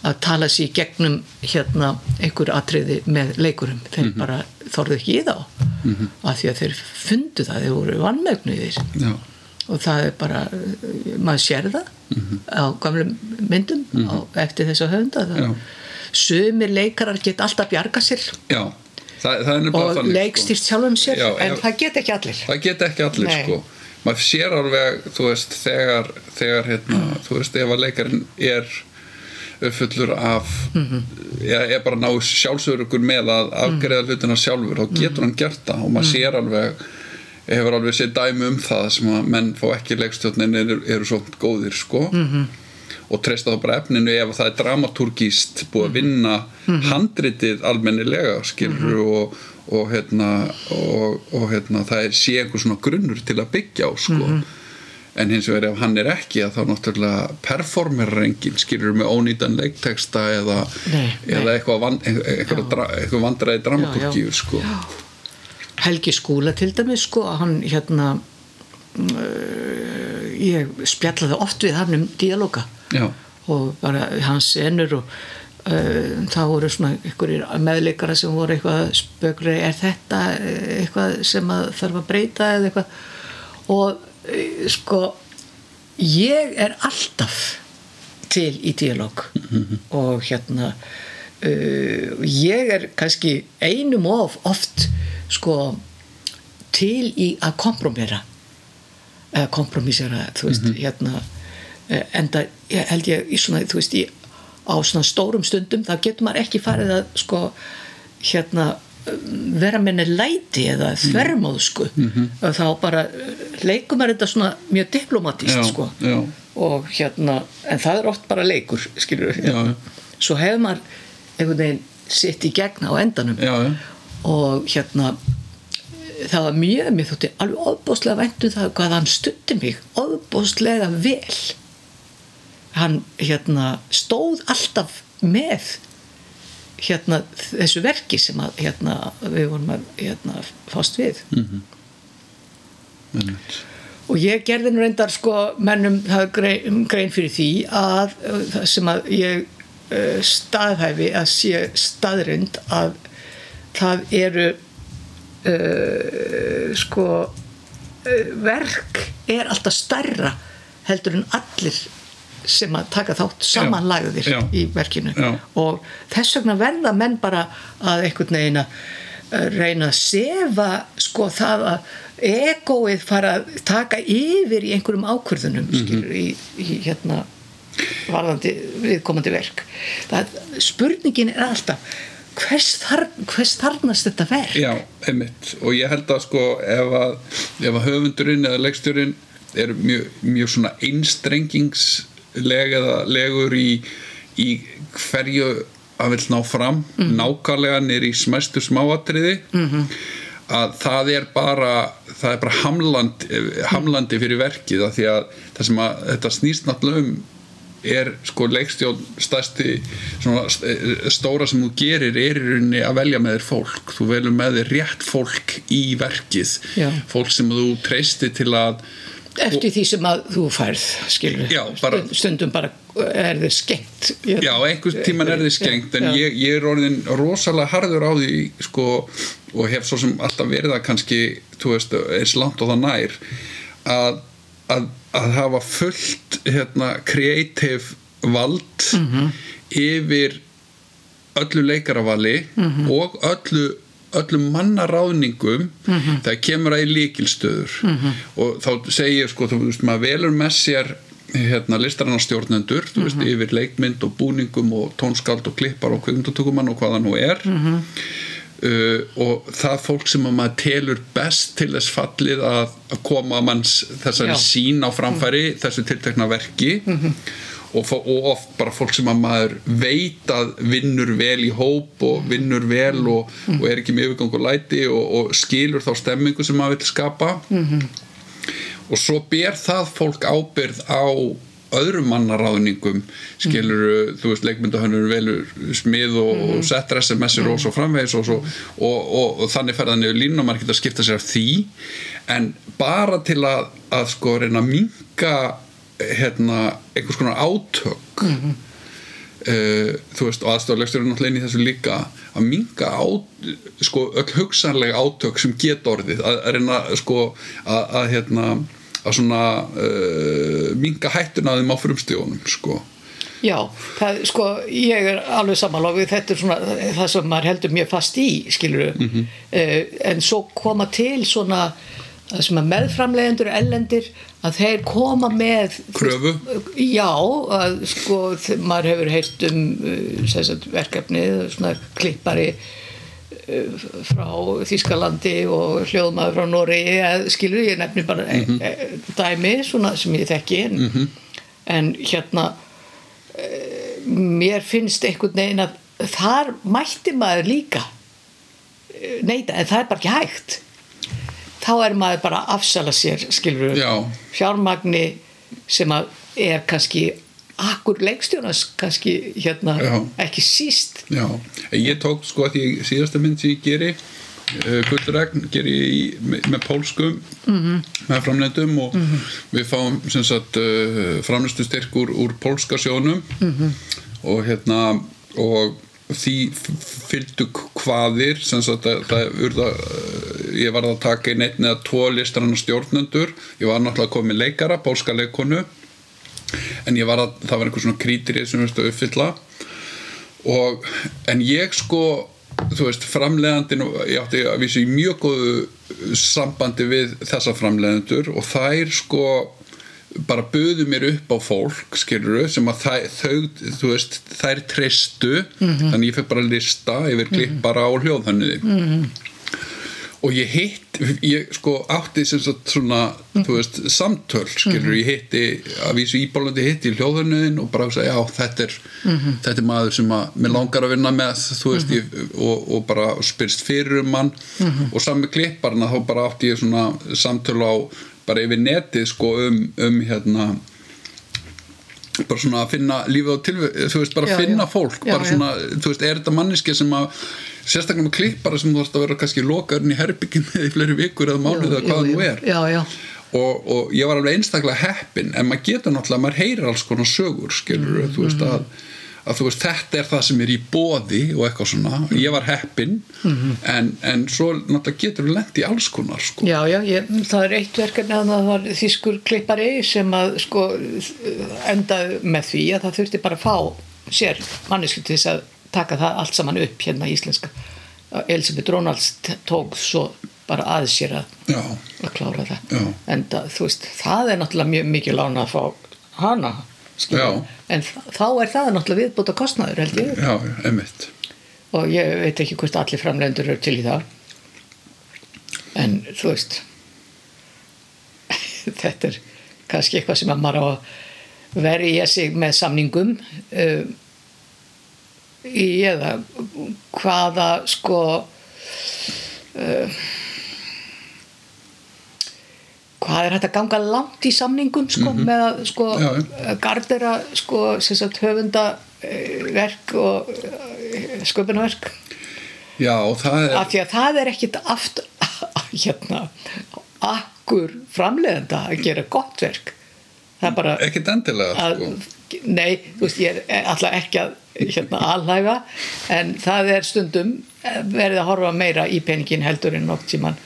að tala sér í gegnum hérna einhver atriði með leikurum. Þeir Mhm. bara þorðu ekki í þá. Af því að þeir fundu það þeir voru vannmögnuðir og það er bara, maður sér það Mhm. á gamlum myndum á, eftir þess að Já. sumir leikarar get alltaf bjarga sér. Já. Það, það er og þannig sko. leikstýrt sjálfum sér Já, en ef- það get ekki allir. Það geta ekki allir Nei. sko. Maður sér alveg, þú veist, þegar þegar hérna, þú veist, ef að leikarinn er uppfullur af Mhm. ég er bara ná sjálfsörugur með að afgreða hlutina sjálfur, þá getur hann gert það og Mhm. maður sér alveg hefur alveg séð dæmi um það sem að menn fá ekki leikstjórnin eru, eru svo góðir sko Mhm. og treysta þá bara efninu ef það er dramatúrgíst búið að vinna Mhm. handritið almennilega skilur og, og hérna og, og hérna það er sé einhver svona grunnur til að byggja á sko Mhm. En hins vegar ef hann er ekki að þá náttúrulega performerar enginn skilur með ónýtan leikteksta eða, Nei, eða nei. eitthvað, van, eitthvað, dra, eitthvað vandræði dramatúrgíu sko. Helgi Skúla til dæmis sko að hann hérna uh, ég spjallaði oft við hann um díalóga já, og bara hans senur og uh, það voru svona einhverjir meðleikara sem voru eitthvað spökri er þetta eh, eitthvað sem að þarf að breyta eða eitthvað? Og sko ég er alltaf til í díalóg og hérna uh, ég er kannski einum of oft sko til í að kompromera eða kompromísera þú veist, hérna eh, enda ég held ég í svona, þú veist, í, á svona stórum stundum þá getur maður ekki farið að sko, hérna vera minni læti eða þvermóðsku og þá bara eh, leikur maður þetta svona mjög diplomatíst Já, sko. já. og hérna, en það er oft bara leikur skilur Já. svo hefur maður einhvern veginn sitt í gegna á endanum. Já, og hérna það var mjög, mér þótti alveg ofbóðslega væntum það hvað hann stutti mig ofbóðslega vel. Hann hérna stóð alltaf með hérna þessu verki sem að hérna við vorum að hérna fást við einmitt. og ég gerði nú reyndar sko mennum grein, grein fyrir því að uh, það sem að ég uh, staðhæfi að sé staðrind að það eru uh, sko uh, verk er alltaf stærra heldur en allir sem að taka þátt samanlægðir já. í verkinu Já. og þess vegna verða menn bara að einhvern veginn að reyna að sefa sko það að egoið fara að taka yfir í einhverjum ákvörðunum Mhm. skilur, í, í hérna varðandi viðkomandi verk það, spurningin er alltaf hvers, þar, hvers þarnast þetta verk Já, einmitt og ég held að sko ef að, ef að höfundurinn eða leikstjórin er mjög, mjög svona einstrengingsleg eða legur í, í hverju að vil ná fram nákvæmlega nýr í smæstu smáatriði -hmm. að það er bara það er bara hamland, hamlandi fyrir verkið af því að það sem að þetta snýst náttúrulega um er sko leikstjón stærsti svona st- stóra sem þú gerir er í rauninni að velja með þér fólk þú velur með þér rétt fólk í verkið Já. fólk sem þú treysti til að eftir því sem að þú færð skilur, Já, bara- Stund, stundum bara er þið skengt Já, einhvers tíman er þið skengt en ég, ég er orðin rosalega harður á því sko, og hef svo sem alltaf verið það kannski þú veist, eins langt og það nær að, að, að hafa fullt hérna, creative vald yfir öllu leikaravali og öllu öllum mannaráðningum þegar kemur að í líkilstöður og þá segir sko, þú veist, maður velur með sér hérna listaranarstjórnendur þú veist, yfir leikmynd og búningum og tónskáld og klippar og kvikmyndatökumann og hvað það nú er uh, og það fólk sem að maður telur best til þess fallið að, að koma manns þessari Já. sín á framfæri þessu tiltekna verki og, fó- og oft bara fólk sem að maður veit að vinnur vel í hóp og vinnur vel og, og er ekki með yfirgang og læti og, og skilur þá stemmingu sem maður vil skapa. Og svo ber það fólk ábyrð á öðrum mannaráðningum skilur, þú veist, leikmyndahönnur velur smið og, mm. og settur SMS-ir og svo framvegis og, svo, og, og, og þannig ferðan yfir línum og maður getur að skipta sér af því. En bara til að, að sko reyna að minka hérna, einhvers konar átök mm. uh, þú veist, og aðstoflegstur er náttúrulega inn í þessu líka að minka á, sko, öll hugsanlega átök sem get orðið að, að reyna, sko, að, að hérna, að svona uh, minka hættuna þeim á frumstíðunum, sko Já, það, sko, ég er alveg samanlófið, þetta er svona það sem maður heldur mjög fast í, skilur mm -hmm. uh, en svo koma til svona það sem að meðframlegendur ellendir að þeir koma með kröfu já, að sko maður hefur heilt um uh, verkefni, svona klippari uh, frá Þískalandi og hljóðmaður frá Nóri skilur ég nefnir bara mm -hmm. dæmi svona sem ég þekki en, mm -hmm. en hérna e, mér finnst einhvern veginn að þar mætti maður líka neita, en það er bara ekki hægt þá er maður bara að afsala sér skilur fjármagni sem er kannski akkur leikstjónas kannski hérna ekki síst Já, ég tók sko að því síðasta mynd sem ég geri uh, Gullregn geri ég með, með pólskum mm -hmm. með framleitum og mm -hmm. við fáum uh, framleistu styrk úr, úr pólska sjónum mm -hmm. og hérna og því fylgdu hvaðir sem sagt að það urða ég var að taka inn einn eða tvo listrannar stjórnendur. Ég var náttúrulega komið leikara, bólska leikonu en ég var að, það var einhvers svona krítirið sem við veist að uppfylla. Og en ég sko þú veist, framlegandin ég átti að vísa í mjög góðu sambandi við þessa framlegandur og þær sko bara buðu mér upp á fólk skiluru, sem að þau þú veist, þær tristu mm -hmm. þannig ég fyrir bara að lista yfir klippara mm -hmm. og hljóðhannuði mm -hmm. og ég hitt ég sko átti sem sagt svona þú veist, samtöl skiluru, ég hitti að vísu íbálandi hitti hljóðhannuðin og bara sagði, já, þetta er þetta er maður sem að mér langar að vinna með veist, ég, og, og bara spyrst fyrir um mann og sami klipparna þá bara átti ég svona samtöl á bara yfir netið sko um, um hérna bara svona að finna lífið á tilveg þú veist bara að finna já. fólk já, bara svona, já. þú veist, er þetta manniski sem að sérstaklega með klippara sem þú þarfst að vera kannski lokaðurinn í herbyggin með í fleiri vikur eða mánuð eða hvað nú er og, og ég var alveg einstaklega heppin en maður getur náttúrulega, maður heyrir alls konar sögur skilur, mm, þú veist að að þú veist þetta er það sem er í bóði og eitthvað svona, ég var heppin mm -hmm. en, en svo náttúrulega getur við lendi alls konar sko. Já, já, ég, það er eitt verkefni að það var þýskur klippari sem að sko endað með því að það þurfti bara að fá sér mannesku til þess að taka það allt saman upp hérna í íslenska Elisabeth Rónalds tók svo bara aðeins sér að, að klára það já. en það, þú veist, það er náttúrulega mjög mikið lána að fá hana en þá er það náttúrulega viðbúta kostnaður held ég. Já, emitt og ég veit ekki hvort allir framlegendur eru til í það. En þú veist þetta er kannski eitthvað sem að maður á að verja sig með samningum uh, í eða hvaða sko uh, hvað er hægt að ganga langt í samningum sko, mm -hmm. með að sko, gardera sko, höfundaverk og eh, sköpunverk Já, það er af því að það er ekkit aft hérna akkur framleiðenda að gera gott verk er bara ekkit endilega að, sko. nei, þú veist, ég er alltaf ekki að hérna alhæfa en það er stundum verið að horfa meira í peningin heldur en nokt sem hann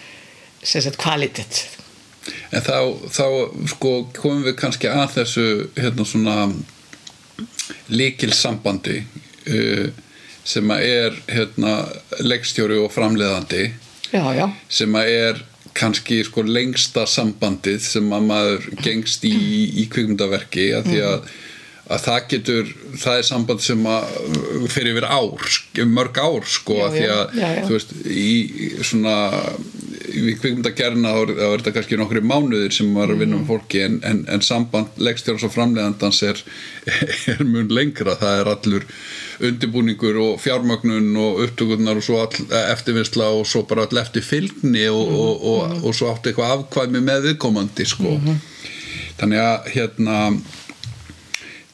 kvalitet en þá, þá sko komum við kannski að þessu hérna svona líkil sambandi uh, sem að er hérna leikstjóri og framleiðandi. Já, já. sem að er kannski sko lengsta sambandið sem að maður gengst í, í kvikmyndaverki að því að, að það getur, það er samband sem að fyrir yfir ár, mörg ár sko já, að því að já, þú veist í svona við kvikmyndagerna þá er þetta kannski nokkru mánuðir sem var að vinna um fólki en, en, en samband leggstjóðs og framlegandans er, er mjög lengra það er allur undirbúningur og fjármögnun og upptökurnar og svo eftirvinnsla og svo bara all eftir fylgni og, mm -hmm. og, og, og svo átti eitthvað afkvæmi með viðkomandi sko mm -hmm. þannig að hérna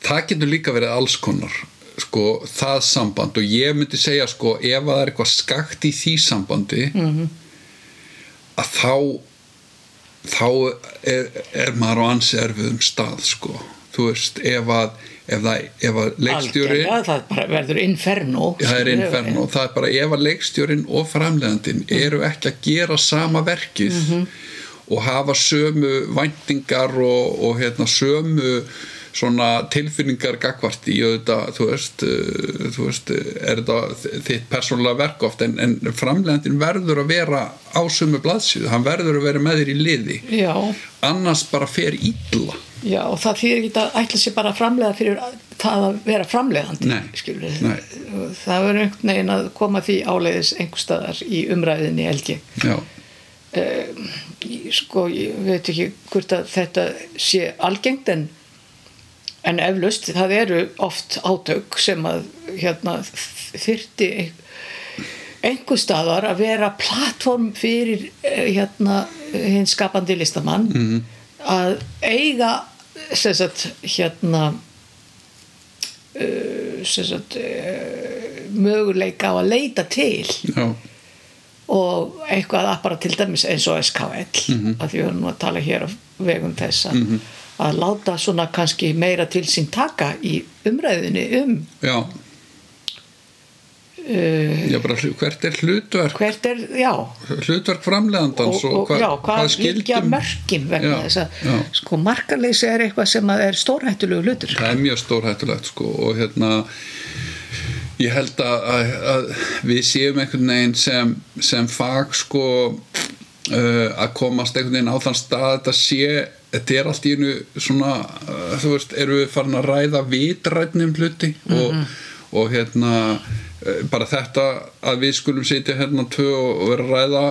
það getur líka verið alls konar sko, það samband og ég myndi segja sko, ef að það er eitthvað skakt í því sambandi -hmm. Að þá þá er, er maður á ansi erfiðum stað sko, þú veist, ef að ef, það, ef að leikstjóri það verður inferno það er inferno, það er bara ef að leikstjórin og framlegandin eru ekki að gera sama verkið og hafa sömu væntingar og, og hérna, sömu svona tilfinningar gagvart í auðvitað, þú veist, uh, þú veist er þetta þitt persónulega verk oft en, en framlegandin verður að vera á sömu blaðsíðu, hann verður að vera með þér í liði. Já, annars bara fer illa. Já, og það þýðir ekki að ætla sér bara að framlega fyrir það að vera framlegandi Nei, nei. það verður einhvern veginn að koma því áleiðis einhver staðar í umræðinni ég já, Ég- sko, ég veit ekki hvort að þetta sé algengt en, en eflaust það eru oft átök sem að hérna þyrti einhver staðar að vera plattform fyrir eh, hérna hinn skapandi listamann -hmm. að eiga sagt hérna sem sagt uh, möguleika á að leita til já, og eitthvað að bara til dæmis eins og SKL Mhm. að því við erum að tala hér á vegum þess að, að láta svona kannski meira til sín taka í umræðinni um já, uh, já bara, hvert er hlutverk? hvert er, hlutverk framlegandans og, og, já, hvað skildum mörkin vegna þess að sko markarleysi er eitthvað sem er stórhættulegu hlutur. Það er mjög stórhættulegt sko og hérna ég held að, að, að við séum einhvern veginn sem, sem fag sko uh, að komast einhvern veginn á þann stað að þetta sé þetta er allt í einu svona uh, þú veist, eru við farin að ræða vitrætnum hluti og, og hérna uh, bara þetta að við skulum sitja hérna tvö og vera að ræða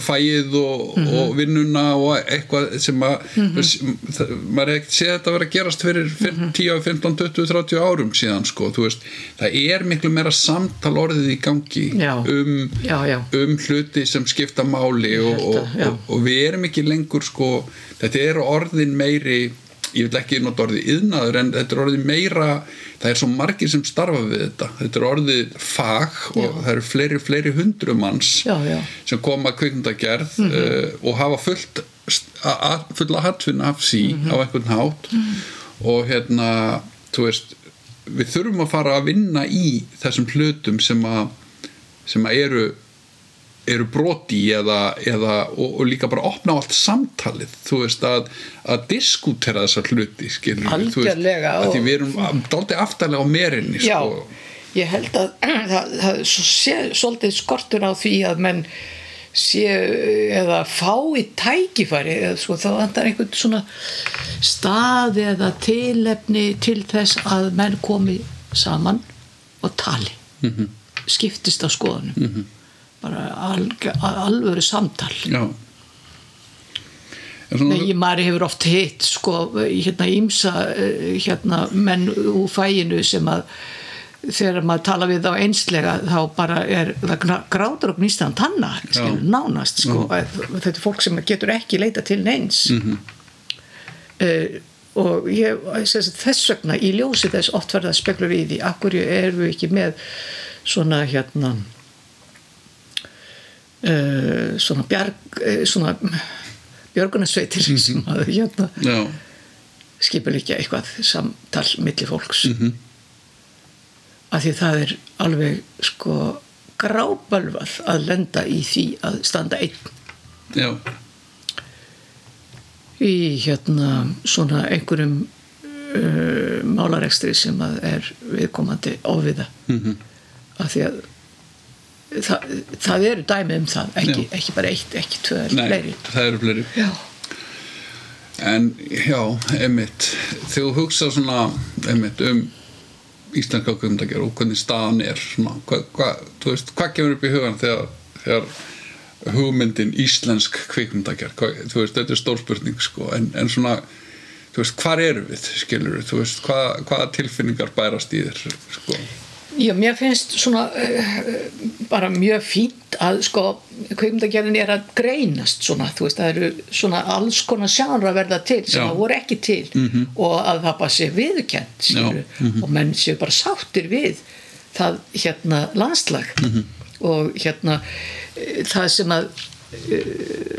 fæið og, og vinnuna og eitthvað sem að það, maður er ekkert séð þetta að vera að gerast fyrir 10, 15, 20, 30 árum síðan sko, þú veist, það er miklu meira samtal orðið í gangi Já. um, Já, já. um hluti sem skipta máli og, að, og, og við erum ekki lengur sko, þetta er orðin meiri ég vil ekki nota orðið yðnaður en þetta er orðið meira það er svo margir sem starfa við þetta. Þetta er orðið fag og það eru fleiri, fleiri hundrum manns Já, já. sem koma að kvikmyndagerð uh, og hafa fullt fulla hattfinna af sí á einhvern hátt. Og hérna þú veist, við þurfum að fara að vinna í þessum hlutum sem að sem að eru eru broti eða, eða og, og líka bara opna á allt samtalið þú veist að, að diskutera þessar hluti skilur við, þú veist, að því við erum dálítið aftarlega á merinni Já, sko. ég held að það, það er sé, svolítið skortur á því að menn séu eða fái tækifæri eða sko þá vantar einhvern svona stað eða tilefni til þess að menn komi saman og tali -hmm. skiptist á skoðunum -hmm. Bara alg, alvöru samtal. Já. Nei, maður hefur oft hitt sko, hérna ímsa hérna, menn úr fæinu sem að þegar maður tala við þá einslega þá bara er það grátur og gnýstan tanna skilur, nánast sko. þetta er fólk sem getur ekki leita til neins. Mm og ég, sem sagt, þess vegna í ljósi þess oft verða að spekla við því akkur erum við ekki með svona hérna uh, svona bjarg uh, svona björgunarsveitir sem að hérna já, skipa líka eitthvað samtal milli fólks. Mhm. af því það er alveg sko grábölvað að lenda í því að standa einn. Já, í hérna svona einhverjum uh, málarekstri sem að er viðkomandi óviða. Mhm. af því að það, það eru dæmi um það ekki, ekki bara eitt, ekki tvö nei, fleiri. það eru fleiri. Já, En já, einmitt þegar þú hugsa svona einmitt um íslenska kvikmyndagerð og hvernig staðan er svona, hva, hva, þú veist, hvað kemur upp í hugan þegar, þegar hugmyndin íslensk kvikmyndagerð hva, þú veist, þetta er stór spurning sko, en, en svona, þú veist, hvar eru við skilur við, þú veist, hvað, hvaða tilfinningar bærast í þér sko. Já, mér finnst svona uh, bara mjög fínt að sko kveimdagerðin er að greinast svona, þú veist, það eru svona alls konar sjánra verða til sem Já. það voru ekki til -hmm. og að það bara sé viðurkent skilur, Já. og menn séu bara sáttir við það hérna landslag -hmm. og hérna eh, það sem að eh,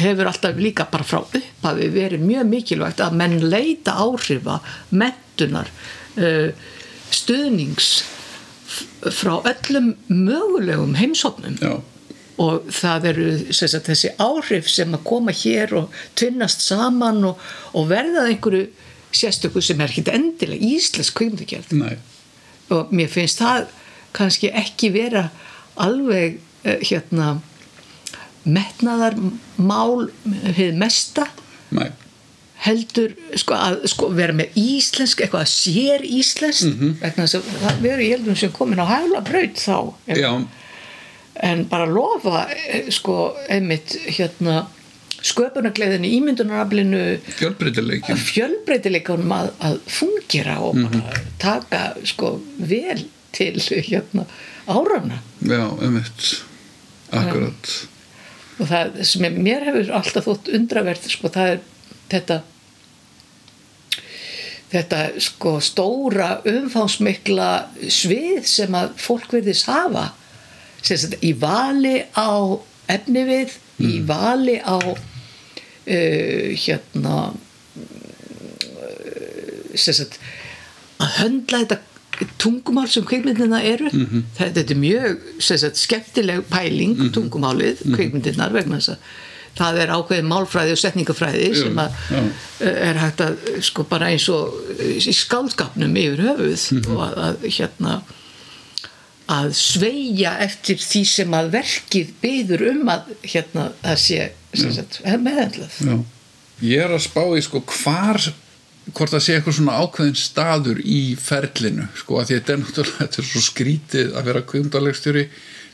hefur alltaf líka bara frá upphafi verið mjög mikilvægt að menn leita áhrifa, mentunar uh, stuðnings frá öllum mögulegum heimsóknum. Já, og það eru sagt, þessi áhrif sem að koma hér og tvinnast saman og, og verða að einhverju sérstöku sem er ekki endilega íslensk kveimdagerð nei. Og mér finnst það kannski ekki vera alveg uh, hérna metnaðarmál hefð mesta. Nei, heldur sko, að sko, vera með íslensk eitthvað sér íslensk mm -hmm. vegna þess að það veru ég heldur sem komin á hægla braut þá já, en bara lofa eh, sko einmitt hérna sköpunargleðinu, ímyndunaraflinu fjölbreytileikin. fjölbreytileikunum að, að fungera og bara taka sko vel til hérna árana já, einmitt. Akkurat. Og það sem mér hefur alltaf þótt undraverð sko það er þetta þetta sko stóra umfangsmikla svið sem að fólk verðist hafa sagt í vali á efni við í vali á uh, hérna uh, sagt að höndla þetta tungumál sem kveikmyndina eru. Þetta, þetta er mjög sagt, skemmtileg pæling tungumálið, kveikmyndinar vegna þess að það er ákveðin málfræði og setningafræði sem að eh, er hægt að sko bara eins og eh, í skálskapnum yfir höfuð og að, að hérna að sveigja eftir því sem að verkið byður um að hérna það sé já. ég er að spá í sko hvar hvort það sé eitthvað svona ákveðin staður í ferlinu sko að að þetta er náttúrulega þetta er svo skrítið að vera kvimdalegstjóri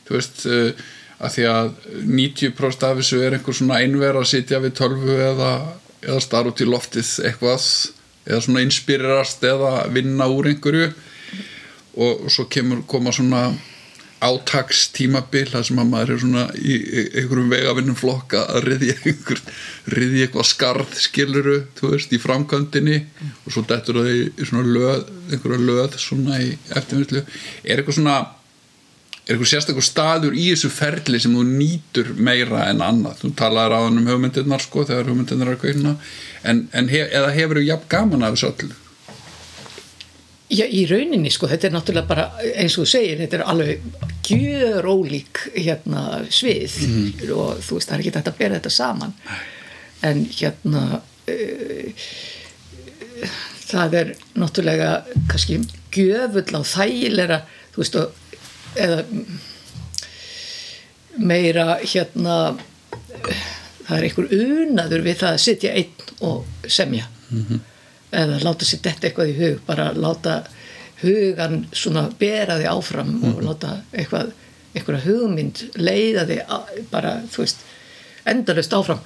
þú veist uh, að því að 90% af þessu er einhver svona einver að sitja við tölvu eða, eða starf út í loftið eitthvað eða svona inspirerast eða vinna úr einhverju. Og svo kemur koma svona átakstímabil þar sem að maður er svona í einhverjum vegavinnum flokka að riðja einhver riðja eitthvað skarð skiluru þú veist í framkvæmdinni. Og svo dettur það í, svona löð einhverja löð svona í eftirmyndslu er eitthvað svona er eitthvað sérstakur staður í þessu ferli sem þú nýtur meira en annað. Þú talaður á hann um hugmyndirnar sko þegar hugmyndirnar er að kveina en, en hef, eða hefur þú jafn gaman af þessu öllu? Já, í rauninni sko, þetta er náttúrulega bara eins og þú segir, þetta er alveg gjör ólík hérna svið. Og þú veist, það er ekki þetta að bera þetta saman. En hérna uh, það er náttúrulega kannski gjöfull á þægilega þú veist, og, eða meira hérna það er einhver unaður við það að sitja einn og semja. Eða láta sér detta eitthvað í hug bara láta hugan svona bera þig áfram og láta eitthvað, eitthvað hugmynd leiða þig bara, þú veist endalust áfram.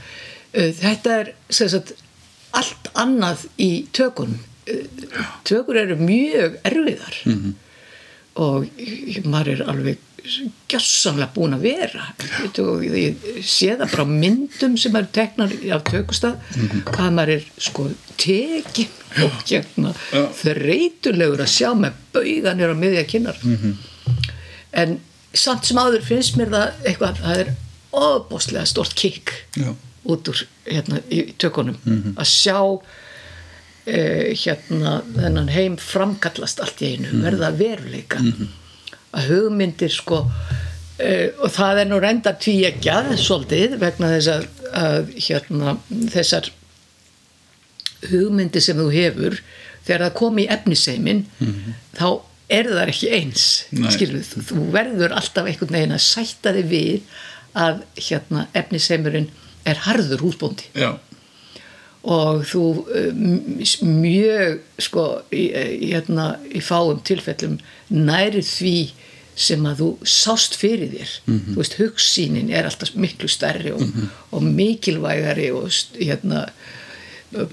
Þetta er sagt allt annað í tökunum. Uh, tökur eru mjög erfiðar og maður er alveg gjössamlega búin að vera. Og ég sé það bara myndum sem eru teknar af tökustað hvað maður er sko tekin og hérna þreytulegur að sjá með bauganir á miðja kinnar. En samt sem áður finnst mér það eitthvað það er óbóstlega stort kikk út úr hérna í tökunum. Að sjá eh, hérna þennan heim framkallast allt í einu, verða að veruleika. Að hugmyndir sko eh, og það er nú reynda tvíegja svolítið vegna þess að, að hérna þessar hugmyndir sem þú hefur þegar það kom í efniseimin þá er það ekki eins skilur, þú, þú verður alltaf einhvern veginn að sætta þig við að hérna efniseimurinn er harður húsbóndi. Já, og þú um, mjög sko í, hérna, í fáum tilfellum næri því sem að þú sást fyrir þér. Þú veist hugsýnin er alltaf miklu stærri og, og mikilvægari og hérna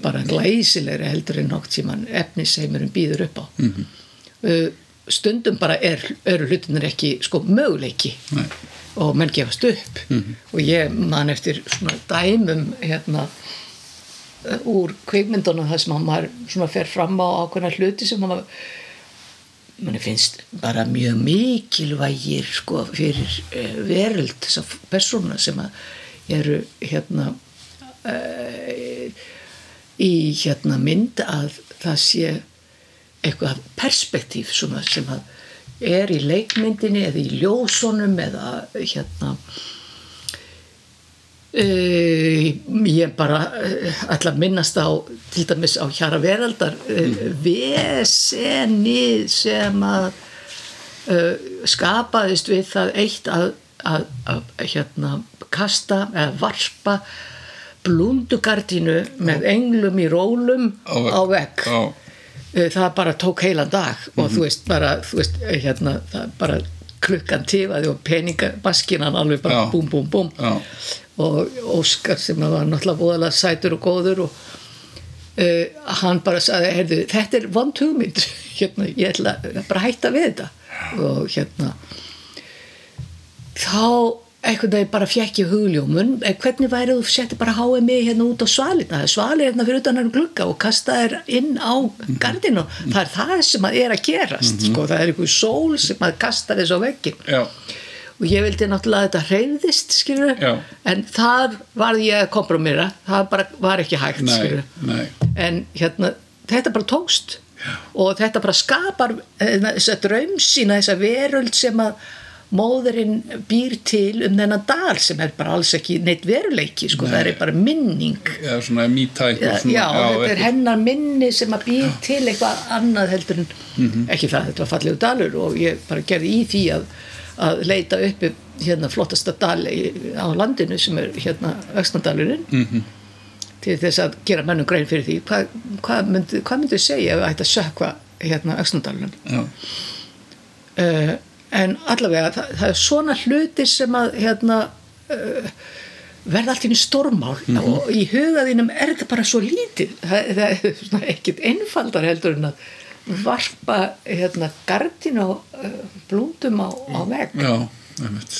bara glæsilegri heldur en nokt sem hann efnisheimurinn býður upp á. Uh, stundum bara er, eru hlutinir ekki sko möguleiki nei, og menn gefast upp. Og ég man eftir svona dæmum hérna úr kvikmyndunum þar sem að maður svona fer fram á ákveðna hluti sem maður manni finnst bara mjög mikilvægir sko fyrir uh, veröld þessar persóna sem eru hérna uh, í hérna mynd að það sé eitthvað perspektíf sem að er í leikmyndinni eða í ljósunum eða hérna Uh, ég bara uh, ætla að minnast á til dæmis á hjara veraldar uh, vesenið sem að skapaðist við það eitt að, að, að hérna kasta eða varpa blúndugardínu með englum í rólum Á. Eh, það bara tók heilan dag og þú veist bara, þú veist, hérna það bara klukkan tifaði og peningabaskinan alveg bara Já. búm, búm, búm Já. og Óskar sem var náttúrulega voðalega sætur og góður og uh, hann bara sagði, heyrðu, þetta er vond hugmynd hérna, ég ætla bara að hætta við þetta og hérna þá einhvern veginn bara fjekk ég hugljómun. Eh, hvernig væri þú setti bara HMI hérna út á svalina, það er svali hérna fyrir utan hann glugga og kasta þér inn á gardinu, það er það sem að er að gerast sko, það er einhver sól sem að kasta þess á veggin Já. og ég vildi náttúrulega að þetta hreyðist skilur, Já. en þar varð ég að kompromira, það bara var ekki hægt Nei, skilur, nei. en hérna þetta bara tókst. Og þetta bara skapar eh, þessa draumsýna, þessa veröld sem að móðurinn býr til um þennan dal sem er bara alls ekki neitt veruleiki, sko, það er bara minning Já, svona mýta Já, já, þetta er hennar minni sem að býr til eitthvað annað heldur en Mhm. ekki það, þetta var fallegu dalur og ég bara gerði í því að, að leita uppi hérna flottasta dal á landinu sem er hérna Öxnadalurinn Mhm. til þess að gera mennum grein fyrir því hvað, hvað myndi, hvað myndi segja ef við ætti að sökva hérna Öxnadalurinn Já. uh, en allavega það, það er svona hlutir sem að hérna uh, verða allt í einu stórmál. Og í hugaðinum er þetta bara svo lítið. Það, það er svona ekkit einfaldar heldur en að varpa hérna gardin á uh, blúndum á, á vegg. Já, einmitt.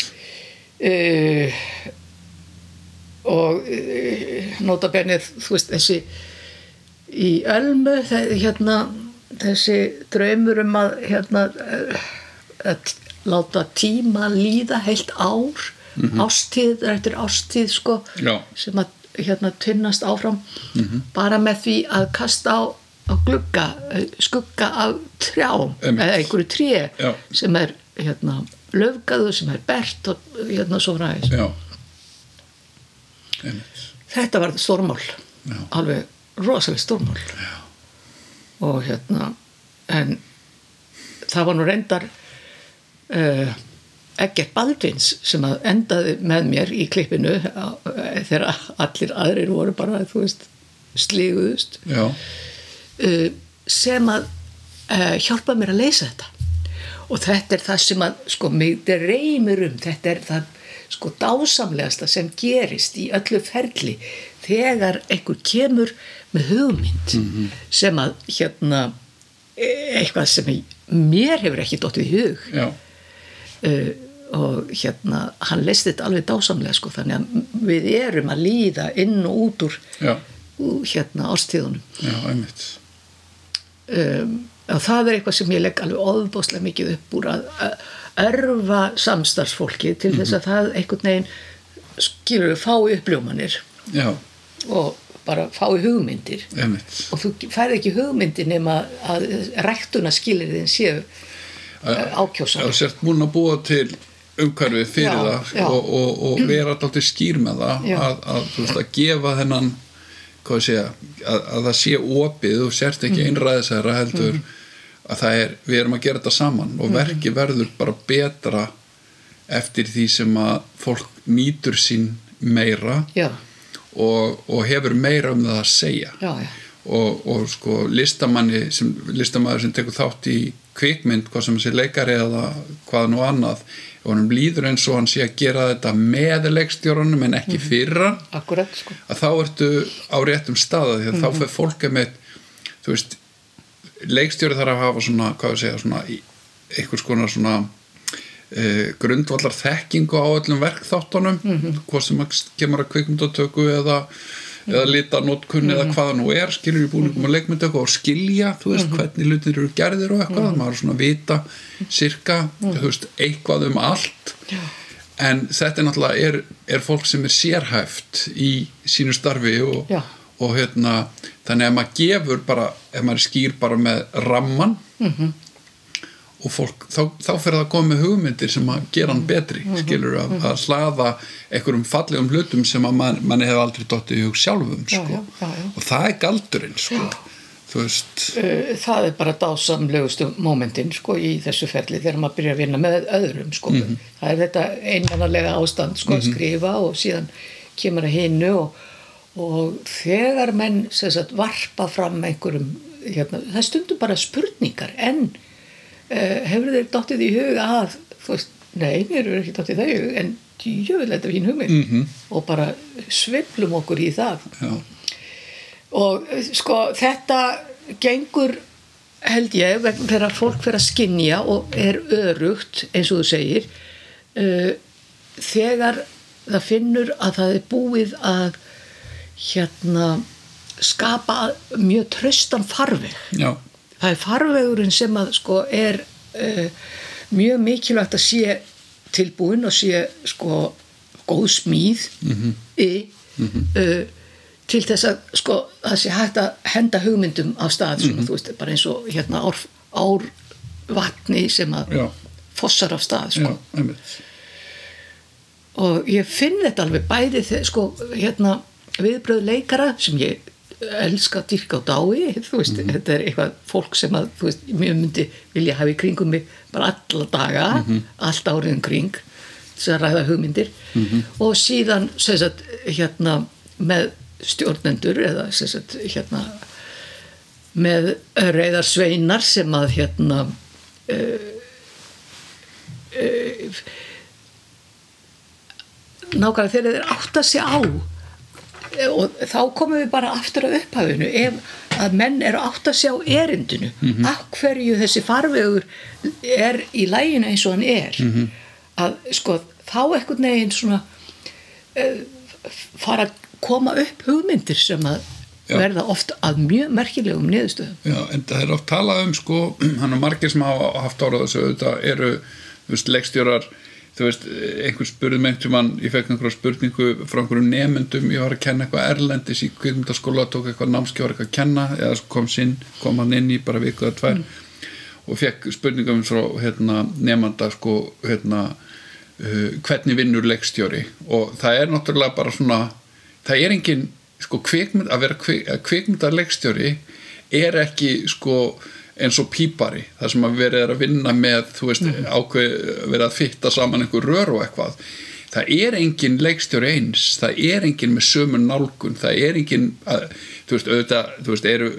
uh, og uh, nota bennið þú veist þessi í Ölmu það, hérna, þessi draumur um að hérna uh, að láta tíma líða heilt ár ástíð eftir ástíð sko Já. sem að hérna tynnast áfram. Bara með því að kasta á, á glugga skugga af trjám eða einhverju tré Já. sem er hérna löfgaðu sem er bert og hérna svo fræðis þetta var stórmál. Já. alveg rosalega stórmál. Já. og hérna en það var nú reyndar uh, Eggert Baldvins sem að endaði með mér í klippinu eh, þegar allir aðrir voru bara veist slíguðust. Uh, sem að uh, hjálpa mér að leysa þetta. Og þetta er það sem að sko mig reymir um. Þetta er það sko dásamlegasta sem gerist í öllu ferli þegar einhver kemur með hugmynd sem að hérna e- eitthvað sem mér hefur ekki dottið í hug. Já. Uh, og hérna hann leist þetta alveg dásamlega sko þannig að við erum að líða inn og út úr, Já. hérna árstíðunum Já, einmitt. um, og það er eitthvað sem ég legg alveg ofbóðslega mikið upp úr að að örfa samstarfsfólki til þess að það einhvern veginn skilur fái uppljómanir Já, og bara fái hugmyndir einmitt. og þú færð ekki hugmyndir nema að ræktuna skilir þinn séu ákjósa Ef þú sért múin að búa til umhverfið fyrir Já, það já. og, og, og vera alltaf skýr með það að, að, veist, að gefa þennan segja, að, að það sé opið og sért Mhm. ekki einræðisæra heldur að það er, við erum að gera þetta saman Mhm. og verki verður bara betra eftir því sem að fólk nýtur sín meira og, og hefur meira um það að segja já, og, og sko listamanni sem, listamaður sem tekur þátt í kvikmynd, hvað sem sé leikari eða hvað nú annað og hann líður eins og hann sé að gera þetta með leikstjórunum en ekki fyrir hann akkurat sko. að þá ertu á réttum staða því að þá fyrir fólk með þú veist, leikstjóri þarf að hafa svona, hvað við segja, svona einhvers konar svona uh, grundvallar þekkingu á öllum verkþáttunum Mhm. hvað sem kemur að kvikmyndatöku eða, eða litanótkun Mhm. eða hvaða nú er, skilur í búningum og leikmyndatöku og skilja, þú Mhm. veist, hvernig hlutir eru gerðir og eitthvað, maður er svona vita sirka, þú veist, eitthvað um allt en þetta er náttúrulega er, er fólk sem er sérhæft í sínu starfi og, og hérna þannig að maður gefur bara ef maður skýr bara með ramman -hmm. Og fólk þá, þá fyrir það að koma með hugmyndir sem að gera hann betri, skilur að, að hlaða einhverjum fallegum hlutum sem að man, manni hefur aldrei dottið í hug sjálfum Já, sko. já, já, já. og það er galdurinn sko. það er bara dásamlegustu mómentin sko í þessu ferli þegar maður byrjar að vinna með öðrum sko. það er þetta einmannarlega ástand sko að skrifa og síðan kemur að hinnu og, og þegar menn sagt, varpa fram einhverjum hérna, það stundum bara spurningar en uh, hefur þeir dottið í hug að þú veist, nei, mér er ekki dottið það í hug en jöfnlega þetta er fín hugmynd. -hmm. og bara sveiflum okkur í það. Já, og eh, sko þetta gengur held ég vegna þegar fólk fyrir að skinja og er örugt eins og þú segir uh, þegar það finnur að það er búið að hérna skapa mjög tröstan farveg. Já, það er farvegurinn sem að sko er uh, mjög mikilvægt að sé tilbúin og sé sko góð smíð Mhm. í uh, til þess að sko það sé hægt að henda hugmyndum af stað svona, Mhm. þú veist, bara eins og hérna ár, ár vatni sem að já, fossar af stað sko. já, og ég finn þetta alveg bæði sko hérna viðbröð leikara sem ég elska dyrka á dái þú veist, þetta er eitthvað fólk sem að þú veist, mjög myndi vilja hafa í kringum mig bara alla daga allt árið um kring þess að ræða hugmyndir. Og síðan sem sagt, hérna með stjórnendur eða sem sagt, hérna með reyðar sveinar sem að hérna uh, uh, nákvæmlega þegar þeir átta sig á og þá komum við bara aftur að upphafinu. Ef að menn eru átta sig á erindinu af hverju þessi farvegur er í læginu eins og hann er? Að sko þá einhvern veginn svona uh, fara að koma upp hugmyndir sem að Já. verða oft að mjög merkilegum niðurstöðum. Já, en það er oft talað um sko, hann er margir sem hafa haft árað þessu auðvitað eru, þú veist, leikstjórar þú veist, einhver spurði með einhvern mann ég fekk einhverja spurningu frá einhverjum nemyndum ég var að kenna eitthvað erlendis í kvikmyndaskóla tók eitthvað námskjóra eitthvað að kenna eða kom sinn, kom hann inn í bara viku eða tvær og fekk spurningum frá hérna, nefnda sko, hérna uh, hvernig vinnur leikstjóri? Og það er náttúrulega bara svona það er engin sko kvikmynd að vera kvik, kvikmyndar leikstjóri er ekki sko eins og pípari þar sem að verið er að vinna með þú veist ákveð verið að fitta saman einhver rör og eitthvað. Það er engin leikstjóri eins það er engin með sömu nálgun það er engin að, þú veist auðvitað þú veist eru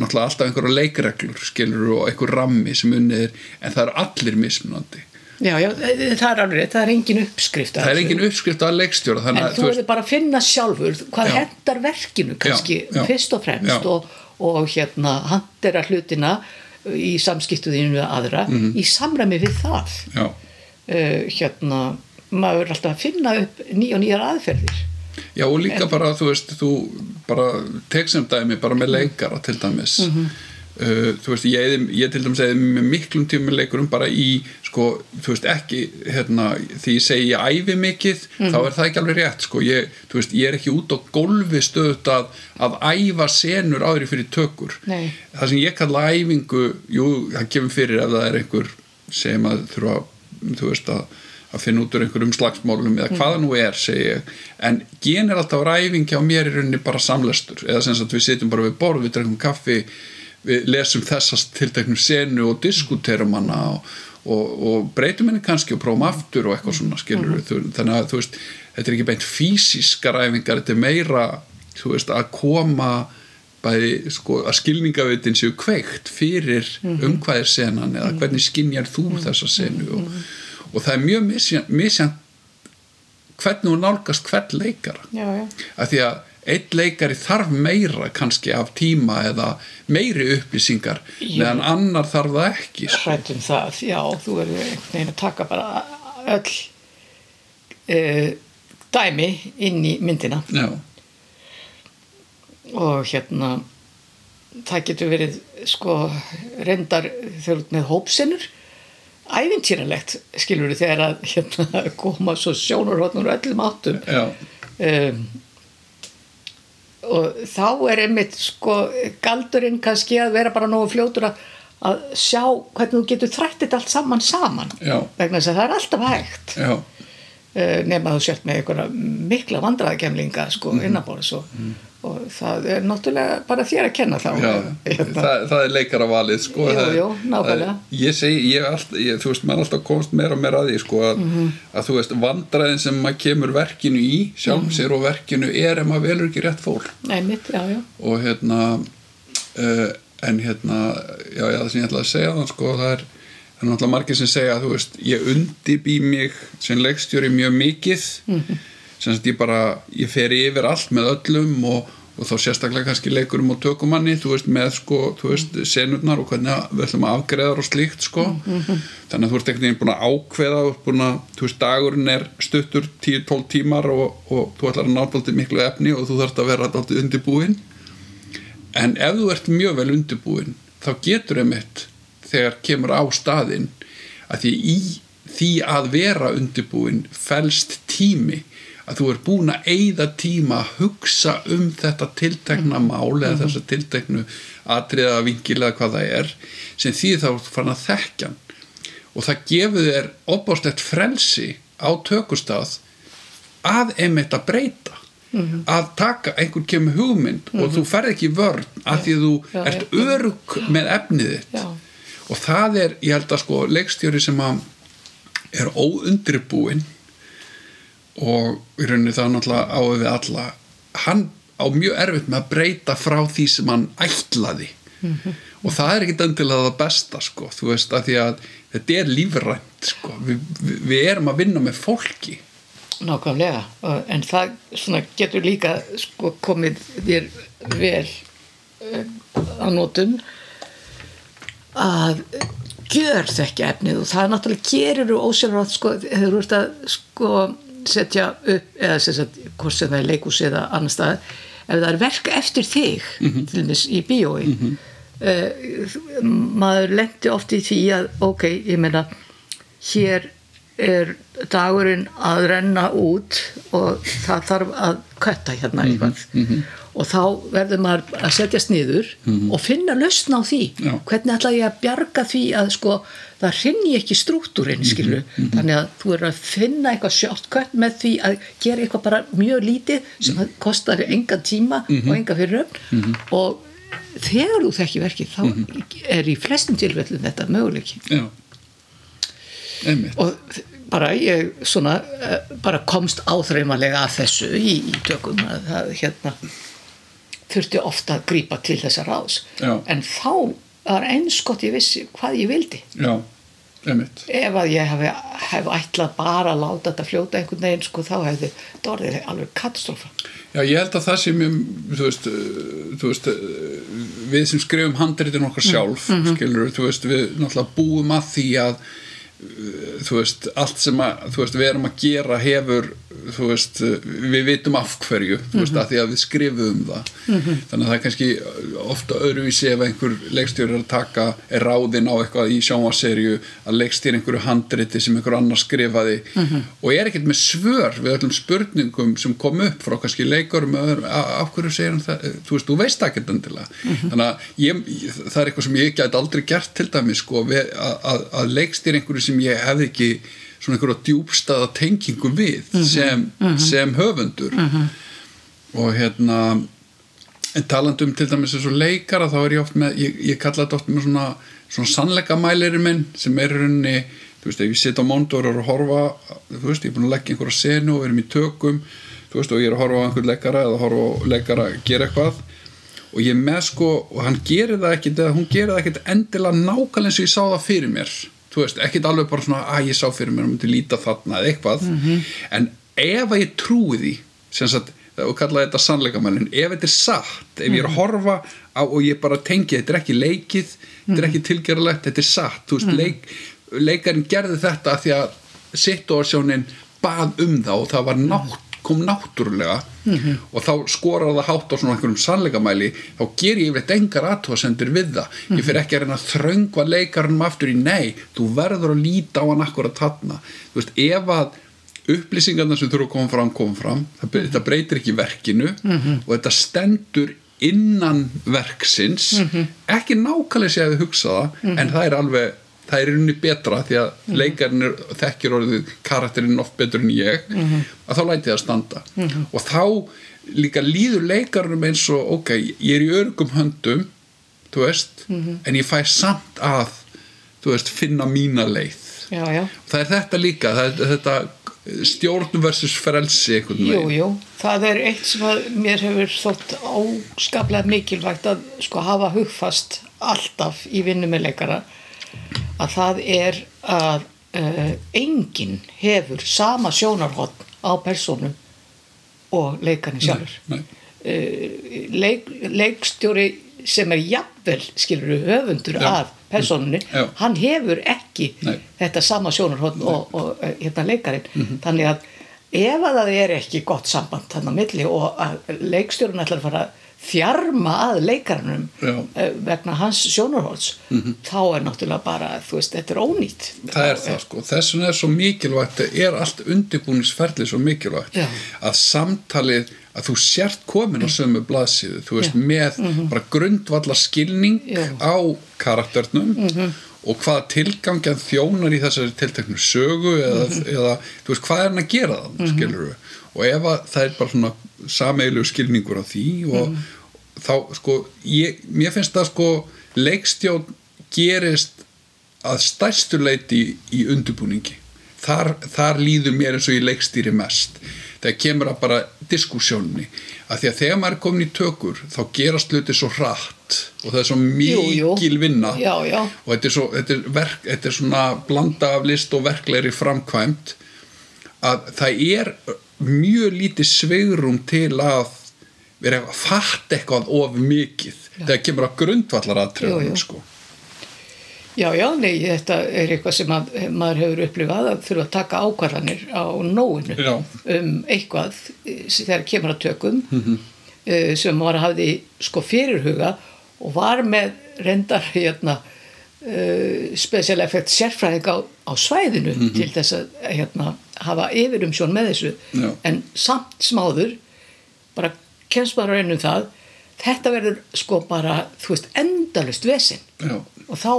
náttúrulega alltaf einhverja leikreglur skilur og einhver rammi sem unnið er en það eru allir mismunandi. Já, já, það er alveg það er engin uppskrift það er engin uppskrift að leikstjóra En þú verður bara að finna sjálfur hvað Já. hendar verkinu kannski Já, já. fyrst og fremst og, og hérna handera hlutina í samskiptuðinu við aðra Mhm. í samræmi við það. Uh, hérna maður er alltaf að finna upp nýja og nýjar aðferðir. Já og líka bara þú veist þú bara tek sem dæmi bara með leikara til dæmis. Mhm. uh, þú veist ég, ég til dæmis eða með miklum tíma með leikurum bara í sko þú veist ekki hérna því ég segi ég æfi mikið Mhm. þá er það ekki alveg rétt sko. Ég, þú veist ég er ekki út á gólfi stöðut að, að æfa senur áður fyrir tökur. Nei. það sem ég kalla æfingu jú það kemur fyrir ef það er einhver sem að þurfa þú veist að að finna út úr einhverjum slagsmálum eða hvaða nú er, segi ég. En gen er alltaf ræfingi á mér í rauninni bara samlestur, eða sem sagt við sitjum bara við borð, við drengjum kaffi við lesum þessast tilteknum senu og diskuterum hana og, og, og breytum henni kannski og prófum aftur og eitthvað svona skilur við, þannig að þú veist þetta er ekki beint físiska ræfingar þetta er meira, þú veist, að koma bæði, sko, að skilningavitin séu kveikt fyrir um hvað er senan eða hvernig skinjar þú þessa senu og, og það er mjög misjant, hvernig hún nálgast hvern leikara. Af því að einn leikari þarf meira kannski af tíma eða meiri upplýsingar Jú. meðan annar þarf það ekki sko. hrættum það, já, þú verður einhvern veginn að taka bara öll uh, dæmi inn í myndina já, og hérna það getur verið sko reyndar þegar út með hópsinnur ævintýralegt skilur við þegar að hérna, koma svo sjónarhóttnur öllum áttum já, um, og þá er einmitt sko galdurinn kannski að vera bara nógu fljótur að, að sjá hvernig þú getur þrætt þetta allt saman saman Já. vegna þess að það er alltaf hægt uh, nema þú sért með einhverja mikla vandræðakemlinga sko Mhm. innanbóðis og, og það er náttúrulega bara þér að kenna þá já. Hérna. Það, það er leikara valið sko. Jú, jú, nákvæmlega. er- ég segi, ég, alltaf, ég, þú veist, maður er alltaf komst meira og meira að því sko, að, Mhm. að þú veist, vandræðin sem maður kemur verkinu í sjálf Mhm. sér og verkinu er ef maður velur ekki rétt fólk og hérna uh, en hérna já, já, það sem ég ætla að segja það sko, það er, náttúrulega margir sem segja þú veist, ég undibý mig sem leikstjóri mjög mikið sem að ég bara, ég fer yfir allt með öllum og, og þá sérstaklega kannski leikurum og tökumanni, þú veist, með sko, þú veist, senurnar og hvernig við ætlum að afgreðar og slíkt, sko. Þannig að þú ert einhvern veginn búin að ákveða búin að, þú veist, dagurinn er stuttur 10-12 tímar og, og þú ætlar að náttúrulega miklu efni og þú þarft að vera náttúrulega undirbúinn en ef þú ert mjög vel undirbúin þá getur einmitt þegar kemur á staðinn að því í því að vera undirbúin felst tími að þú er búin að eyða tíma að hugsa um þetta tiltekna mál eða þessa tilteknu atriða vingilega hvað það er sem því þá fann að þekkja og það gefur þér opáslegt frelsi á tökustað að einmitt að breyta að taka, einhvern kemur hugmynd og þú ferð ekki vörn að því þú Já, ert já. örug með efnið þitt. Já. og það er, ég held að sko leikstjóri sem að er óundribúinn og í rauninni það er náttúrulega á við alla. Hann á mjög erfitt með að breyta frá því sem hann ætlaði. Og það er ekkit endilega það besta sko, þú veist að því að þetta er lífrænt sko, Vi, við, við erum að vinna með fólki. Nákvæmlega, og- en það svona getur líka sko, komið þér vel uh, á nótum að gjör þekki efnið. Og það náttúrulega gerir þú ósjálfrátt sko, þú ert að sko, setja upp eða sagt, hvort sem það er leikus eða annar stað, ef það er verk eftir þig til dæmis í bíói mm maður lendi oft í því að ok, ég meina hér er dagurinn að renna út og það þarf að kötta hérna eitthvað og þá verður maður að setjast niður og finna lausn á því. Já. hvernig ætla ég að bjarga því að sko það rinni ekki strúktúrin skilu þannig að þú er að finna eitthvað shortcut með því að gera eitthvað bara mjög lítið sem mm kostar enga tíma og enga fyrir mm og þegar þú þekki verkið þá er í flestum tilfellum þetta einmitt. Og bara ég svona eh, bara komst áþreifanlega að þessu í, í tökum að það hérna þurfti ofta að grípa til þessa ráðs. Já. en þá var eins gott ég vissi hvað ég vildi. Já, ef að ég hef, hef ætlað bara að láta þetta fljóta einhvern veginn sko þá hefði þetta orðið alveg katastrófa. Já, ég held að það sé mjög, þú veist, uh, þú veist uh, við sem skrifum handritin okkar sjálf, skilur, þú veist, við náttúrulega búum að því að þú veist, allt sem að, veist, við erum að gera hefur, veist, við vitum af hverju, þú veist, að því að við skrifum það. Þannig að það er kannski ofta öðruvísi ef einhver leikstjóri er að taka, er ráðinn á eitthvað í sjónvarserju að leikstýra einhverju handriti sem einhver annar skrifaði. Og er ekkert með svör við öllum spurningum sem kom upp frá kannski "A- af hverju segir hann það, þú veist, þú veist ekkert endilega. Þannig að ég, það er eitthvað sem ég gæti aldrei gert til dæmis, sko, að, að, að leikstýra einhverju sem ég hefði ekki svona einhverja djúbstaða tengingu við sem, sem höfundur. Og hérna en talandi um til dæmis eins og leikara þá er ég oft með, ég, ég kalla þetta oft með svona, svona sannleikamælirinn minn sem er rauninni, þú veist, ef ég sitt á móndor og horfa, þú veist, ég er búin að leggja einhverja senu og við erum í tökum þú veist, og ég er að horfa á einhvern leikara eða horfa á leikara að gera eitthvað. Og ég með sko, og hann gerir það ekkit eða hún gerir það ekkit endilega nákvæmlega eins og ég sá það fyrir mér þú veist, ekkit alveg bara svona að ég sá fyrir mér og myndi líta þarna eða eitthvað. En ef að ég trúi því sem sagt, og kalla þetta sannleikamælin ef þetta er satt, ef ég er að horfa á, og ég bara tengi, þetta er ekki leikið þetta er ekki tilgerðalegt, þetta er satt. Þú veist, leik, leikarinn gerði þetta því að situasjónin bað um það og það var nátt kom náttúrulega Mhm. og þá skorar það hátt á svona einhverjum sannleikamæli þá ger ég yfirleitt engar aðtóðsendur við það Mhm. ég fyrir ekki að reyna að þröngva leikarnum aftur í nei, þú verður að líta á hann akkur að tatna þú veist, ef að upplýsingarna sem þurfa að koma fram koma fram, það, þetta breytir ekki verkinu og þetta stendur innan verksins ekki nákvæmlega sé að þið hugsa það en það er alveg það er rauninni betra því að leikarinn er, þekkir orðið karakterinn oft betur en ég að þá læti það standa. Og þá líka líður leikarinn eins og ok, ég er í örgum höndum þú veist, en ég fæ samt að þú veist, finna mína leið. Já, já, það er þetta líka, er þetta stjórn versus frelsi einhvern jú, það er eitt sem að mér hefur þótt áskaplega mikilvægt að sko hafa hugfast alltaf í vinnu með leikara að það er að uh, enginn hefur sama sjónarhótt á persónum og leikarinn sjálfur Nei, uh, leik, leikstjóri sem er jafnvel skilur höfundur Já. af persónunni Já. hann hefur ekki Nei. þetta sama sjónarhótt og, og eh, hérna leikarinn þannig að ef að það er ekki gott samband þannig að milli og að leikstjórun ætlar að fara að þjarma að leikarinnum Já. eh, vegna hans sjónarhótts þá er náttúrulega bara, þú veist, þetta er ónýtt það er það sko, þess vegna er svo mikilvægt er allt undirbúningsferli svo mikilvægt Já. að samtalið að þú sért komin á sömu blaðsíðu, þú veist, Já. með bara grundvallar skilning Já. Mhm. á karakternum og hvaða tilgangjan þjónar í þessari tilteknu sögu eða, Mhm. eða þú veist, hvað er hann að gera þann, skilur við og ef að það er bara svona sameilegu skilningur á því og Mhm. þá sko, ég, mér finnst það sko leikstjón gerist að stærstu leiti í, í undirbúningi. Þar, þar líður mér eins og ég leikstýri mest. Þegar kemur að bara diskussjónni að því að þegar maður er komin í tökur þá gerast hluti svo hratt og það er svo mikil vinna. Já, já. og þetta er, svo, þetta, er verk, þetta er svona blanda af list og verklegri framkvæmt að það er mjög lítið sveigrum til að vera að fatta eitthvað of mikið þegar kemur að grundvallar jú. sko. Já, já, nei, þetta er eitthvað sem að, maður hefur upplifað að þurfa að taka ákvarðanir á nóinu Já. um eitthvað eh, þegar kemur að tökum mm sem maður hafði sko fyrirhuga og var með reyndar hérna uh, special effect sérfræðing á, á svæðinu til þess að hérna, hafa yfirumsjón með þessu Já. en samt smáður bara kemst bara reynum það þetta verður sko bara þú veist endalust vesinn Já. og þá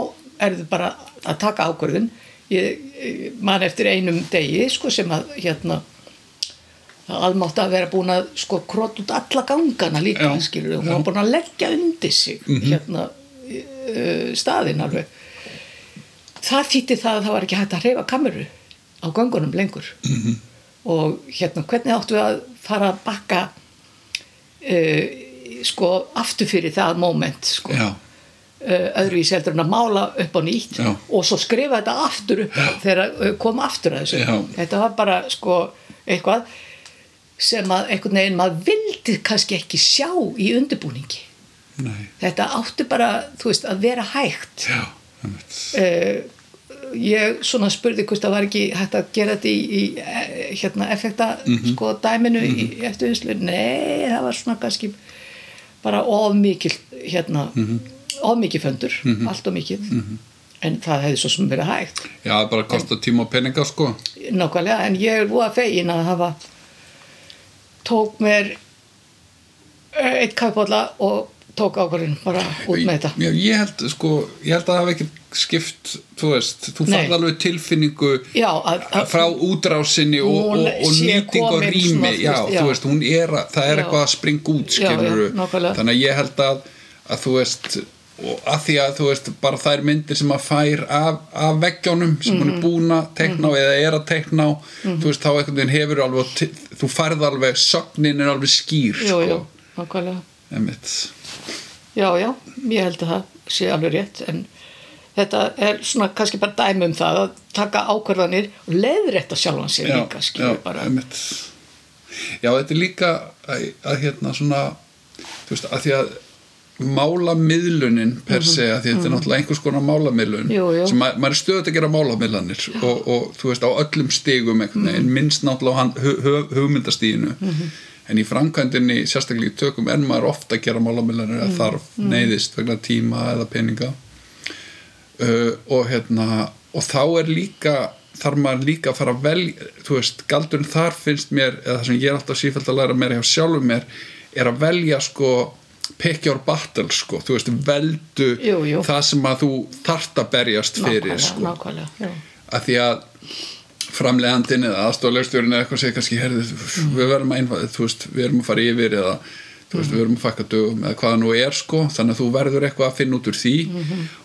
er þið bara að taka ákvörðun. Ég, ég man eftir einum degi sko sem að hérna það almátt að vera búin að sko krót út alla gangana líka Já, skilur hún já. var búin að leggja undir sig hérna uh, staðinn alveg. Það þýtti það að það var ekki hægt að hreyfa kameru á gangunum lengur -hmm. og hérna hvernig áttu við að fara að bakka uh, sko aftur fyrir það moment sko Já. uh, öðruvísi heldur en að mála upp á nýtt Já. og svo skrifa þetta aftur upp þegar uh, kom aftur að þessu Já. þetta var bara sko eitthvað sem að einhvern veginn maður vildi kannski ekki sjá í undirbúningi Nei. þetta átti bara, þú veist, að vera hægt Já. uh, ég svona spurði hvort það var ekki hægt að gera þetta í, í hérna effekta sko dæminu í eftirvinslu nei, það var svona kannski bara of mikil hérna, of mikil föndur allt of mikil en það hefði svo sem verið hægt. Já, bara kostar tíma og peninga sko. nákvæmlega, en ég er búið að fegin að hafa tók mér eh, eitt kaupálla og tók ákvarðin bara út með þetta. Já, ég held sko, ég held að það hafi ekki skipt, þú veist, þú Nei. farð alveg tilfinningu Já, að- að- frá útrásinni og, og, og nýting og rými, já, já. þú veist, hún er að, það er eitthvað að springa út, skilur nákvæmlega. þannig að ég held að, að þú veist, og að því að þú veist, bara þær myndir sem að fær af, af veggjónum sem Mhm. hún er búin að tekna á eða er að tekna á, þú veist, þá einhvern veginn hefur alveg, þú færð alveg, sögnin er alveg skýr, jú, jú, sko, nákvæmlega Einmitt. Já, já, ég held að það sé alveg rétt en þetta er svona kannski bara dæmi um það að taka ákvarðanir og leiðrétta sjálfan sér já, líka skilur já, bara. einmitt. já, þetta er líka að, að hérna svona þú veist, að því að málamiðlunin per se að þetta er náttúrulega einhvers konar málamiðlun Mhm. Jú, jú. sem ma- maður er stöðut að gera málamiðlanir og, og þú veist á öllum stigum einhvern veginn, minnst náttúrulega á hann- hu- hu- hugmyndastíginu en í framkvæmdinni sérstaklega í tökum er maður ofta að gera málamiðlanir eða þarf neyðist vegna tíma eða peninga uh, og hérna og þá er líka þarf maður líka að fara að velja þú veist, galdurinn þar finnst mér eða það sem ég er alltaf sífælt að læra meira hjá sjálfum mér er að velja sko pick your battle sko, þú veist, veldu Jú, jú. það sem að þú þart að berjast fyrir nákvæmlega, sko, nákvæmlega að því að framlegandinn eða aðstoflegstjórin eða eitthvað segir kannski, herði, við verðum að einfað, þú veist, við erum að fara yfir eða þú veist, við verðum að fækka dögum eða hvaða nú er sko, þannig að þú verður eitthvað að finna út úr því.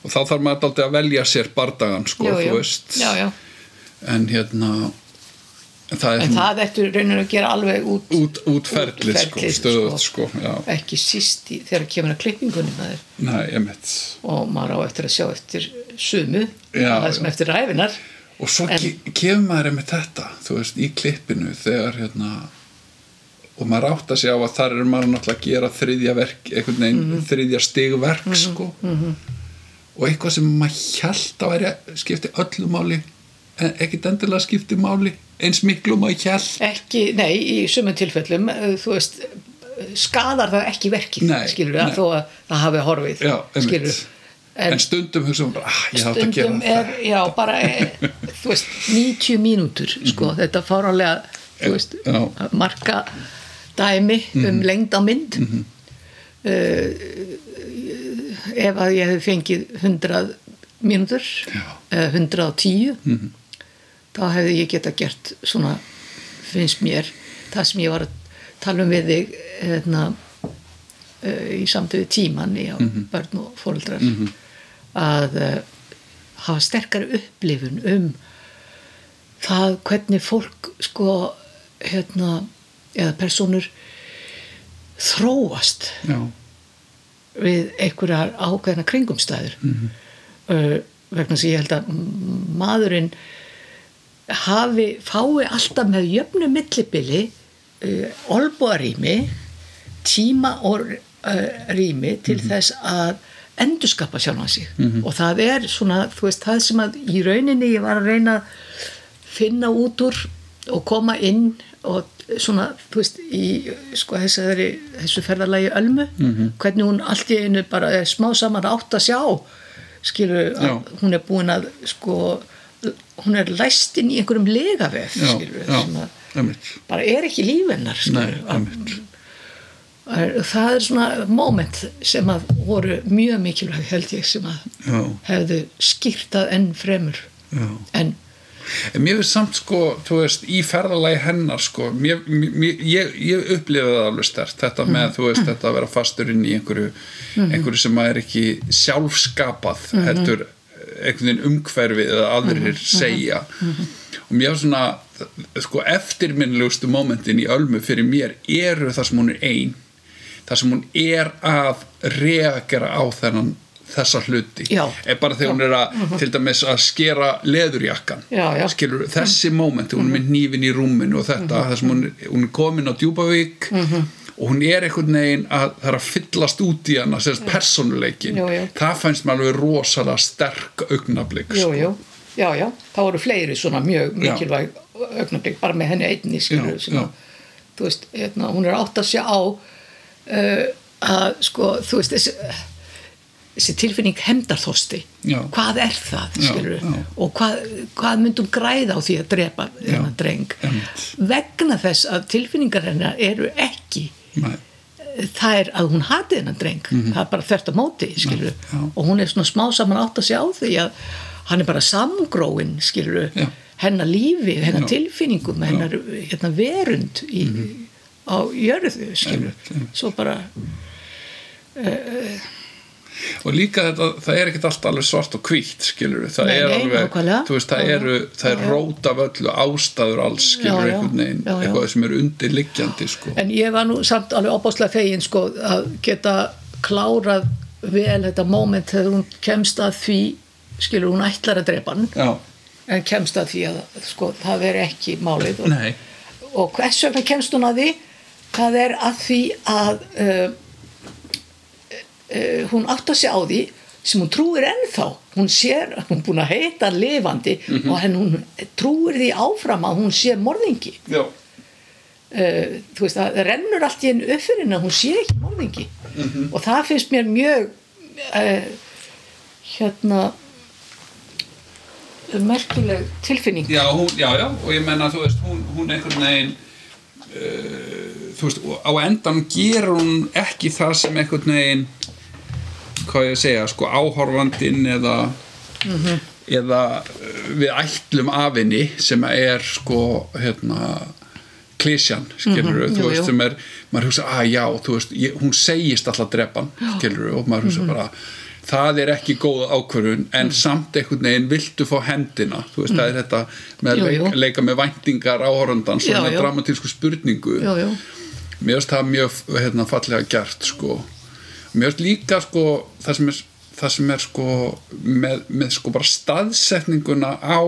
Og þá þarf maður aldrei að velja sér bardagan sko, Jú, þú jú. veist. Já, já. en hérna það er en það eftir rauninu að gera alveg út, út, útferðlið sko, Útferlið, stöðut sko, já, ekki síst í, þegar kemur að klippingunni maður. Mitt og maður á eftir að sjá eftir sumu það sem eftir ræfinar og svo En- ke kemur maður með þetta þú veist, í klippinu þegar hérna og maður átt að segja á að þar er maður náttúrulega að gera þriðja verk, einhvern veginn Mhm. þriðja stigverk sko. og eitthvað sem maður hjælt að væri skipti öllu máli en ekkit endilega skipti máli eins miklu maður hjælt ekki, nei, í sumum tilfellum eh, þú veist, skadar það ekki verkið, Nei, skilur við, þó að það hafi horfið, Já, skilur en, en, stundum hugsa maður bara, ah, ég átt að stundum gera er, já, bara e, þú veist, 90 mínútur sko, þetta fárálega þú veist, Mhm. Já. Mhm. marka dæmi um lengd á mynd uh, ef að ég hef fengið 100 mínútur. Mhm. eða 110 þá hefði ég geta gert svona finnst mér það sem ég var að tala um við þig hérna, uh, í samtöðu tíman í á Mhm. börn og fóreldrar að uh, hafa sterkari upplifun um það hvernig fólk sko hérna eða personur þróast já, við einhverjar ákveðna kringumstæður. Uh, vegna sem ég held að maðurinn hafi, fái alltaf með jöfnu millibili uh, olbúarými tíma og uh, rými til þess að endurskapa sjálfan sig. Og það er svona, þú veist, það sem að í rauninni ég var að reyna að finna út úr og koma inn og svona, þú veist, í sko þessari, þessu ferðarlagi Ölmu, hvernig hún allt í einu bara er smá saman átt að sjá skilur, Já. að hún er búin að sko, hún er læst inn í einhverjum legavef, já, skilur já, sem að bara er ekki lífennar nei, skilur, einmitt. Að- það er svona moment sem að voru mjög mikilvæg held ég sem að já, hefðu skýrtað enn fremur já en mér finnst samt sko, þú veist, í ferðalagi hennar sko, mér, mér, ég, ég upplifði það alveg stert, þetta með, þú veist, þetta að vera fastur inn í einhverju, einhverju sem er ekki sjálfskapað, heldur einhvern veginn umhverfið eða aðrir segja. Og mér finnst svona, sko, eftirminnilegustu momentin í ölmu fyrir mér eru það sem hún er ein, það sem hún er að reagera á þennan þessa hluti Já. er bara þegar hún er að til dæmis að skera leðurjakkan Já, já. skilur þessi mómenti, hún er með nýfin í rúminu og þetta, Mhm. þessum hún, er- hún er komin á Djúpavík og hún er einhvern veginn að það er að fyllast út í hana, sérst jú. það fannst mér alveg rosalega sterk augnablík sko. já, já, það voru fleiri svona mjög Já. mikilvæg augnablik bara með henni einni skilur Já, já. að, þú veist, hérna, hún er átt að sjá á uh, að sko, þú veist þessi, þessi tilfinning hemdarþosti Já. hvað er það, skilur já. og hvað, hvað myndum græða á því að drepa þennan dreng vegna þess að tilfinningar hennar eru ekki Nei, það er að hún hati þennan dreng það er bara þvert á móti skilur. Já. og hún er svona smá saman átt að segja á því að hann er bara samgróin skilur Já. hennar lífi, hennar Já. tilfinningum hennar hérna, verund í, á jörðu skilur einmitt. svo bara og líka þetta, það er ekkert allt alveg svart og hvítt skilur það Nei, er nei, alveg, þú veist, það eru það er rót af öllu ástæður alls skilur já. einhvern veginn, eitthvað sem er undirliggjandi sko. en ég var nú samt alveg opáslega fegin sko að geta klárað vel þetta moment þegar hún kemst að því skilur hún ætlar að drepa hann. Já, en kemst að því að sko það er ekki málið. Og nei. Og hvers vegna kemst hún að því? Það er að því að uh, uh, hún átt að segja á því sem hún trúir ennþá. Hún sér, hún er búin að heita hann lifandi og henn hún trúir því áfram að hún sé morðingi. Uh, þú veist, það rennur allt í einu upp fyrir henni að hún sé ekki morðingi. Og það finnst mér mjög uh, hérna merkileg tilfinning. Já, hún, já, já og ég menna, þú veist, hún, hún einhvern veginn þú veist, á endan gerur hún ekki það sem einhvern veginn hvað ég að segja, sko, áhorfandinn eða eða uh, við ætlum af henni sem er sko, hérna klísjan, skilur Mhm, þú jú, veist, jú. sem er, maður hugsa, að já þú veist, ég, hún segist alltaf drepan skilur og maður Mhm. hugsa bara það er ekki góð ákvörðun en samt einhvern veginn viltu fá hendina þú veist, það er þetta með Mhm. Jú, leika, leika með væntingar áhorfandans Já, svona dramatísku spurningu mér finnst það mjög hérna, fallega gert sko. Mér finnst líka sko, það, sem er, það sem er sko, með, með sko bara staðsetninguna á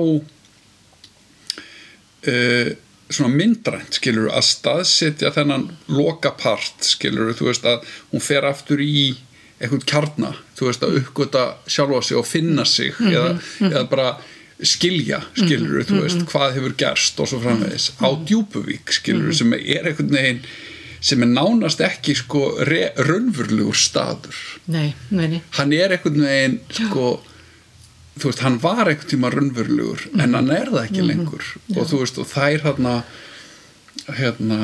uh, svona myndrænt skilur að staðsetja þennan lokapart skilur þú veist að hún fer aftur í eitthvað kjarna þú veist að uppgöta sjálfa sig og finna sig eða, eða bara skilja skilur þú veist hvað hefur gerst og svo framvegis. Á Djúpuvík skilur sem er einhvern veginn sem er nánast ekki sko raunverulegur staður. Nei, nei, nei. hann er einhvern veginn sko þú veist, hann var einhvern tíma raunverulegur en hann er það ekki lengur. Og þú veist, og þær hérna hérna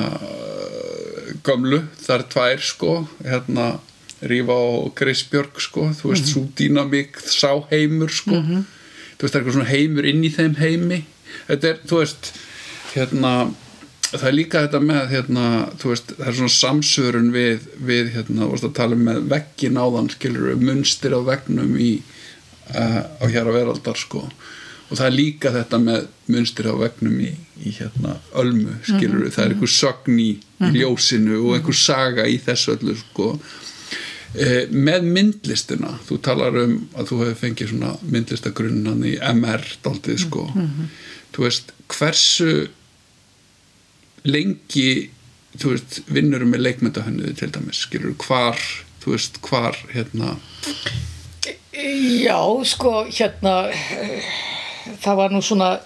gömlu, þær tvær sko hérna Rífa og Grisbjörg sko, þú veist, svo dýnamík sá heimur sko. Þú veist, það er eitthvað svona heimur inn í þeim heimi. Þetta er, þú veist hérna, það er líka þetta með hérna, veist, það er svona samsörun við, við hérna, að tala um með veggin áðan, skilur við, munstir á veggnum í, uh, á hér að veraldar sko, og það er líka þetta með munstir á veggnum í, í hérna, ölmu, skilur við, það er einhver sögn í, í ljósinu og einhver saga í þessu öllu sko. Eh, með myndlistina þú talar um að þú hefur fengið myndlistagrunnan í MR daldið sko. Þú veist hversu lengi þú veist vinnurum með leikmyndahönnuði til dæmis skilur hvar þú veist hvar hérna? Já, sko, hérna það var nú svona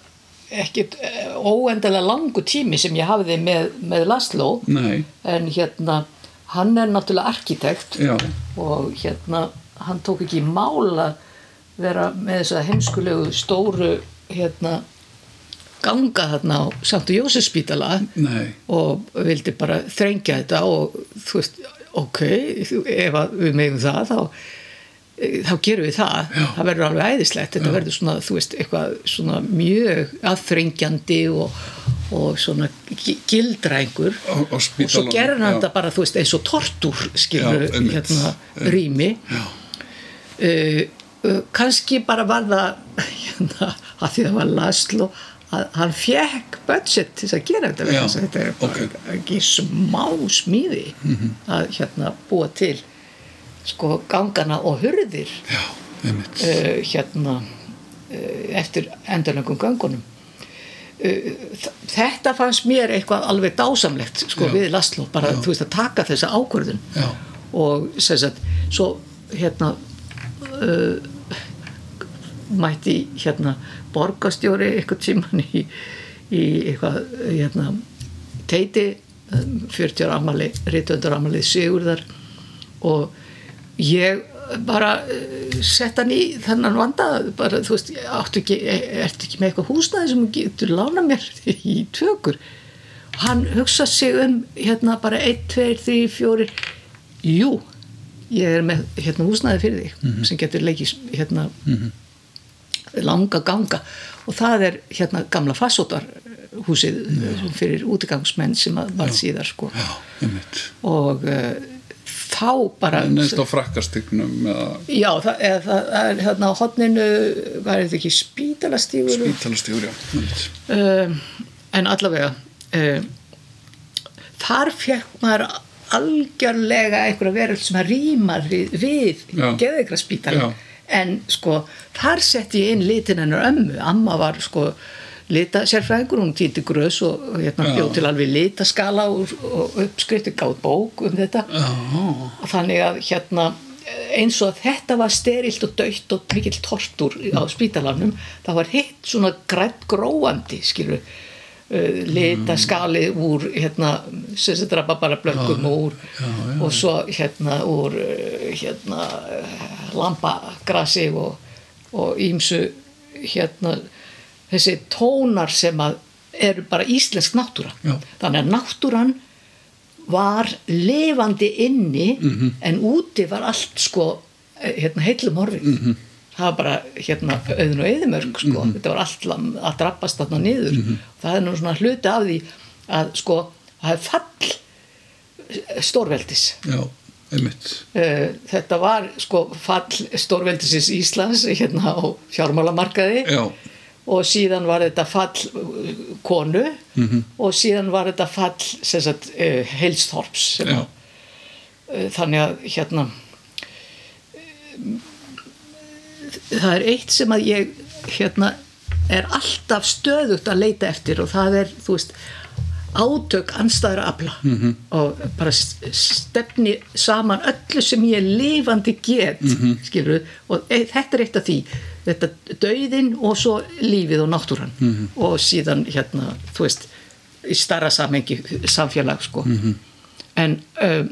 ekkit óendalega langu tími sem ég hafði með, með Laszlo. Nei, en hérna hann er náttúrulega arkitekt já, og hérna hann tók ekki í mál að vera með þess að heimskulegu stóru hérna ganga þarna á Sanktu Jósefsspítala og vildi bara þrengja þetta og þú veist, ok ef við megum það þá, eh, þá gerum við það. Já. það verður alveg æðislegt, þetta verður svona þú veist, eitthvað svona mjög aðþrengjandi og, og svona gi- gildrængur Á- á og svo gerir hann já. þetta bara þú veist, eins og tortúr skilur Já, hérna rými. Já, uh, uh, kannski bara var það hérna, að því það var Laszlo að hann fekk budget til að gera þetta Já, þess að þetta er bara ok. ekki smá smíði að hérna búa til sko gangana og hurðir já, uh, hérna uh, eftir endurlöngum gangunum uh, þ- þetta fannst mér eitthvað alveg dásamlegt sko Já. við Laszlo bara þú veist að taka þessa ákvörðun Já. og sem sagt svo hérna uh, mætti hérna borgastjóri eitthvað tíman í, í eitthvað hérna teiti um, 40 ára amali, rítundur amalið Sigurðar. Og ég bara uh, sett hann í þennan vanda bara þú veist, áttu ekki, ertu ekki með eitthvað húsnæði sem þú getur lána mér í tökur? Hann hugsa sig um hérna bara 1, 2, 3, 4 jú ég er með hérna húsnæði fyrir þig sem getur leikis hérna langa ganga. Og það er hérna gamla fassótar húsið fyrir útigangsmenn sem var síðar sko. Já, og uh, þá bara neðst á frakkastygnum eða já það, eða, það er hérna á hotninu hvað er þetta ekki spítalastígur? Spítalastígur, já, um, en allavega um, þar fekk maður algjörlega einhverja veröld sem að rýmar við, við Já. geðeikra spítala. Já. En sko þar setti ég inn litin hennar ömmu. Amma var sko lita sérfræðingur, hún týndi grös og hérna bjóð til alveg litaskala og, og uppskrifti gátt bók um þetta. Já, og þannig að hérna eins og þetta var sterilt og döitt og mikill tortur á spítalanum það var hitt svona grænt gróandi skilur lita skalið úr hérna, sem þetta drapa bara blöngum úr já, já, og svo hérna úr uh, hérna uh, lampagrasi og, og ímsu hérna þessi tónar sem að eru bara íslensk náttúra Já. þannig að náttúran var lifandi inni Mhm. en úti var allt sko eh, hérna heillum horfið Mhm. Það var bara hérna auðun og eðimörk sko, þetta var allt að drabbast þarna niður. Mhm. það er nú svona hluti af því að sko það er fall eh, stórveldis. Já, Eh, þetta var sko fall stórveldisins Íslands hérna á fjármálamarkaði. Já, og síðan var þetta fall uh, konu. Mhm. og síðan var þetta fall sagt uh, heilsþorps Já. að, uh, þannig að hérna það er eitt sem að ég hérna er alltaf stöðugt að leita eftir og það er veist átök anstæðra afla Mhm. -hmm. og bara stefni saman öllu sem ég lifandi get mm Mhm. -hmm. skilur og e, þetta er eitt af því þetta dauðin og svo lífið og náttúran -hmm. og síðan hérna þú veist í starra samengi samfélag sko -hmm. en um,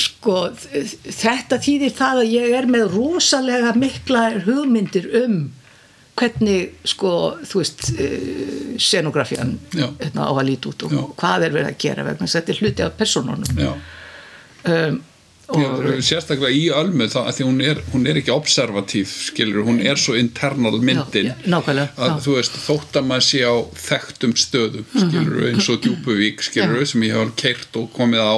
sko þetta þýðir það að ég er með rosalega mikla hugmyndir um hvernig sko þú veist uh, scenografían hérna, á að líti út og Já. hvað er verið að gera vegna þetta er hluti af personunum um, Já, sérstaklega í Ölmu þá að því hún er, hún er ekki observatív skilur, hún er svo internal myndin Já, já, að þú veist, þótt að maður sé á þekktum stöðum skilur, eins og Djúpuvík skilur, Já. sem ég hef keirt og komið á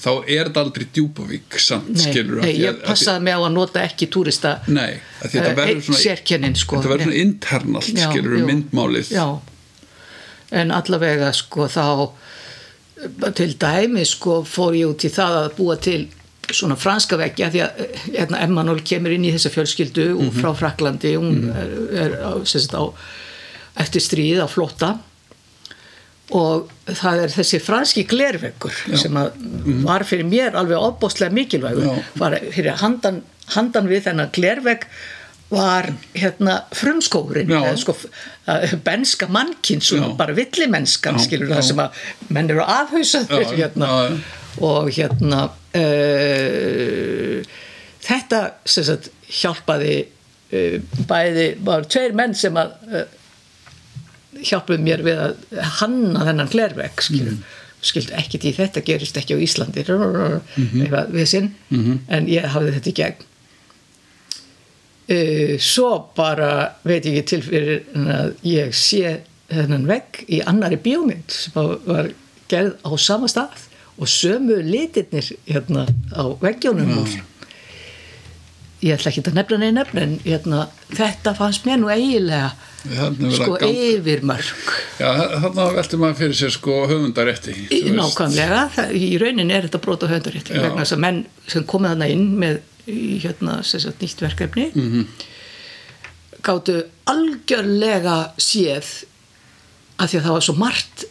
þá er þetta aldrei Djúpuvík samt nei, skilur nei, ég því- passaði mig á að nota ekki túrista Nei, þetta Eh, verður svona sérkennin, sko. þetta verður svona Já. internalt Já, skilur, myndmálið en allavega sko þá til dæmi sko fór ég út í það að búa til svona franska veggja því að eh, hérna, Emmanuel kemur inn í þessa fjölskyldu og Mhm. frá Fraklandi hún er, er á, sem sagt, á eftir stríð á flotta og það er þessi franski glerveggur sem að var fyrir mér alveg ofbóstlega mikilvægur. Var fyrir handan, handan við þennan glervegg var hérna eða sko uh, benska mannkinn bara villimennskan skilur það sem að menn eru afhauðsaður Já, hérna. Og hérna uh, þetta sagt hjálpaði uh, bæði, var tveir menn sem að uh, hjálpuðu mér við að hanna þennan glervegg skilur. Mhm. skildu ekkit í þetta gerist ekki á Íslandi. Eitthvað við sinn Mhm. en ég hafði þetta í gegn. Svo bara veit ég ekki til fyrir en að ég sé þennan vegg í annari bíómynd sem var gerð á sama stað og sömu litirnir hérna á veggjónum úr ég ætla ekki að nefna neina nefna en hérna, þetta fannst mér nú verið sko að yfirmörk Já, þarna veltur maður fyrir sér sko höfundarétti nákvæmlega, það, í rauninni er þetta brot á höfundarétti Já. vegna þess að menn sem komið þarna inn með hérna, sagt, nýtt verkefni mm. -hmm. gáttu algjörlega séð að því að það var svo margt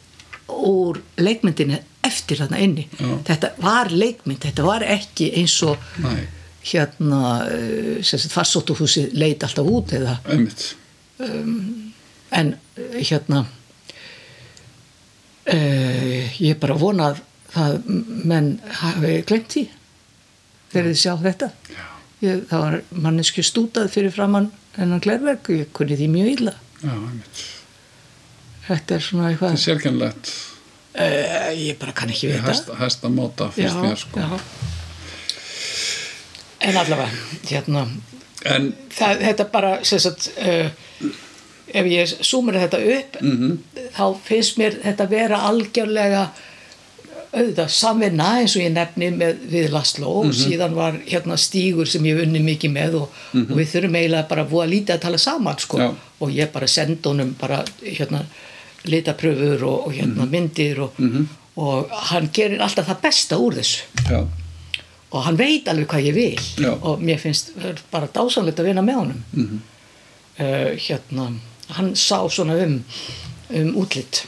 úr leikmyndinni eftir þarna inni. Já. þetta var leikmynd, þetta var ekki eins og Nei, hérna eh, farsóttuhúsi leit alltaf út eða einmitt. En hérna uh, ég er bara að vona að það menn hafi glemt því. Þegar þið sjá þetta. Ég, það var manneski stútað fyrir framann hennan glerverk og ég kunni því mjög illa. Já, einmitt þetta er svona eitthvað er sérkennlegt uh, ég bara kann ekki vita hæsta, hæsta móta finnst mér sko já. en allavega hérna En það, þetta bara sagt, uh, ef ég súmur þetta upp Mhm. þá finnst mér þetta vera algjörlega auðvitað samvinna eins og ég nefni með, við Laszlo og síðan var hérna stígur sem ég hef unni mikið með og, og við þurfum eiginlega bara að búa lítið að tala saman sko. Já. og ég bara senda honum bara hérna litapröfur og, og hérna Mhm. myndir og, og hann gerir alltaf það besta úr þessu já, og hann veit alveg hvað ég vil Já. og mér finnst er bara dásanlegt að vinna með honum Mhm. uh, hérna hann sá svona um um útlitt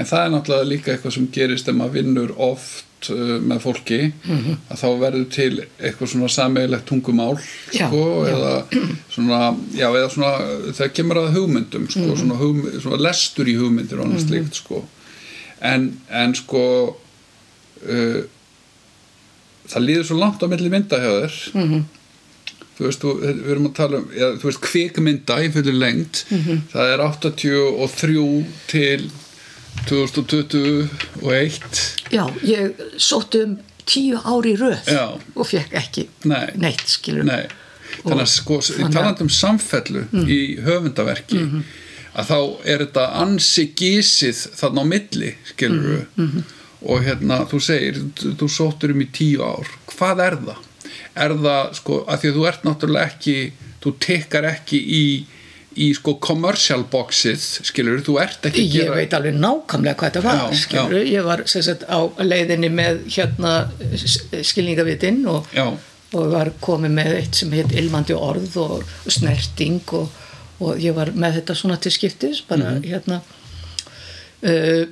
en það er náttúrulega líka eitthvað sem gerist ef maður vinnur oft uh, með fólki Mhm. að þá verður til eitthvað svona sameigilegt tungumál Já, sko, já. eða svona, já, eða svona það kemur að hugmyndum sko, Mhm. svona, hugmynd, svona lestur í hugmyndir og annað slíkt sko en, en sko uh, það líður svo langt á milli mynda hjá þér Mhm. þú veist, þú, við erum að tala um já, þú veist, kvikmynda í fyrir lengt Mhm. það er 83 til 2021 Já, ég sótti um tíu ári röð Já. og fekk ekki Nei. neitt, skilur Nei, þannig að sko, þannig að- talandi um samfellu í höfundaverki að þá er þetta ansi gísið þarna á milli skilur og hérna þú segir, þú sóttur um í tíu ár. Hvað er það? Er það sko, að því að þú ert náttúrulega ekki þú tekkar ekki í í sko commercial boxið skilur, þú ert ekki að Ég gera veit alveg nákvæmlega hvað þetta var Já, skilur, ég var sagt, á leiðinni með hérna skilningavitinn og, já, og var komið með eitt sem heit ilmandi orð og snerting og, og ég var með þetta svona til skiptis bara Mhm. hérna uh,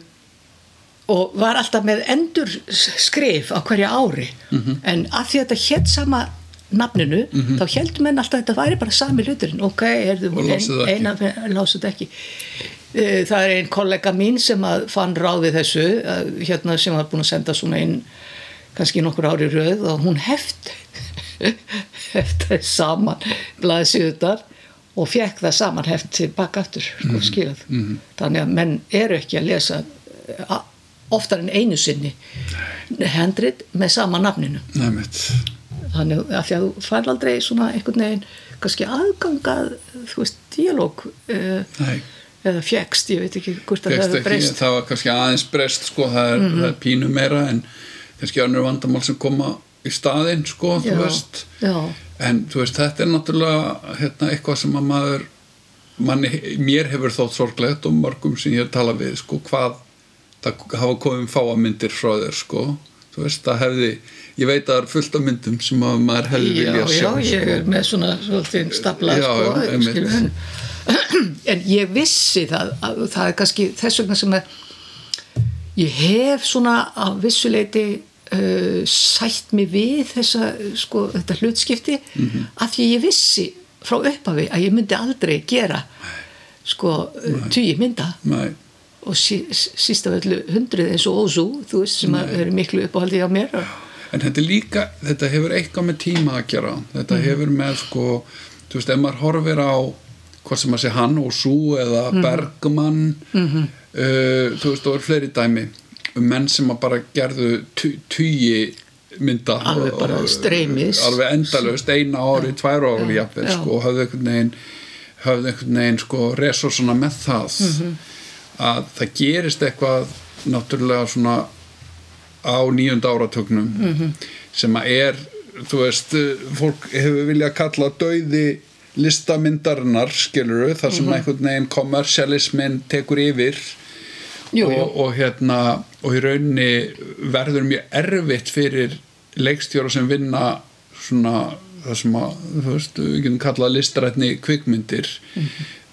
og var alltaf með endur skrif á hverja ári Mhm. en að því að þetta hétt sama nafninu, þá heldur menn alltaf að þetta væri bara sami hluturinn, ok, er það ekki. eina, lásuð ekki. Eh, það er einn kollega mín sem að fann ráð við þessu að, hérna sem var búin að senda svona einn kannski nokkur ári röð og hún heft heftaði saman blaðsíðutar og fekk það saman heft til baka aftur sko, skilað. Þannig að menn eru ekki að lesa eh, oftar en einu sinni hendrit með sama nafninu. Nefnitt þannig að því að þú fær aldrei svona einhvern veginn kannski aðgangað þú veist, díalóg uh, Nei. eða fjekst, ég veit ekki hvort að það hefur breyst. það var kannski aðeins breyst sko, það er, það er pínu meira en kannski önnur vandamál sem koma í staðinn sko, þú Já, veist. já, en þú veist, þetta er náttúrulega hérna, eitthvað sem að maður manni, mér hefur þótt sorglegt og mörgum sem ég talað við sko, hvað það hafa komið fáamyndir frá þér sko, þú veist, það hefði ég veit að það er fullt af myndum sem að maður hefði já, vilja sjá já, ég sko. er með svona svolítið stapla Já, sko, já, en, en ég vissi það að það er kannski þess vegna sem að ég hef svona á vissuleiti uh, sætt mig við þessa, sko, þetta hlutskipti Mhm. -hmm. af því ég vissi frá upphafi að ég myndi aldrei gera sko, tugi mynda Nei, og sí, síst af öllu hundrið eins og ósú, þú veist, sem að eru miklu uppáhaldi á mér og, En þetta líka, þetta hefur eitthvað með tíma að gera. Þetta Mhm. hefur með sko, þú veist, ef maður horfir á hvort sem að sé hann og sú eða Mhm. Bergman uh, þú veist, og er fleiri dæmi um menn sem að bara gerðu tu- tugi mynda Alveg bara streymis. alveg endalaust, eina ári, tvær ári jafnvel, já. sko, og höfðu einhvern veginn höfðu einhvern veginn sko resursuna með það Mhm. að það gerist eitthvað náttúrulega svona á nýjunda áratögnum Mhm. sem að er þú veist, fólk hefur viljað kalla dauði listamyndarinnar skiluru, þar sem einhvern veginn kommersialismin tekur yfir. Jú, jú, og, og hérna og í rauninni verður mjög erfitt fyrir leikstjóra sem vinna svona það sem að, þú veist, við getum kallað listrætni kvikmyndir.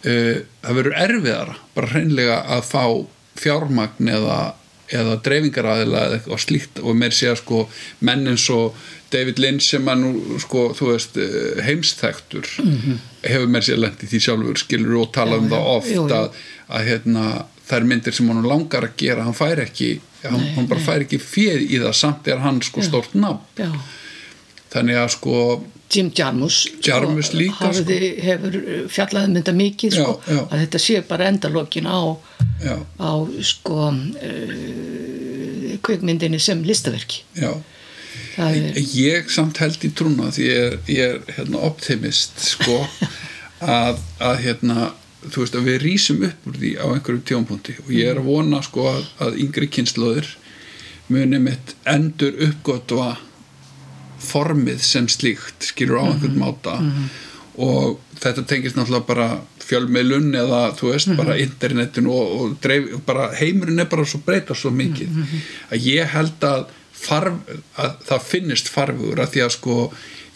Uh, það verður erfiðara bara hreinlega að fá fjármagn eða, eða dreifingaraðila eða eitthvað slíkt. Og meir sé að sko menn eins og David Lynch sem að nú sko, þú veist, eh, heimsþektur hefur meir sé lent í því sjálfur skilur og tala um Já, það já, oft jú, jú. að, að hérna, þær myndir sem hann langar að gera hann fær ekki hann, hann bara fær ekki féð í það samt er hann sko stórt nafn. Já. Þannig að sko Jim Jarmus, Jarmus sko, líka, hafði, hefur fjallað um þetta mikið Já, sko, já. að þetta sé bara endalokin á, á sko uh, kvikmyndinni sem listaverki. Já. Er, ég samt held í trúna því ég er, ég er hérna, optimist sko að, að hérna þú veist að við rýsum upp úr því á einhverjum tjónpunti og ég er að vona sko að, að yngri kynnslóðir muni mitt endur uppgötva formið sem slíkt skilur á einhvern máta. Og þetta tengist náttúrulega bara fjölmiðlun eða þú veist bara internetin og, og dreif, bara heimurinn er bara svo breyta svo mikið að ég held að, farf, að það finnist farfugur að því að sko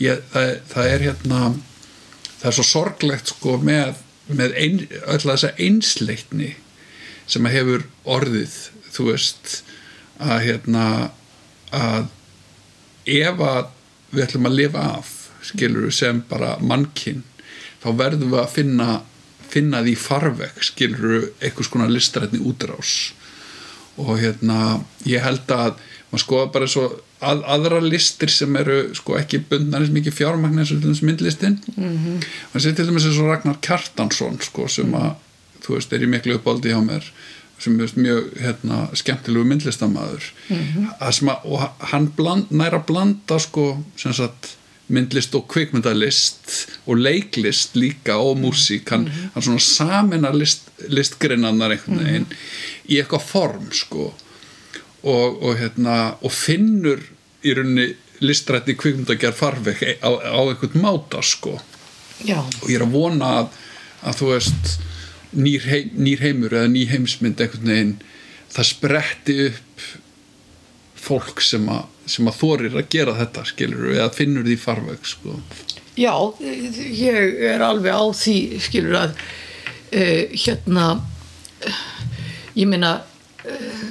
ég, það, það er hérna það er svo sorglegt sko með, með ein, öll þessa einsleitni sem að hefur orðið þú veist að hérna að ef að við ætlum að lifa af skilur sem bara mannkinn þá verðum við að finna finna því farveg skilur eitthvað skona listrætni útrás. Og hérna ég held að maður skoða bara svo að, aðra listir sem eru sko ekki bundnar eins mikið fjármagn eins og til dæmis myndlistin. Mm -hmm. maður sé til dæmis eins og Ragnar Kjartansson sko sem að þú veist er í miklu uppáldi hjá mér sem er mjög hérna, skemmtilegu myndlistamæður mm -hmm. og hann bland, næra blanda sko sagt myndlist og kvikmyndalist og leiklist líka og músík hann, mm -hmm. hann svona saminar list, listgrinnanar einhvern veginn mm -hmm. í eitthvað form sko og, og hérna og finnur í rauninni listrætti kvikmyndagjær farveg á, á einhvern máta sko Já. og ég er að vona að, að þú veist nýr, heim, nýr heimur eða ný heimsmynd einhvern veginn það spretti upp fólk sem að, að þorir að gera þetta skilur eða finnur því farveg sko. Já, ég er alveg á því skilur að uh, hérna uh, ég meina uh,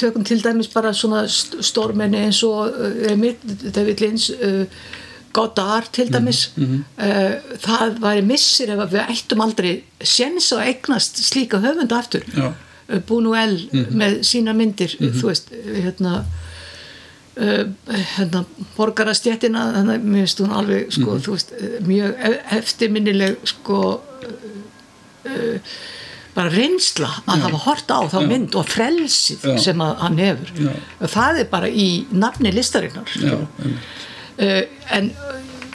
tökum til dæmis bara svona stórmenni eins og David Lynch Godard til dæmis mm -hmm. það væri missir ef við ættum aldrei séns að eignast slíka höfund aftur Já. Buñuel mm -hmm. með sína myndir mm -hmm. þú veist, hérna uh, hérna borgarastjættina, þannig að mér finnst hún alveg sko, þú veist, mjög eftirminnileg sko uh, bara reynsla að Já. hafa hort á þá Já. mynd og frelsið Já. sem að hann hefur það er bara í nafni listarinnar Já, einmitt. Uh, en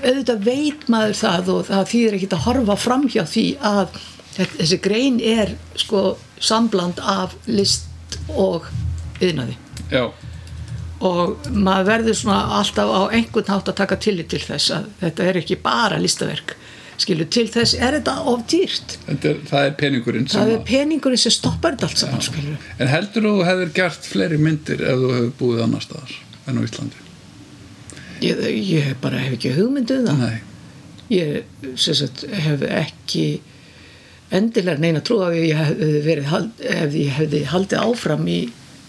auðvitað veit maður það og það þýðir ekki að horfa fram hjá því að þessi grein er sko sambland af list og yðnaði Já, og maður verður svona alltaf á einhvern hátt að taka tillit til þess að þetta er ekki bara listaverk skilur. Til þess er þetta of dýrt. Er, það er peningurinn það er peningurinn sem stoppar þetta allt saman En heldur þú hefur gert fleiri myndir ef þú hefur búið annar staðar en á Íslandi? Ég, ég bara hef ekki hugmyndu það. Nei, ég sagt, hef ekki endilega neina trú að ég hefði verið hald, ef ég hefði haldið áfram í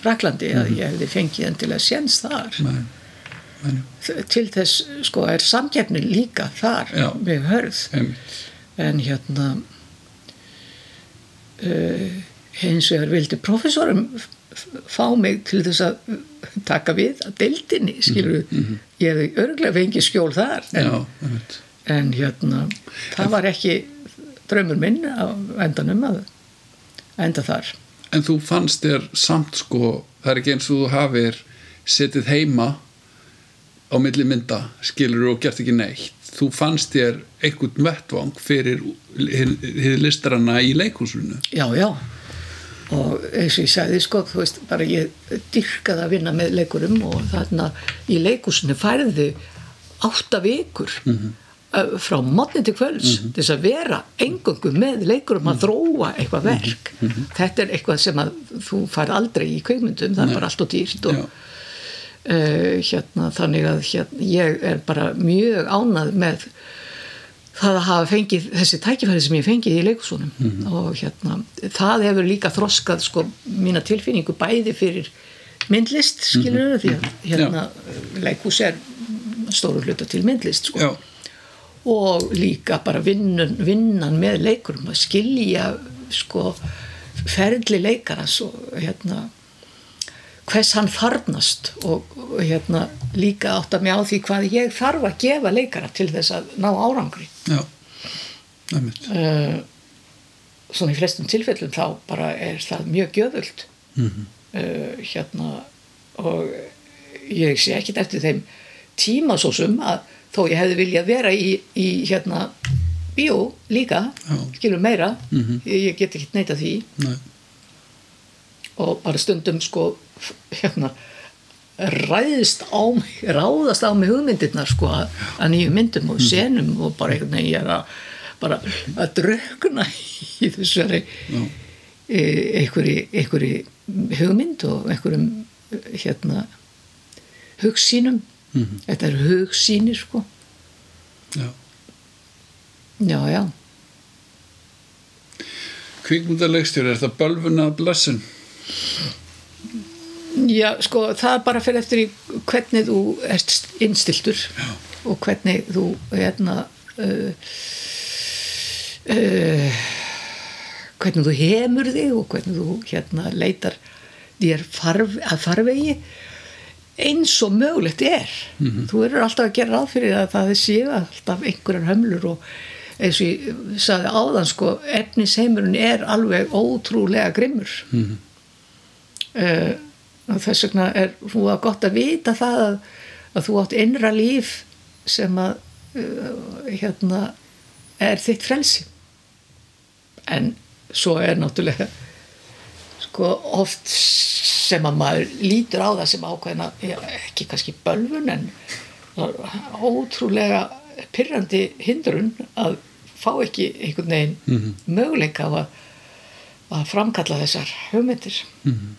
Raklandi að ég hefði fengið endilega séns þar. Nei, nei, til þess sko er samkeppni líka þar Já. með hörð. Einmitt. en hérna uh, hins vegar vildi f- fá mig til þess að taka við að deildinni skilur ég hefði örglega fengið skjól þar en, Já, en hérna það var ekki draumur minn á endanum að enda þar En þú fannst þér samt sko, það er ekki eins og þú hafir setið heima á milli mynda, skilur og gert ekki neitt. Þú fannst þér einhvern vettvang fyrir hið listaranna í leikhúsinu. já já og eins og ég sagði sko þú veist bara ég dyrkaði að vinna með leikurum og þarna í leikusinu færði átta vikur mm frá mótni til kvölds til þess að vera engöngu með leikurum að þróa eitthvað verk. Þetta er eitthvað sem að þú fær aldrei í kveikmyndum, það er bara allt og dýrt og uh, hérna, þannig að hérna, ég er bara mjög ánað með það að hafa fengið þessi tækifæri sem ég fengið í leikusónum og hérna, það hefur líka þroskað sko mína tilfinningu bæði fyrir myndlist skilur því að hérna, leikus er stóru hluta til myndlist sko. Já, og líka bara vinnan, vinnan með leikurum að skilja sko ferli leikarans og hérna hvers hann þarnast og, og hérna líka átt að mig á því hvað ég þarf að gefa leikara til þess að ná árangri já, einmitt. uh, svona í flestum tilfellum þá bara er það mjög gjöfult Mhm. uh, hérna og ég sé ekkit eftir þeim tíma svo sem að þó ég hefði viljað vera í, í hérna bíó líka Já. skilur meira, Mhm. ég, ég get ekki neita því Nei, og bara stundum sko hérna ræðist á mig, ráðast á mig hugmyndirnar sko að, nýju myndum og senum og bara einhvern veginn ég er að bara að draugna í þessari e, einhverju, hugmynd og einhverjum hérna hugsýnum Mhm. þetta er hugsýnir sko já. já já Kvikmyndalegstjóri, er það bölvun að blessun? Já, sko, það bara fyrir eftir í hvernig þú ert innstiltur Já. og hvernig þú hérna uh, uh, hvernig þú hemur þig og hvernig þú hérna leitar þér farf, að farvegi eins og mögulegt er. Þú verður alltaf að gera ráð fyrir að það séu alltaf einhverjar hömlur og eins og ég sagði áðan sko, efnisheimurinn er alveg ótrúlega grimmur. Mm og þess vegna er þú að gott að vita það að, að þú átt innra líf sem að uh, hérna er þitt frelsi en svo er náttúrulega sko oft sem að maður lítur á það sem ákveðina ekki kannski bölvun en ótrúlega pyrrandi hindrun að fá ekki einhvern veginn mm -hmm. möguleika að, að framkalla þessar hugmyndir mm -hmm.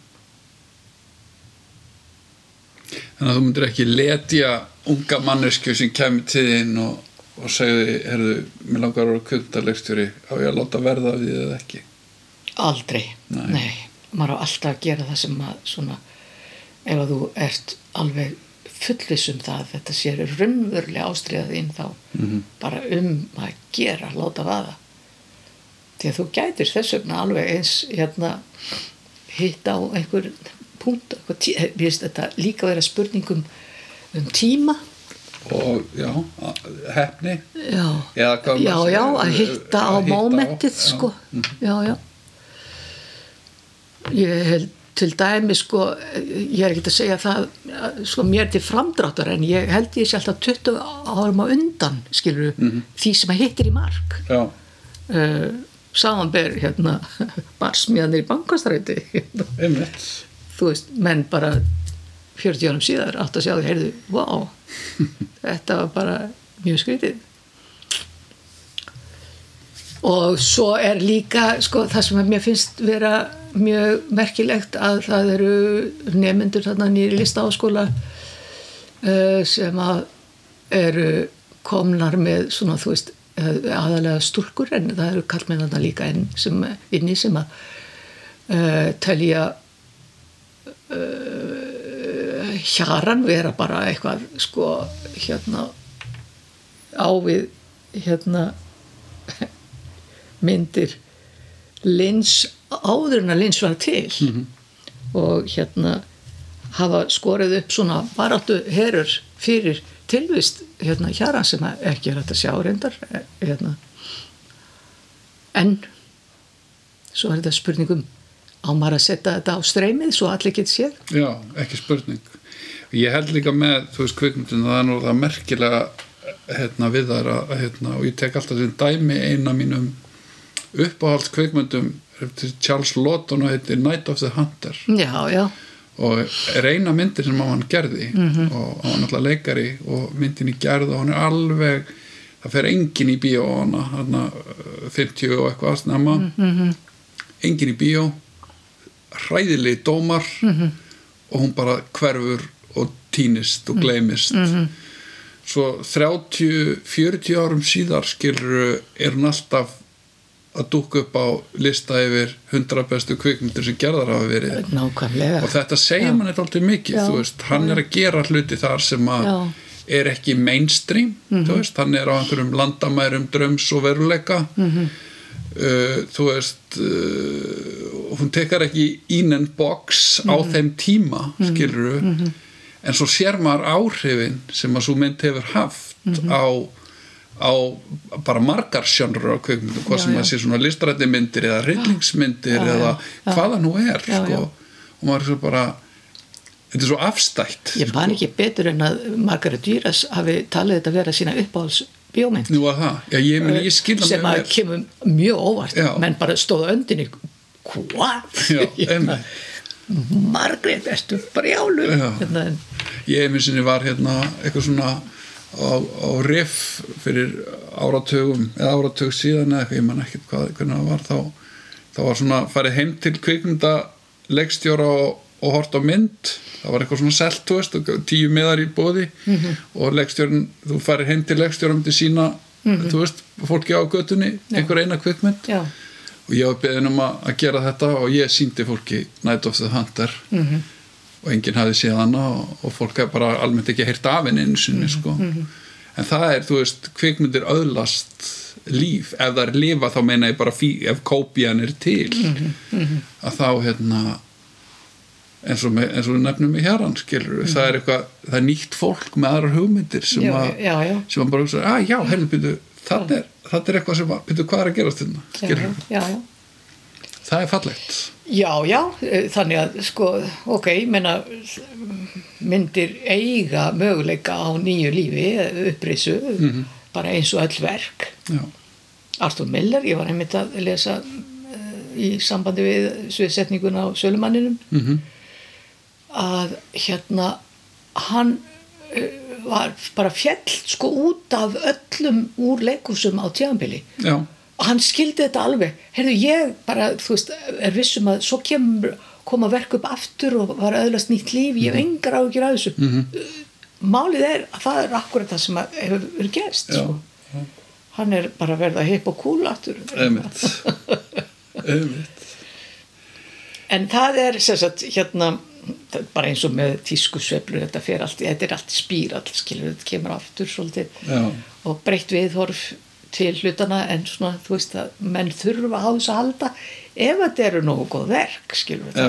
Þannig að þú myndir ekki letja unga mannesku sem kemur til þín og, og segði, herðu, mér langar að vera kvöldarleikstjóri á ég að láta verða af því eða ekki? Aldrei, nei. nei. Maður á alltaf að gera það sem að svona, ef að þú ert alveg fullvisum það að þetta sér rumvörlega ástriðaðinn þá mm -hmm. bara um að gera láta vaða. Því að þú gætir þess vegna alveg eins hérna hitt á einhver punkt. Við veist þetta líka vera spurningum um tíma. Og já, hefni já, já, já að hitta á mómentið sko. Já, já, já. Ég held til dæmi sko, ég er ekki að segja það sko mér til framdráttar en ég held ég sé alltaf 20 árum á undan skilur mm -hmm. því sem að hittir í mark. Uh, samanber hérna barsmiðanir í bankastræti þú veist, menn bara 40 árum síðar átt að sjá því, heyrðu, wow þetta var bara mjög skritið og svo er líka sko það sem mér finnst vera mjög merkilegt að það eru nefnendur þarna nýri listaháskóla uh, sem að eru komnar með svona þú veist aðalega stúrkur en það eru kallmenn þarna líka enn sem inni sem að uh, telja uh, hjaran vera bara eitthvað sko hérna ávið hérna myndir lins áður en að lins var til mm -hmm. og hérna hafa skorið upp svona baráttu herur fyrir tilvist hérna hjara sem ekki er hægt að sjá reyndar hérna. en svo er þetta spurningum á maður að setja þetta á streymið svo allir getur séð Já, ekki spurning ég held líka með, þú veist, kvikmyndin það er nú það merkilega hérna, við þar að, hérna, og ég tek alltaf sem dæmi eina mínum uppáhalds kvikmyndum Charles Lawton og heitir Night of the Hunter já, já. og er eina myndir sem hann gerði mm -hmm. og hann er alltaf leikari og myndin í gerð og hann er alveg það fer engin í bíó hana 50 og eitthvað snemma mm -hmm. engin í bíó hræðilegi dómar mm -hmm. og hún bara hverfur og týnist og gleimist svo 30-40 árum síðar skilur er hún alltaf að dúka upp á lista yfir 100 bestu kvikmyndir sem gerðar hafa verið Nákvæmlega. og þetta segir mann eitthvað mikið, þú veist, hann er að gera hluti þar sem að Já. er ekki mainstream, mm -hmm. þú veist, hann er á einhverjum landamærum, dröms og veruleika mm -hmm. Uh, þú veist uh, hún tekar ekki in and box mm -hmm. á mhm. þeim tíma, mhm. skiluru mhm. en svo sér maður áhrifin sem að svo mynd hefur haft á á bara margar sjónur á kveikmyndu, hvað já, sem að sé svona listrætti myndir eða rillingsmyndir já, eða já, hvaða nú er sko. og maður er svo bara þetta er svo afstætt. Ég man ekki betur en að Margaret Duras hafi talið þetta að vera sína uppáhalds bjómynd að já ég, ég sem að kemur mjög óvart. Menn bara stóða öndinni. Hvað? Margaret, erstu brjálu hérna, ég minn sinni var hérna eitthvað svona á, á riff fyrir áratögum eða áratög síðan eða eitthvað, ég man ekki hvað, hvernig það var. Þá, þá var svona farið heim til kvikmynda leggstjóra og, og hort á mynd það var eitthvað svona selt, þú veist, tíu miðar í bóði mm -hmm. og leggstjórn þú farið heim til leggstjóra um til sína mm -hmm. þú veist, fólki á götunni einhver eina kvikmynd Já. og ég var beðin um að, gera þetta og ég síndi fólki Night of the Hunter mm -hmm. og og enginn hafði séð hana og, og fólk hefði bara almennt ekki heyrt af henni einu sinni sko. en það er, þú veist, kvikmyndir öðlast líf ef það er lifa þá meina ég bara ef kópían er til að þá hérna eins og, með, eins og við nefnum í héran skilur það er eitthvað, það er nýtt fólk með aðrar hugmyndir sem Já, að já, já. sem að bara hugsa, að já, heyrðu, byrju þetta er, er eitthvað sem byrju, hvað er að gerast þetta, já. það er fallegt. Já, já, eh, þannig að sko, ok, ég meina myndir eiga möguleika á nýju lífi, upprisu bara eins og öll verk. Já, Arthur Miller, ég var einmitt að lesa uh, í sambandi við sviðsetningun á Sölumanninum. Mhm, að hérna hann uh, var bara fjell sko út af öllum úr leikusum á tjámbili já, og hann skildi þetta alveg. Heyrðu ég bara, þú veist, er vissum að svo kemur, koma verk upp aftur og var öðlast nýtt líf, ég hef engar áhyggjur af þessu. -hmm. málið er að það er akkurat það sem að hefur verið gerst sko. hann er bara að verða hipp og cool aftur. Einmitt. Einmitt. En það er sem sagt hérna bara eins og með tískusveiflu þetta fer allt, þetta er allt spýr allt skilur, þetta kemur aftur svolítið Já. og breytt viðhorf til hlutana en svona, þú veist að menn þurfa á þess að halda ef þetta eru nógu góð verk skilur já.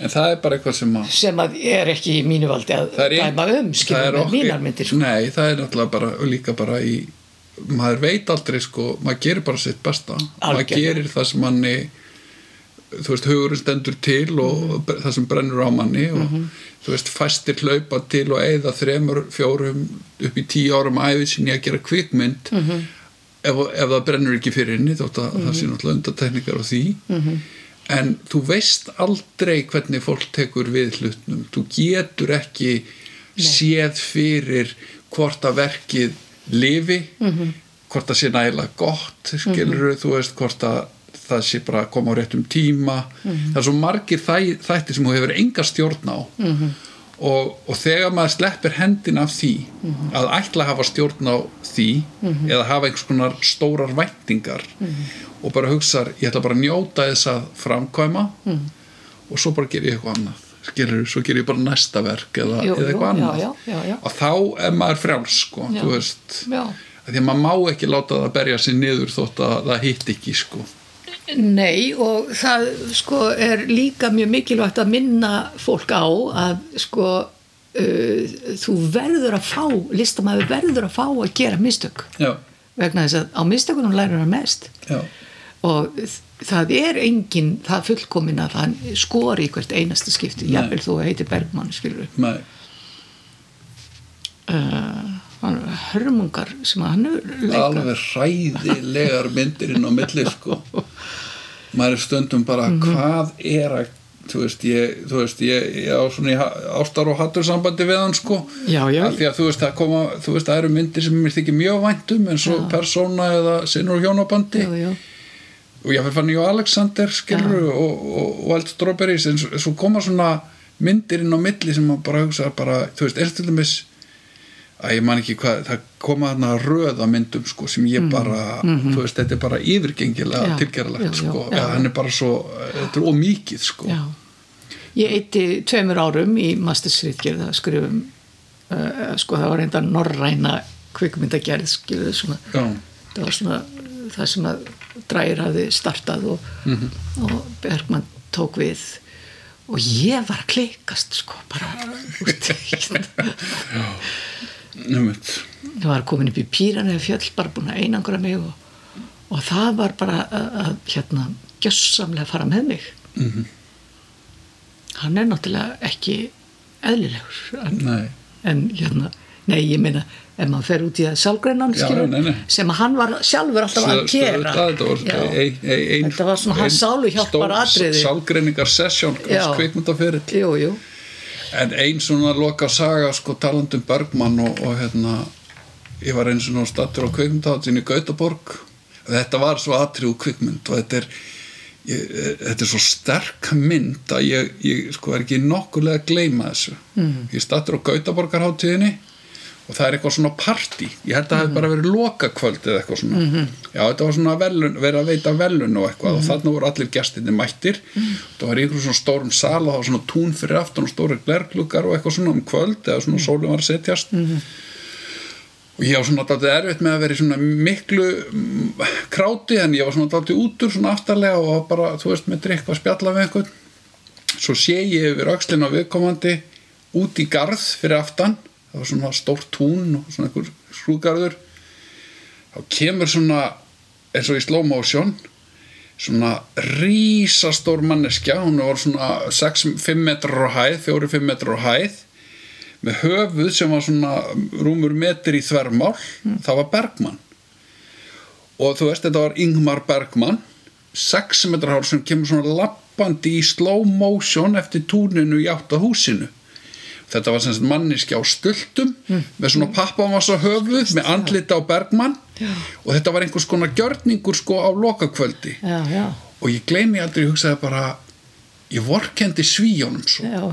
en það er bara eitthvað sem að sem að er ekki í mínu valdi að það er dæma um skilur með mínar myndir sko. nei, það er náttúrulega bara líka bara í maður veit aldrei sko, maður gerir bara sitt besta maður Algjörlega. gerir það sem manni þú veist, hugurinn stendur til og Mhm. það sem brennur á manni og þú veist, fæstir hlaupa til og eigða þremur, fjórum upp í tíu árum æfið sinni að gera kvikmynd Mhm. ef, ef það brennur ekki fyrir henni þótt að það sé náttúrulega undartekningar á því Mhm. en þú veist aldrei hvernig fólk tekur við hlutnum þú getur ekki séð fyrir hvort að verkið lifi Mhm. hvort það sé nægilega gott skilur þú veist hvort að það sé bara að koma á réttum tíma Mhm. það er svo margir þæ, þættir sem þú hefur enga stjórn á Mhm. og, og þegar maður sleppir hendin af því Mhm. að ætla að hafa stjórn á því eða hafa einhvers konar stórar væntingar Mhm. og bara hugsa ég ætla bara að njóta þess að framkvæma og svo bara ger ég eitthvað annað skilur, svo ger ég bara næsta verk eða, Jú, eða jú, eitthvað já, annað já, já, já. og þá er maður frjáls sko, þú veist Já. að því að maður má ekki láta það berja sér niður þótt að það hitt ekki sko Nei og það sko er líka mjög mikilvægt að minna fólk á að sko uh, þú verður að fá listamæður verður að fá að gera mistök. Já, vegna þess að á mistökunum lærir hann mest. Já, og það er engin það fullkomin að hann skori í hvert einasta skipti, jafnvel þú heitir Bergmann skilur nei, uh, hörmungar sem hann alveg hræðilegar myndir inn á milli sko maður er stundum bara hvað er að þú veist, ég, þú veist, ég, ég á svona ástar og hattur sambandi við hann sko. Já, já. Því að þú veist, það koma, þú veist, það eru myndir sem mér þykir mjög væntum eins og persóna eða sinnur hjónabandi. Já, já. og ég fyrir fann ég á Alexander skilur og, og, og Wild Strawberries en svo, svo koma svona myndir inn á milli sem maður bara hugsa bara, þú veist, er til dæmis að ég man ekki hvað, það koma þarna röða myndum sko sem ég bara þú veist, þetta er bara yfirgengilega tilgerðalegt sko, já. já, hann er bara svo þetta er ómikið sko. Já. Ég eitti tveimur árum í mastersritgerð að skrifum uh, sko það var reynda norræna kvikmyndagerð skilur svona. Já, það var svona það sem að drægir hafði startað og, Mhm. og Bergman tók við. Og ég var klikast sko bara út nefnt ég var komin upp í píran eða fjöll bara búin að einangra mig og, og það var bara að, að hérna gjössamlega fara með mig Mhm. hann er náttúrulega ekki eðlilegur en, nei, en hérna nei ég meina ef maður fer út í það nei. sem hann var sjálfur alltaf að gera þetta var, ein, ein, Þetta var svona hans sáluhjálpar atriði. sálgreiningar sesjón Já. kvikmyndaferill jú, jú, En ein svona loka saga sko talandum Bergmann og, og hérna ég var eins og nú stattur á kvikmyndaháttinu í Gautaborg. Þetta var svo atriðu kvikmynd og þetta er ég, þetta er svo sterk mynd að ég, ég sko er ekki nokkulega að gleyma þessu. Mm. ég stattur á Gautaborgarháttíðinni og það er eitthvað svona party. Ég held að það hefði bara verið lokakvöld eða eitthvað svona. Já þetta var svona velun, verið að veita velun og eitthvað. Og þarna voru allir gestinni mættir. Það var einhverjum svona stórum sal og það var svona tún fyrir aftan og stóri glerklukar og eitthvað svona um kvöld eða svona sólum var að setjast. Og ég var svona dálítið erfitt með að vera í svona miklu mm, kráti en ég var svona dálítið útur svona aftarlega og bara, þú veist, með drikk og spjalla með einhvern. Svo sé ég yfir það var svona stórt tún og svona einhver skrúgarður þá kemur svona eins og í slow motion svona rísastór manneskja. Hún var svona 6-5 metrar á hæð 4-5 metrar á hæð með höfuð sem var svona rúmur metr í þvermál. Það var Bergmann. Og þú veist þetta var Ingmar Bergmann 6 metrar hár sem kemur svona lappandi í slow motion eftir túninu í átt að húsinu þetta var sem sagt manniski á stultum með svona pappamassa höfuð með andlita á Bergmann. Já. og þetta var einhvers konar gjörningur sko á lokakvöldi. Já, já, og ég gleymi aldrei, ég hugsaði bara ég vorkendi svíjónum svo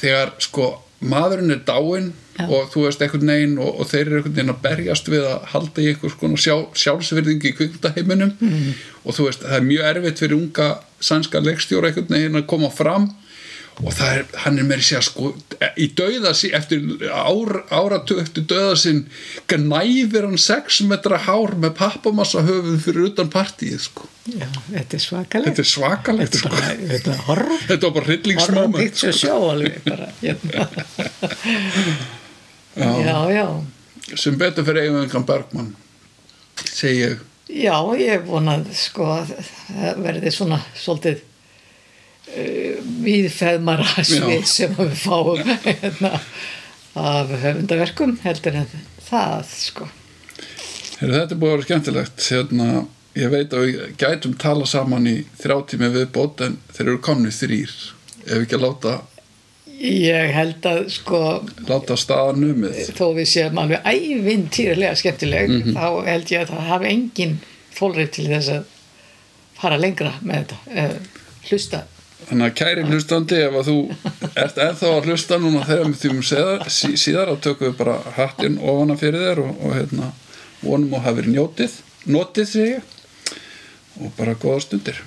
þegar sko maðurinn er dáinn og þú veist einhvern veginn og, og þeir eru einhvern veginn að berjast við að halda í einhvers konar sjá, sjálfsverðingi í kvikmyndaheiminum. Mm. og þú veist það er mjög erfitt fyrir unga sænska leikstjóra einhvern veginn að koma fram og er, hann er meiri sér sko í dauða sín, eftir ár, áratu eftir dauða sinn gnæfir hann 6 metra hár með pappamassa höfuð fyrir utan partíið sko. Já þetta er svakalegt. Þetta er svakalegt þetta sko. er bara, þetta er horror þetta var bara hryllingsmoment picture show alveg bara, hérna. já, já sem betur fyrir eigum Bergmann segi ég. Já, ég vonað sko að verði svona svolítið uh, viðfeðmara svið sem við fáum hérna, af höfundaverkum heldur en það sko. Heru, þetta er búið að vera skemmtilegt. Hérna, ég veit að við gætum tala saman í þrjá tími viðbót en þeir eru komni þrýr ef ekki að láta, Ég held að sko láta staðan numið. þó við séum alveg ævintýrlega skemmtileg þá held ég að það hafi engin þólrið til þess að fara lengra með þetta uh, hlusta þannig að kæri hlustandi ef að þú ert ennþá að hlusta núna þegar við þjum síðar, sí- síðar að tökum við bara hattinn ofana fyrir þér og, og hérna, vonum að hafa verið njótið notið sig og bara góða stundir